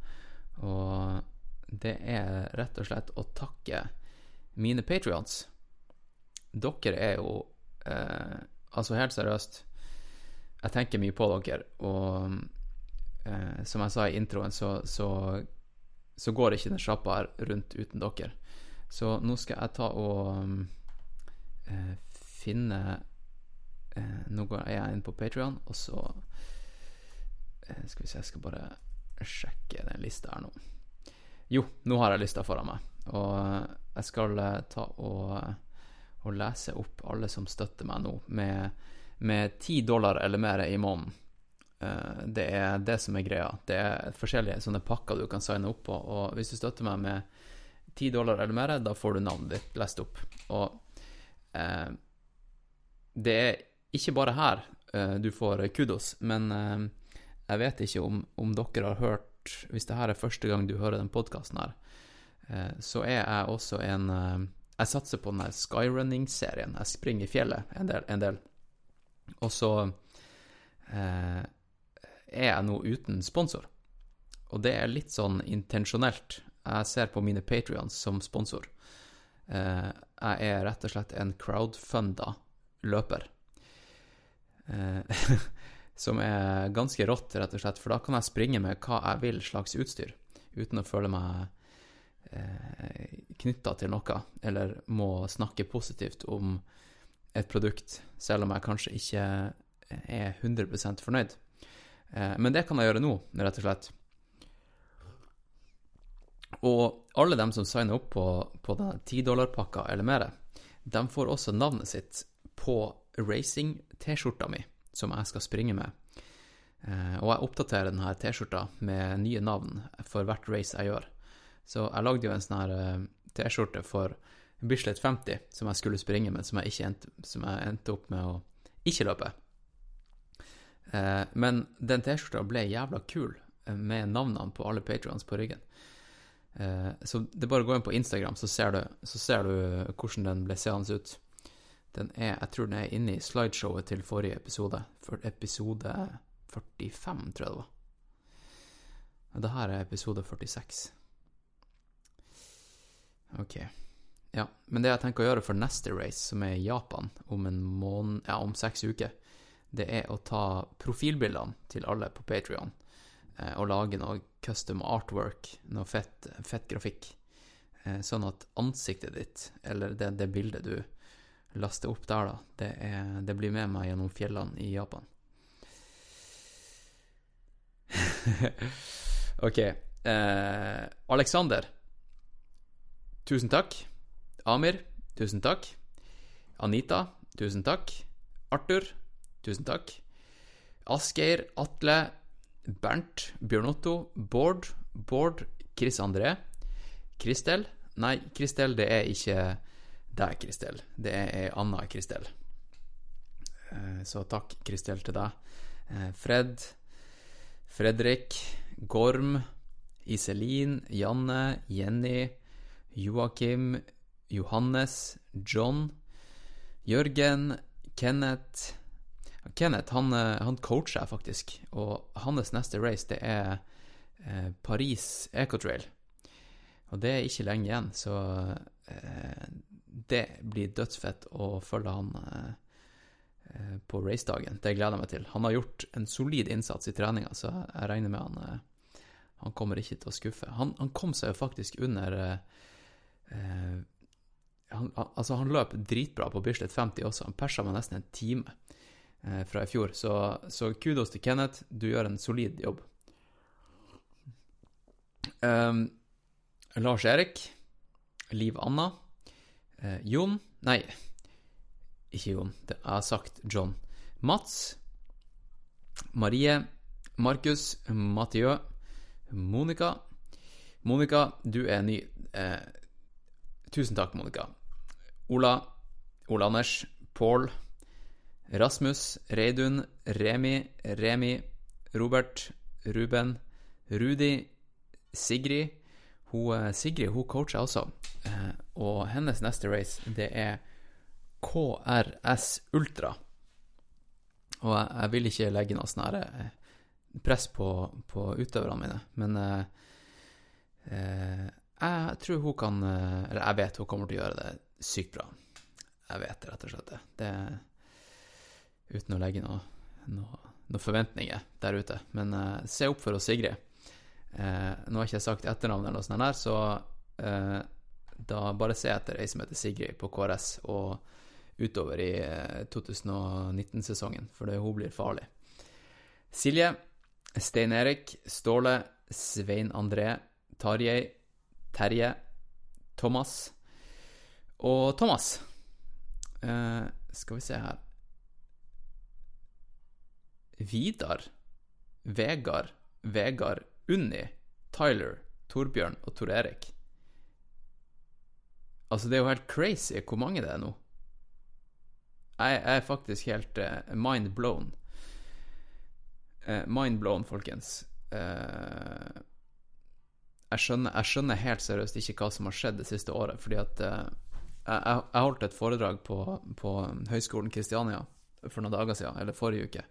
Og det er rett og slett å takke mine patrions. Dere er jo eh, Altså, helt seriøst, jeg tenker mye på dere, og eh, som jeg sa i introen, så, så, så går ikke den sjappa her rundt uten dere. Så nå skal jeg ta og eh, finne eh, Nå går jeg inn på Patrion, og så eh, Skal vi se, jeg skal bare sjekke den lista her nå. Jo, nå har jeg lista foran meg, og jeg skal eh, ta og og lese opp alle som støtter meg nå, med, 10 dollar eller mer i måneden. Eh, Det er det som er greia. Det er forskjellige sånne pakker du kan signe opp på, og hvis du støtter meg med 10 dollar eller mer, da får du navnet ditt lest opp. Og eh, det er ikke bare her eh, du får kudos, men eh, jeg vet ikke om, om dere har hørt Hvis det her er første gang du hører den podkasten her, eh, så er jeg også en eh, jeg satser på den her skyrunning-serien. Jeg springer i fjellet en del. En del. Og så er jeg nå uten sponsor. Og det er litt sånn intensjonelt. Jeg ser på mine patrions som sponsor. Eh, jeg er rett og slett en crowdfunda løper. Eh, som er ganske rått, rett og slett, for da kan jeg springe med hva jeg vil slags utstyr, uten å føle meg eh, knytta til noe, eller må snakke positivt om et produkt, selv om jeg kanskje ikke er 100% fornøyd. Eh, men det kan jeg gjøre nå, rett og slett. Og alle dem som signer opp på, på den 10-dollar-pakka eller mer, de får også navnet sitt på racing-T-skjorta mi, som jeg skal springe med. Eh, og jeg oppdaterer denne T-skjorta med nye navn for hvert race jeg gjør. Så jeg lagde jo en sånn her eh, T-skjorte for Bislett 50 som jeg skulle springe med, som jeg, endte, som jeg endte opp med å ikke løpe. Eh, men den T-skjorta ble jævla kul, eh, med navnene på alle patrions på ryggen. Eh, så det er bare å gå inn på Instagram, så ser du, så ser du hvordan den ble seende ut. Den er, jeg tror den er inne i slideshowet til forrige episode, for episode 45, tror jeg det var. Det her er episode 46. Ok. Ja, men det jeg tenker å gjøre for neste race, som er i Japan om en måned, ja, om seks uker, det er å ta profilbildene til alle på Patrion eh, og lage noe custom artwork, noe fett, fett grafikk, eh, sånn at ansiktet ditt, eller det, det bildet du laster opp der, da, det, er, det blir med meg gjennom fjellene i Japan. ok. Eh, Alexander, tusen takk. Amir, tusen takk. Anita, tusen takk. Arthur, tusen takk. Asgeir, Atle, Bernt, Bjørn Otto, Bård, Bård, Chris André, Kristel Nei, Kristel, det er ikke deg, Kristel. Det er ei anna Kristel. Eh, Så takk, Kristel, til deg. Eh, Fred, Fredrik, Gorm, Iselin, Janne, Jenny, Joakim, Johannes, John, Jørgen, Kenneth, Kenneth, han, eh, han coacher jeg faktisk, og hans neste race, det er eh, Paris Ecotrail. Og det er ikke lenge igjen, så eh, det blir dødsfett å følge han på racedagen. Det gleder jeg meg til. Han har gjort en solid innsats i treninga, så jeg regner med han Han kommer ikke til å skuffe. Han, han kom seg jo faktisk under han, Altså, han løp dritbra på Bislett 50 også. Han persa meg nesten en time fra i fjor. Så, så, kudos til Kenneth. Du gjør en solid jobb. Um, Lars Erik. Liv Anna. Eh, Jon Nei, ikke Jon. Det, har sagt John. Mats. Marie. Markus. Mathieu. Monica. Monica, du er ny. Eh, tusen takk, Monica. Ola. Ole Anders. Pål. Rasmus. Reidun. Remi. Remi. Robert. Ruben. Rudi. Sigrid. Hun, eh, Sigrid hun coacher også, eh, og hennes neste race, det er KRS Ultra. Og jeg, vil ikke legge noe sånn her eh, press på, på utøverne mine, men eh, jeg tror hun kan Eller jeg vet hun kommer til å gjøre det sykt bra. Jeg vet rett og slett det. det uten å legge noen noe, noe forventninger der ute. Men se opp for oss, Sigrid. Eh, nå har jeg ikke sagt etternavn eller noe sånt her, så eh, da bare se etter ei som heter Sigrid på KRS, og utover i eh, 2019-sesongen, for det, hun blir farlig. Silje, Stein Erik, Ståle, Svein André, Tarjei, Terje, Thomas og Thomas. Eh, skal vi se her Vidar, Vegard, Vegard Unni, Tyler, Torbjørn og Tor Erik. Altså, det er jo helt crazy hvor mange det er nå. Jeg, er faktisk helt uh, mind blown. Uh, mind blown, folkens. Uh, jeg, skjønner, jeg, skjønner, helt seriøst ikke hva som har skjedd det siste året, fordi at jeg, jeg, holdt et foredrag på, på Høgskolen Kristiania for noen dager siden, eller forrige uke,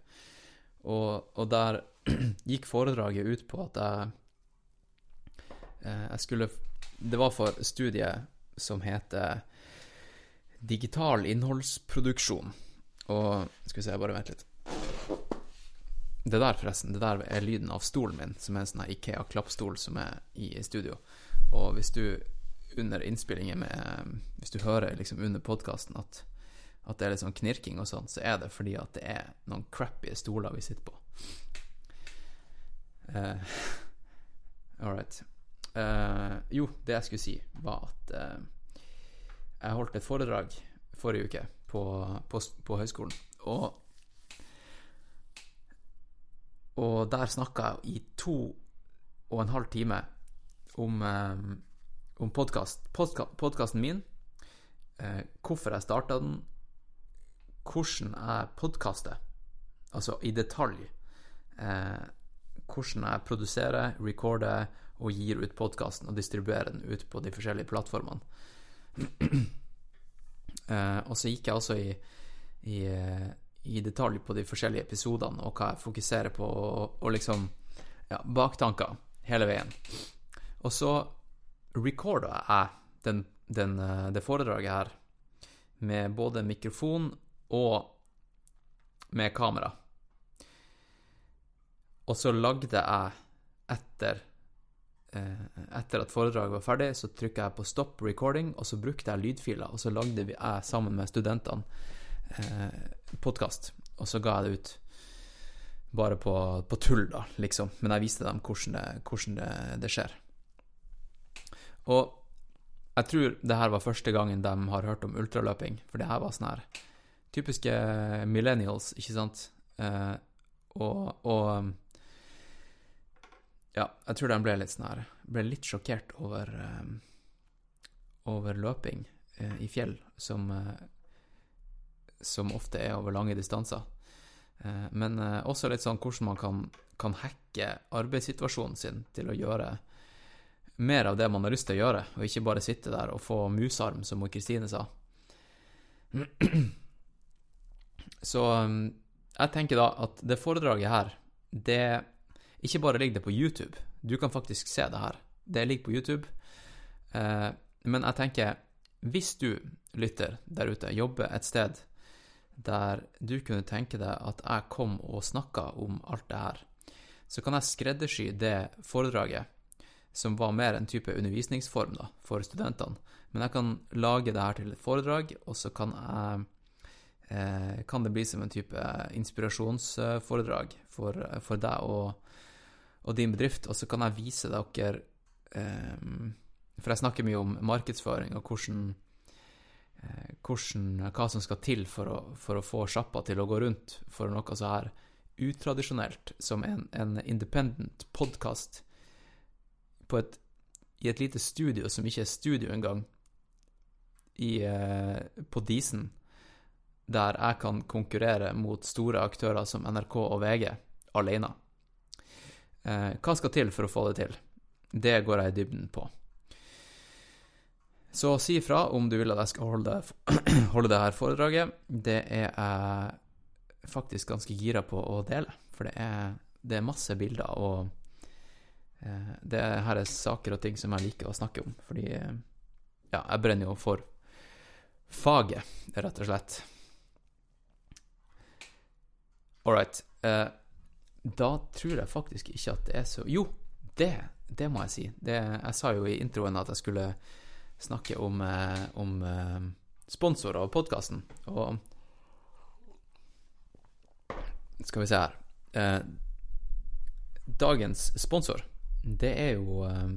og, og der gikk foredraget ut på at jeg, eh, jeg skulle Det var for studiet som heter Digital innholdsproduksjon. Og Skal vi se, bare vent litt. Det der, forresten, det der er lyden av stolen min, som er en sånn Ikea-klappstol som er i studio. Og hvis du under innspillingen med Hvis du hører liksom under podkasten at, at det er litt sånn knirking og sånn, så er det fordi at det er noen crappy stoler vi sitter på. Uh, All right. Uh, jo, det jeg skulle si, var at uh, jeg holdt et foredrag forrige uke på, på, på høyskolen, og Og der snakka jeg i to og en halv time om, um, om podkast. Podkasten min, hvorfor jeg starta den, hvordan jeg podkaster, altså i detalj. Eh, hvordan jeg produserer, recorder og gir ut podkasten og distribuerer den ut på de forskjellige plattformene. eh, og så gikk jeg også i, i, i, detalj på de forskjellige episodene og hva jeg fokuserer på, og, og liksom ja, baktanker hele veien. Og så recorda jeg den, den, eh, det foredraget her med både mikrofon og med kamera. Og så lagde jeg etter eh, etter at foredraget var ferdig, så trykka jeg på 'stop recording', og så brukte jeg lydfiler, og så lagde vi, jeg sammen med studentene eh, podkast, og så ga jeg det ut. Bare på, på, tull, da, liksom. Men jeg viste dem hvordan det, hvordan det, det skjer. Og jeg tror det her var første gangen de har hørt om ultraløping, for det her var sånn her typiske millennials, ikke sant? Eh, og, og ja, jeg tror de ble litt sånn her Ble litt sjokkert over eh, Over løping eh, i fjell, som uh, Som ofte er over lange distanser. Uh, men også litt sånn hvordan man kan, kan hacke arbeidssituasjonen sin til å gjøre mer av det man har lyst til å gjøre, og ikke bare sitte der og få musarm, som Kristine sa. Så um, jeg tenker da at det foredraget her, det Ikke bare ligger det på YouTube, du kan faktisk se det her. Det ligger på YouTube. Eh, men jeg tenker, hvis du lytter der ute, jobber et sted der du kunne tenke deg at jeg kom og snakka om alt det her, så kan jeg skreddersy det foredraget, som var mer en type undervisningsform da, for studentene. Men jeg kan lage det her til et foredrag, og så kan jeg kan det bli som en type inspirasjonsforedrag for, for deg og, og, din bedrift, og så kan jeg vise dere eh, For jeg snakker mye om markedsføring og hvordan, eh, hvordan hva som skal til for å, for å få sjappa til å gå rundt for noe så her utradisjonelt som en, en independent podkast i et lite studio som ikke er studio engang, i, eh, på Disen, der jeg kan konkurrere mot store aktører som NRK og VG alene. Eh, hva skal til for å få det til? Det går jeg i dybden på. Så si ifra om du vil at jeg skal holde, holde det her foredraget. Det er jeg faktisk ganske gira på å dele, for det er, det er masse bilder, og eh, det her er saker og ting som jeg liker å snakke om, fordi ja, jeg brenner jo for faget, rett og slett. All right. Uh, da tror jeg faktisk ikke at det er så Jo, det, det må jeg si. Det, jeg sa jo i introen at jeg skulle snakke om, eh, om eh, sponsorer av podkasten, og Skal vi se her eh, Dagens sponsor, det er jo eh,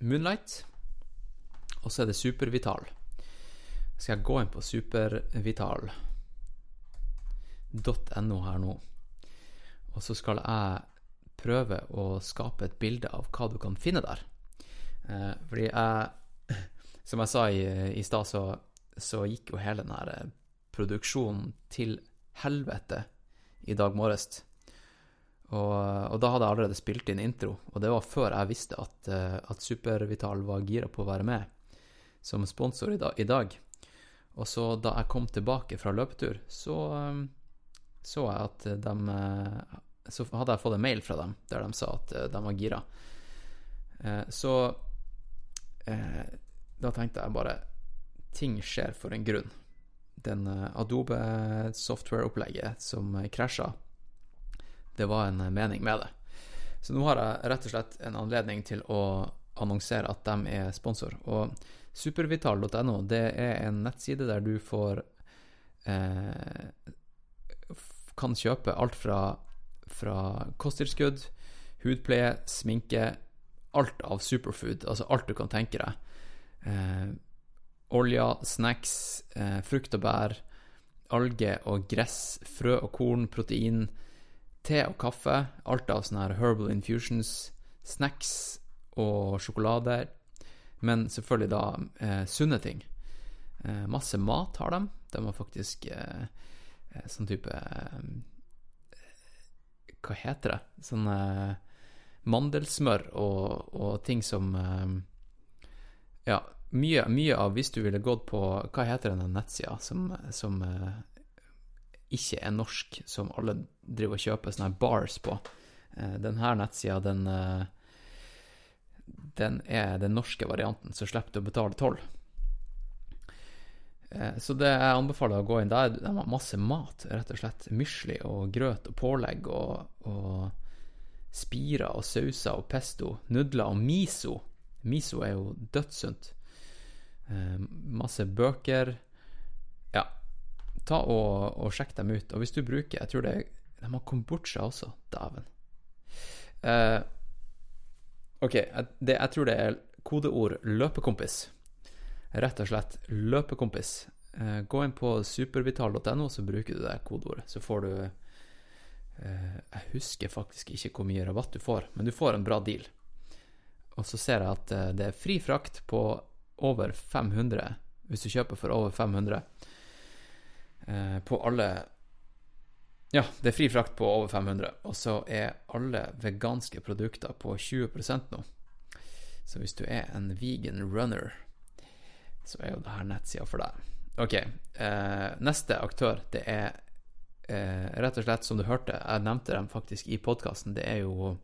Moonlight, og så er det Supervital skal jeg gå inn på supervital.no her nå. Og så skal jeg prøve å skape et bilde av hva du kan finne der. Eh, fordi jeg Som jeg sa i, i stad, så, så, gikk jo hele den her produksjonen til helvete i dag morges. Og, og, da hadde jeg allerede spilt inn intro, og det var før jeg visste at, eh, at Supervital var gira på å være med som sponsor i, da, i dag. Og så da jeg kom tilbake fra løpetur, så um, så jeg at de eh, Så hadde jeg fått en mail fra dem der de sa at eh, de var gira. Eh, så da tenkte jeg bare Ting skjer for en grunn. Den Adobe software-opplegget som krasja, det var en mening med det. Så nå har jeg rett og slett en anledning til å annonsere at de er sponsor. Og Supervital.no det er en nettside der du får eh, Kan kjøpe alt fra, fra kosttilskudd, hudpleie, sminke Alt av superfood, altså alt du kan tenke deg. Eh, oljer, snacks, eh, frukt og bær, alge og gress, frø og korn, protein, te og kaffe. Alt av sånne her herbal infusions, snacks og sjokolader. men selvfølgelig da eh, sunne ting. Eh, masse mat har de. De har faktisk eh sånn type eh, Hva heter det? Sånn eh, mandelsmør og, og, ting som Ja, mye, mye, av Hvis du ville gått på Hva heter denne nettsida som, som ikke er norsk, som alle driver og kjøper sånne bars på? denne nettsida, den den er den norske varianten, så slipper du å betale toll. Eh, så det jeg anbefaler å gå inn der, de har masse mat, rett og slett. Mysli og grøt og pålegg og, og spirer og sauser og pesto. Nudler og miso. Miso er jo dødssunt. Eh, masse bøker. Ja, ta og, og sjekk dem ut. Og hvis du bruker Jeg tror det De har kombucha også. Dæven. Uh, Ok, det, jeg tror det er kodeord 'løpekompis'. Rett og slett 'løpekompis'. Eh, gå inn på supervital.no, så bruker du det kodeordet. Så får du eh, Jeg husker faktisk ikke hvor mye rabatt du får, men du får en bra deal. Og så ser jeg at eh, det er fri frakt på over 500, hvis du kjøper for over 500, på alle ja, det er fri frakt på over 500, og så er alle veganske produkter på 20% nå. Så hvis du er en vegan runner, så er jo det her nettsida for deg. Ok, eh, neste aktør, det er eh, rett og slett, som du hørte, jeg nevnte dem faktisk i podkasten, det er jo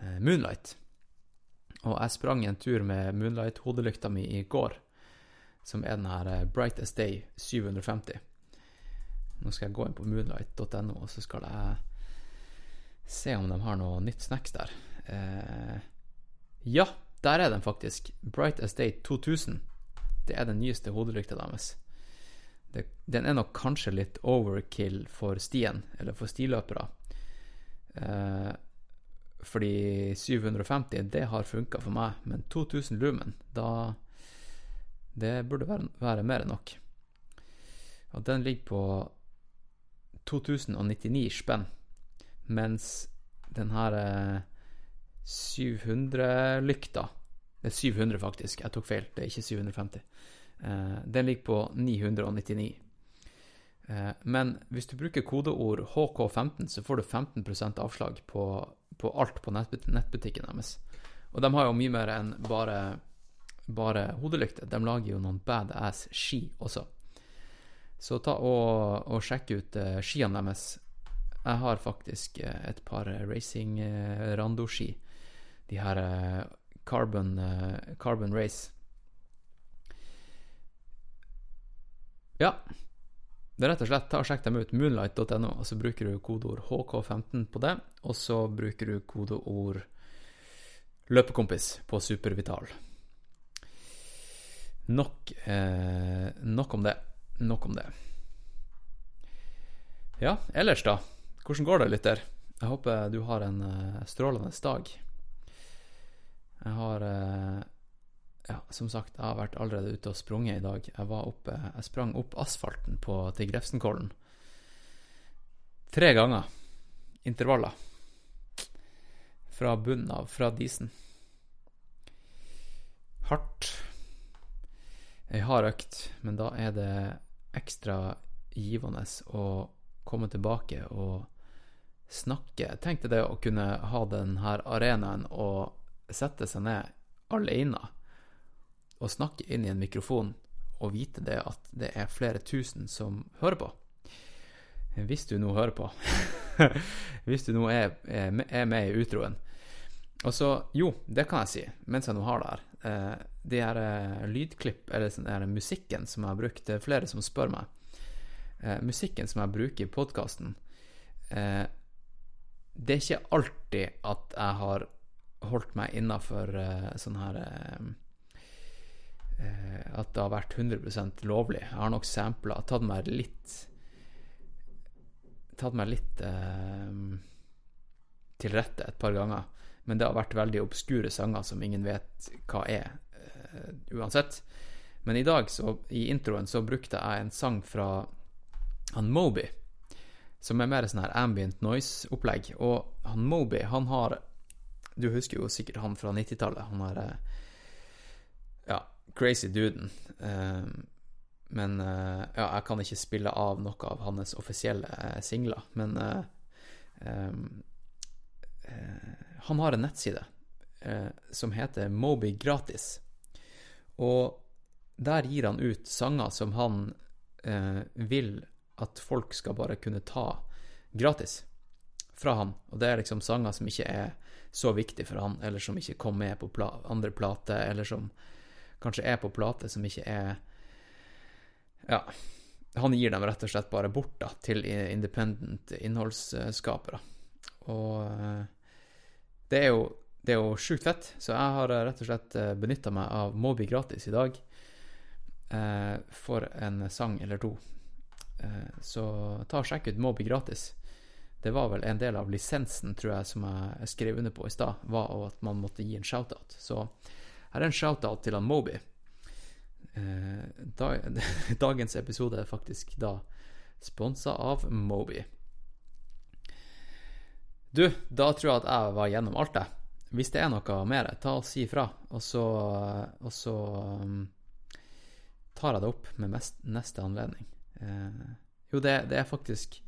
eh, Moonlight. Og jeg sprang en tur med Moonlight-hodelykta mi i går, som er den her eh, Brightest Day 750. Nå skal jeg gå inn på moonlight.no, og så skal jeg se om de har noe nytt snacks der. Eh, ja, der er den faktisk. Bright Estate 2000. Det er den nyeste hodelykta deres. Det, den er nok kanskje litt overkill for stien, eller for stiløpere. Eh, fordi 750, det har funka for meg, men 2000 lumen, da Det burde være, være mer enn nok. Og den ligger på 2099 spenn, mens den her 700-lykta Det er 700, faktisk. Jeg tok feil. Det er ikke 750. Eh, den ligger på 999. Eh, men hvis du bruker kodeord HK15, så får du 15% avslag på, på alt på nettbut nettbutikken deres. Og de har jo mye mer enn bare, bare hodelykter. De lager jo noen badass ski også. Så ta og, og sjekk ut uh, skiene deres. Jeg har faktisk et par racing uh, randoski. De her Carbon, Carbon Race. Ja. Det er rett og slett, ta og Sjekk dem ut. Moonlight.no, og så bruker du kodeord HK15 på det. Og så bruker du kodeord løpekompis på Supervital. Nok, nok om det. Nok om det. Ja, ellers, da? Hvordan går det, lytter? Jeg håper du har en uh, strålende dag. Jeg har uh, Ja, som sagt, jeg har vært allerede ute og sprunget i dag. Jeg var oppe Jeg sprang opp asfalten på, til Grefsenkollen. Tre ganger. Intervaller. Fra bunnen av, fra disen. Hardt. Ei hard økt, men da er det ekstra givende å komme tilbake og snakke. Tenk deg det å kunne ha denne arenaen og sette seg ned alene og snakke inn i en mikrofon og vite det at det er flere tusen som hører på. Hvis du nå hører på. Hvis du nå er, er, med i utroen. Og så, jo, det kan jeg si, mens jeg nå har det her. Eh, de her eh, lydklipp, eller sånn her musikken som jeg har brukt, det er flere som spør meg eh, musikken som jeg bruker i podkasten eh, Det er ikke alltid at jeg har holdt meg innafor uh, sånn her uh, At det har vært 100% lovlig. Jeg har nok sampla, tatt meg litt Tatt meg litt til rette et par ganger. Men det har vært veldig obskure sanger som ingen vet hva er, uansett. Men i dag, så, i introen, så brukte jeg en sang fra han Moby, som er mer sånn her ambient noise-opplegg. Og han Moby, han har Du husker jo sikkert han fra 90-tallet. Han har eh, Ja, crazy duden. Eh, men eh, ja, jeg kan ikke spille av noe av hans offisielle singler. Men han har en nettside som heter Moby Gratis. Og der gir han ut sanger som han vil at folk skal bare kunne ta gratis fra han. Og det er liksom sanger som ikke er så viktig for han, eller som ikke kom med på pla andre plater, eller som kanskje er på plate som ikke er Ja. Han gir dem rett og slett bare bort da, til independent innholdsskapere. Og eh, det er jo det er jo sjukt fett, så jeg har rett og slett eh, benytta meg av Moby gratis i dag eh, for en sang eller to. Eh, så ta og sjekk ut Moby gratis. Det var vel en del av lisensen, tror jeg, som jeg skrev under på i stad, var at man måtte gi en shoutout. Så her er en shoutout til han Moby. Eh, dagens episode er faktisk da sponsa av Moby. Du, da tror jeg at jeg var gjennom alt, det. Hvis det er noe mer, ta og si ifra, og så, og så tar jeg det opp med mest, neste anledning. Eh, jo, det, det, er faktisk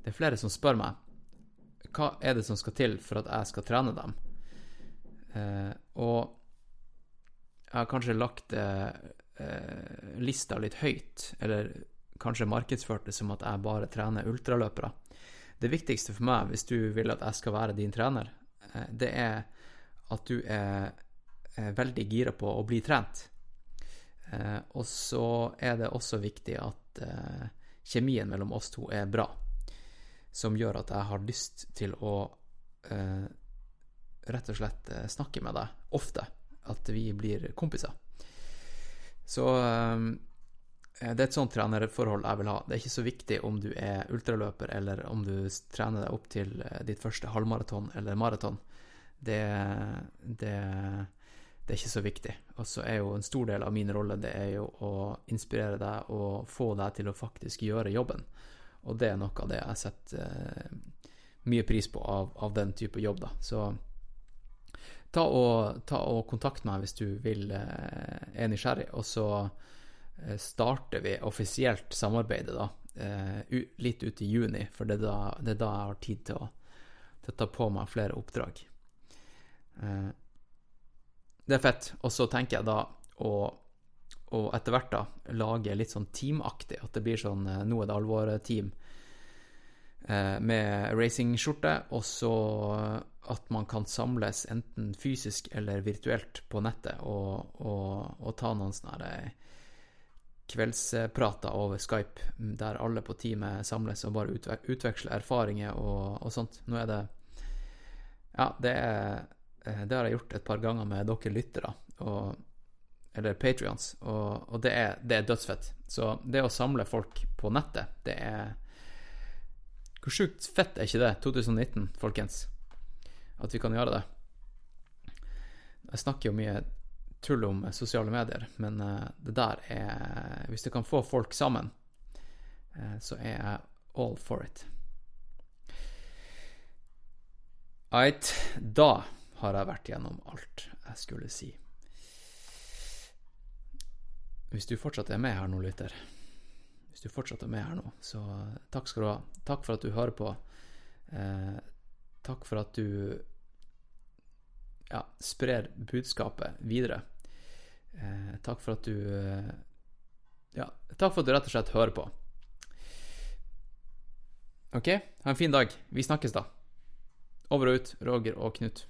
Det er flere som spør meg hva er det som skal til for at jeg skal trene dem. Eh, og jeg har kanskje lagt eh, lista litt høyt, eller kanskje markedsført det som at jeg bare trener ultraløpere. Det viktigste for meg, hvis du vil at jeg skal være din trener, eh, det er at du er, er veldig gira på å bli trent. Eh, og så er det også viktig at eh, kjemien mellom oss to er bra, som gjør at jeg har lyst til å eh, rett og slett eh, snakke med deg ofte. At vi blir kompiser. Så eh, det er et sånt trenerforhold jeg vil ha. Det er ikke så viktig om du er ultraløper, eller om du trener deg opp til eh, ditt første halvmaraton eller maraton. Det, det, det, er ikke så viktig. Og så er jo en stor del av min rolle det er jo å inspirere deg og få deg til å faktisk gjøre jobben. Og det er noe av det jeg setter eh, mye pris på av, av, den type jobb, da. Så ta og, ta og kontakt meg hvis du vil eh, er nysgjerrig, og så eh, starter vi offisielt samarbeidet, da. Litt ut i juni, for det er da, det er da jeg har tid til å, til å ta på meg flere oppdrag. Det er fett. Og så tenker jeg da å, å etter hvert da lage litt sånn teamaktig. At det blir sånn eh, Nå er det alvor-team eh, med racingskjorte, og så at man kan samles enten fysisk eller virtuelt på nettet og, og, og ta noen sånne kveldsprater over Skype der alle på teamet samles og bare utveksler erfaringer og, og sånt. Nå er det Ja, det er Eh, det har jeg gjort et par ganger med dere lyttere, og, eller Patrions, og, og det, er, det, er, dødsfett. Så det å samle folk på nettet, det er Hvor sjukt fett er ikke det, 2019, folkens? At vi kan gjøre det. Jeg snakker jo mye tull om sosiale medier, men uh, det der er Hvis det kan få folk sammen, uh, så er jeg all for it. Eit, da har jeg vært gjennom alt jeg skulle si. Hvis du fortsatt er med her nå, lytter, hvis du fortsatt er med her nå, så takk skal du ha. Takk for at du hører på. Eh, takk for at du ja, sprer budskapet videre. Eh, takk for at du eh, Ja, takk for at du rett og slett hører på. OK, ha en fin dag. Vi snakkes, da. Over og ut, Roger og Knut.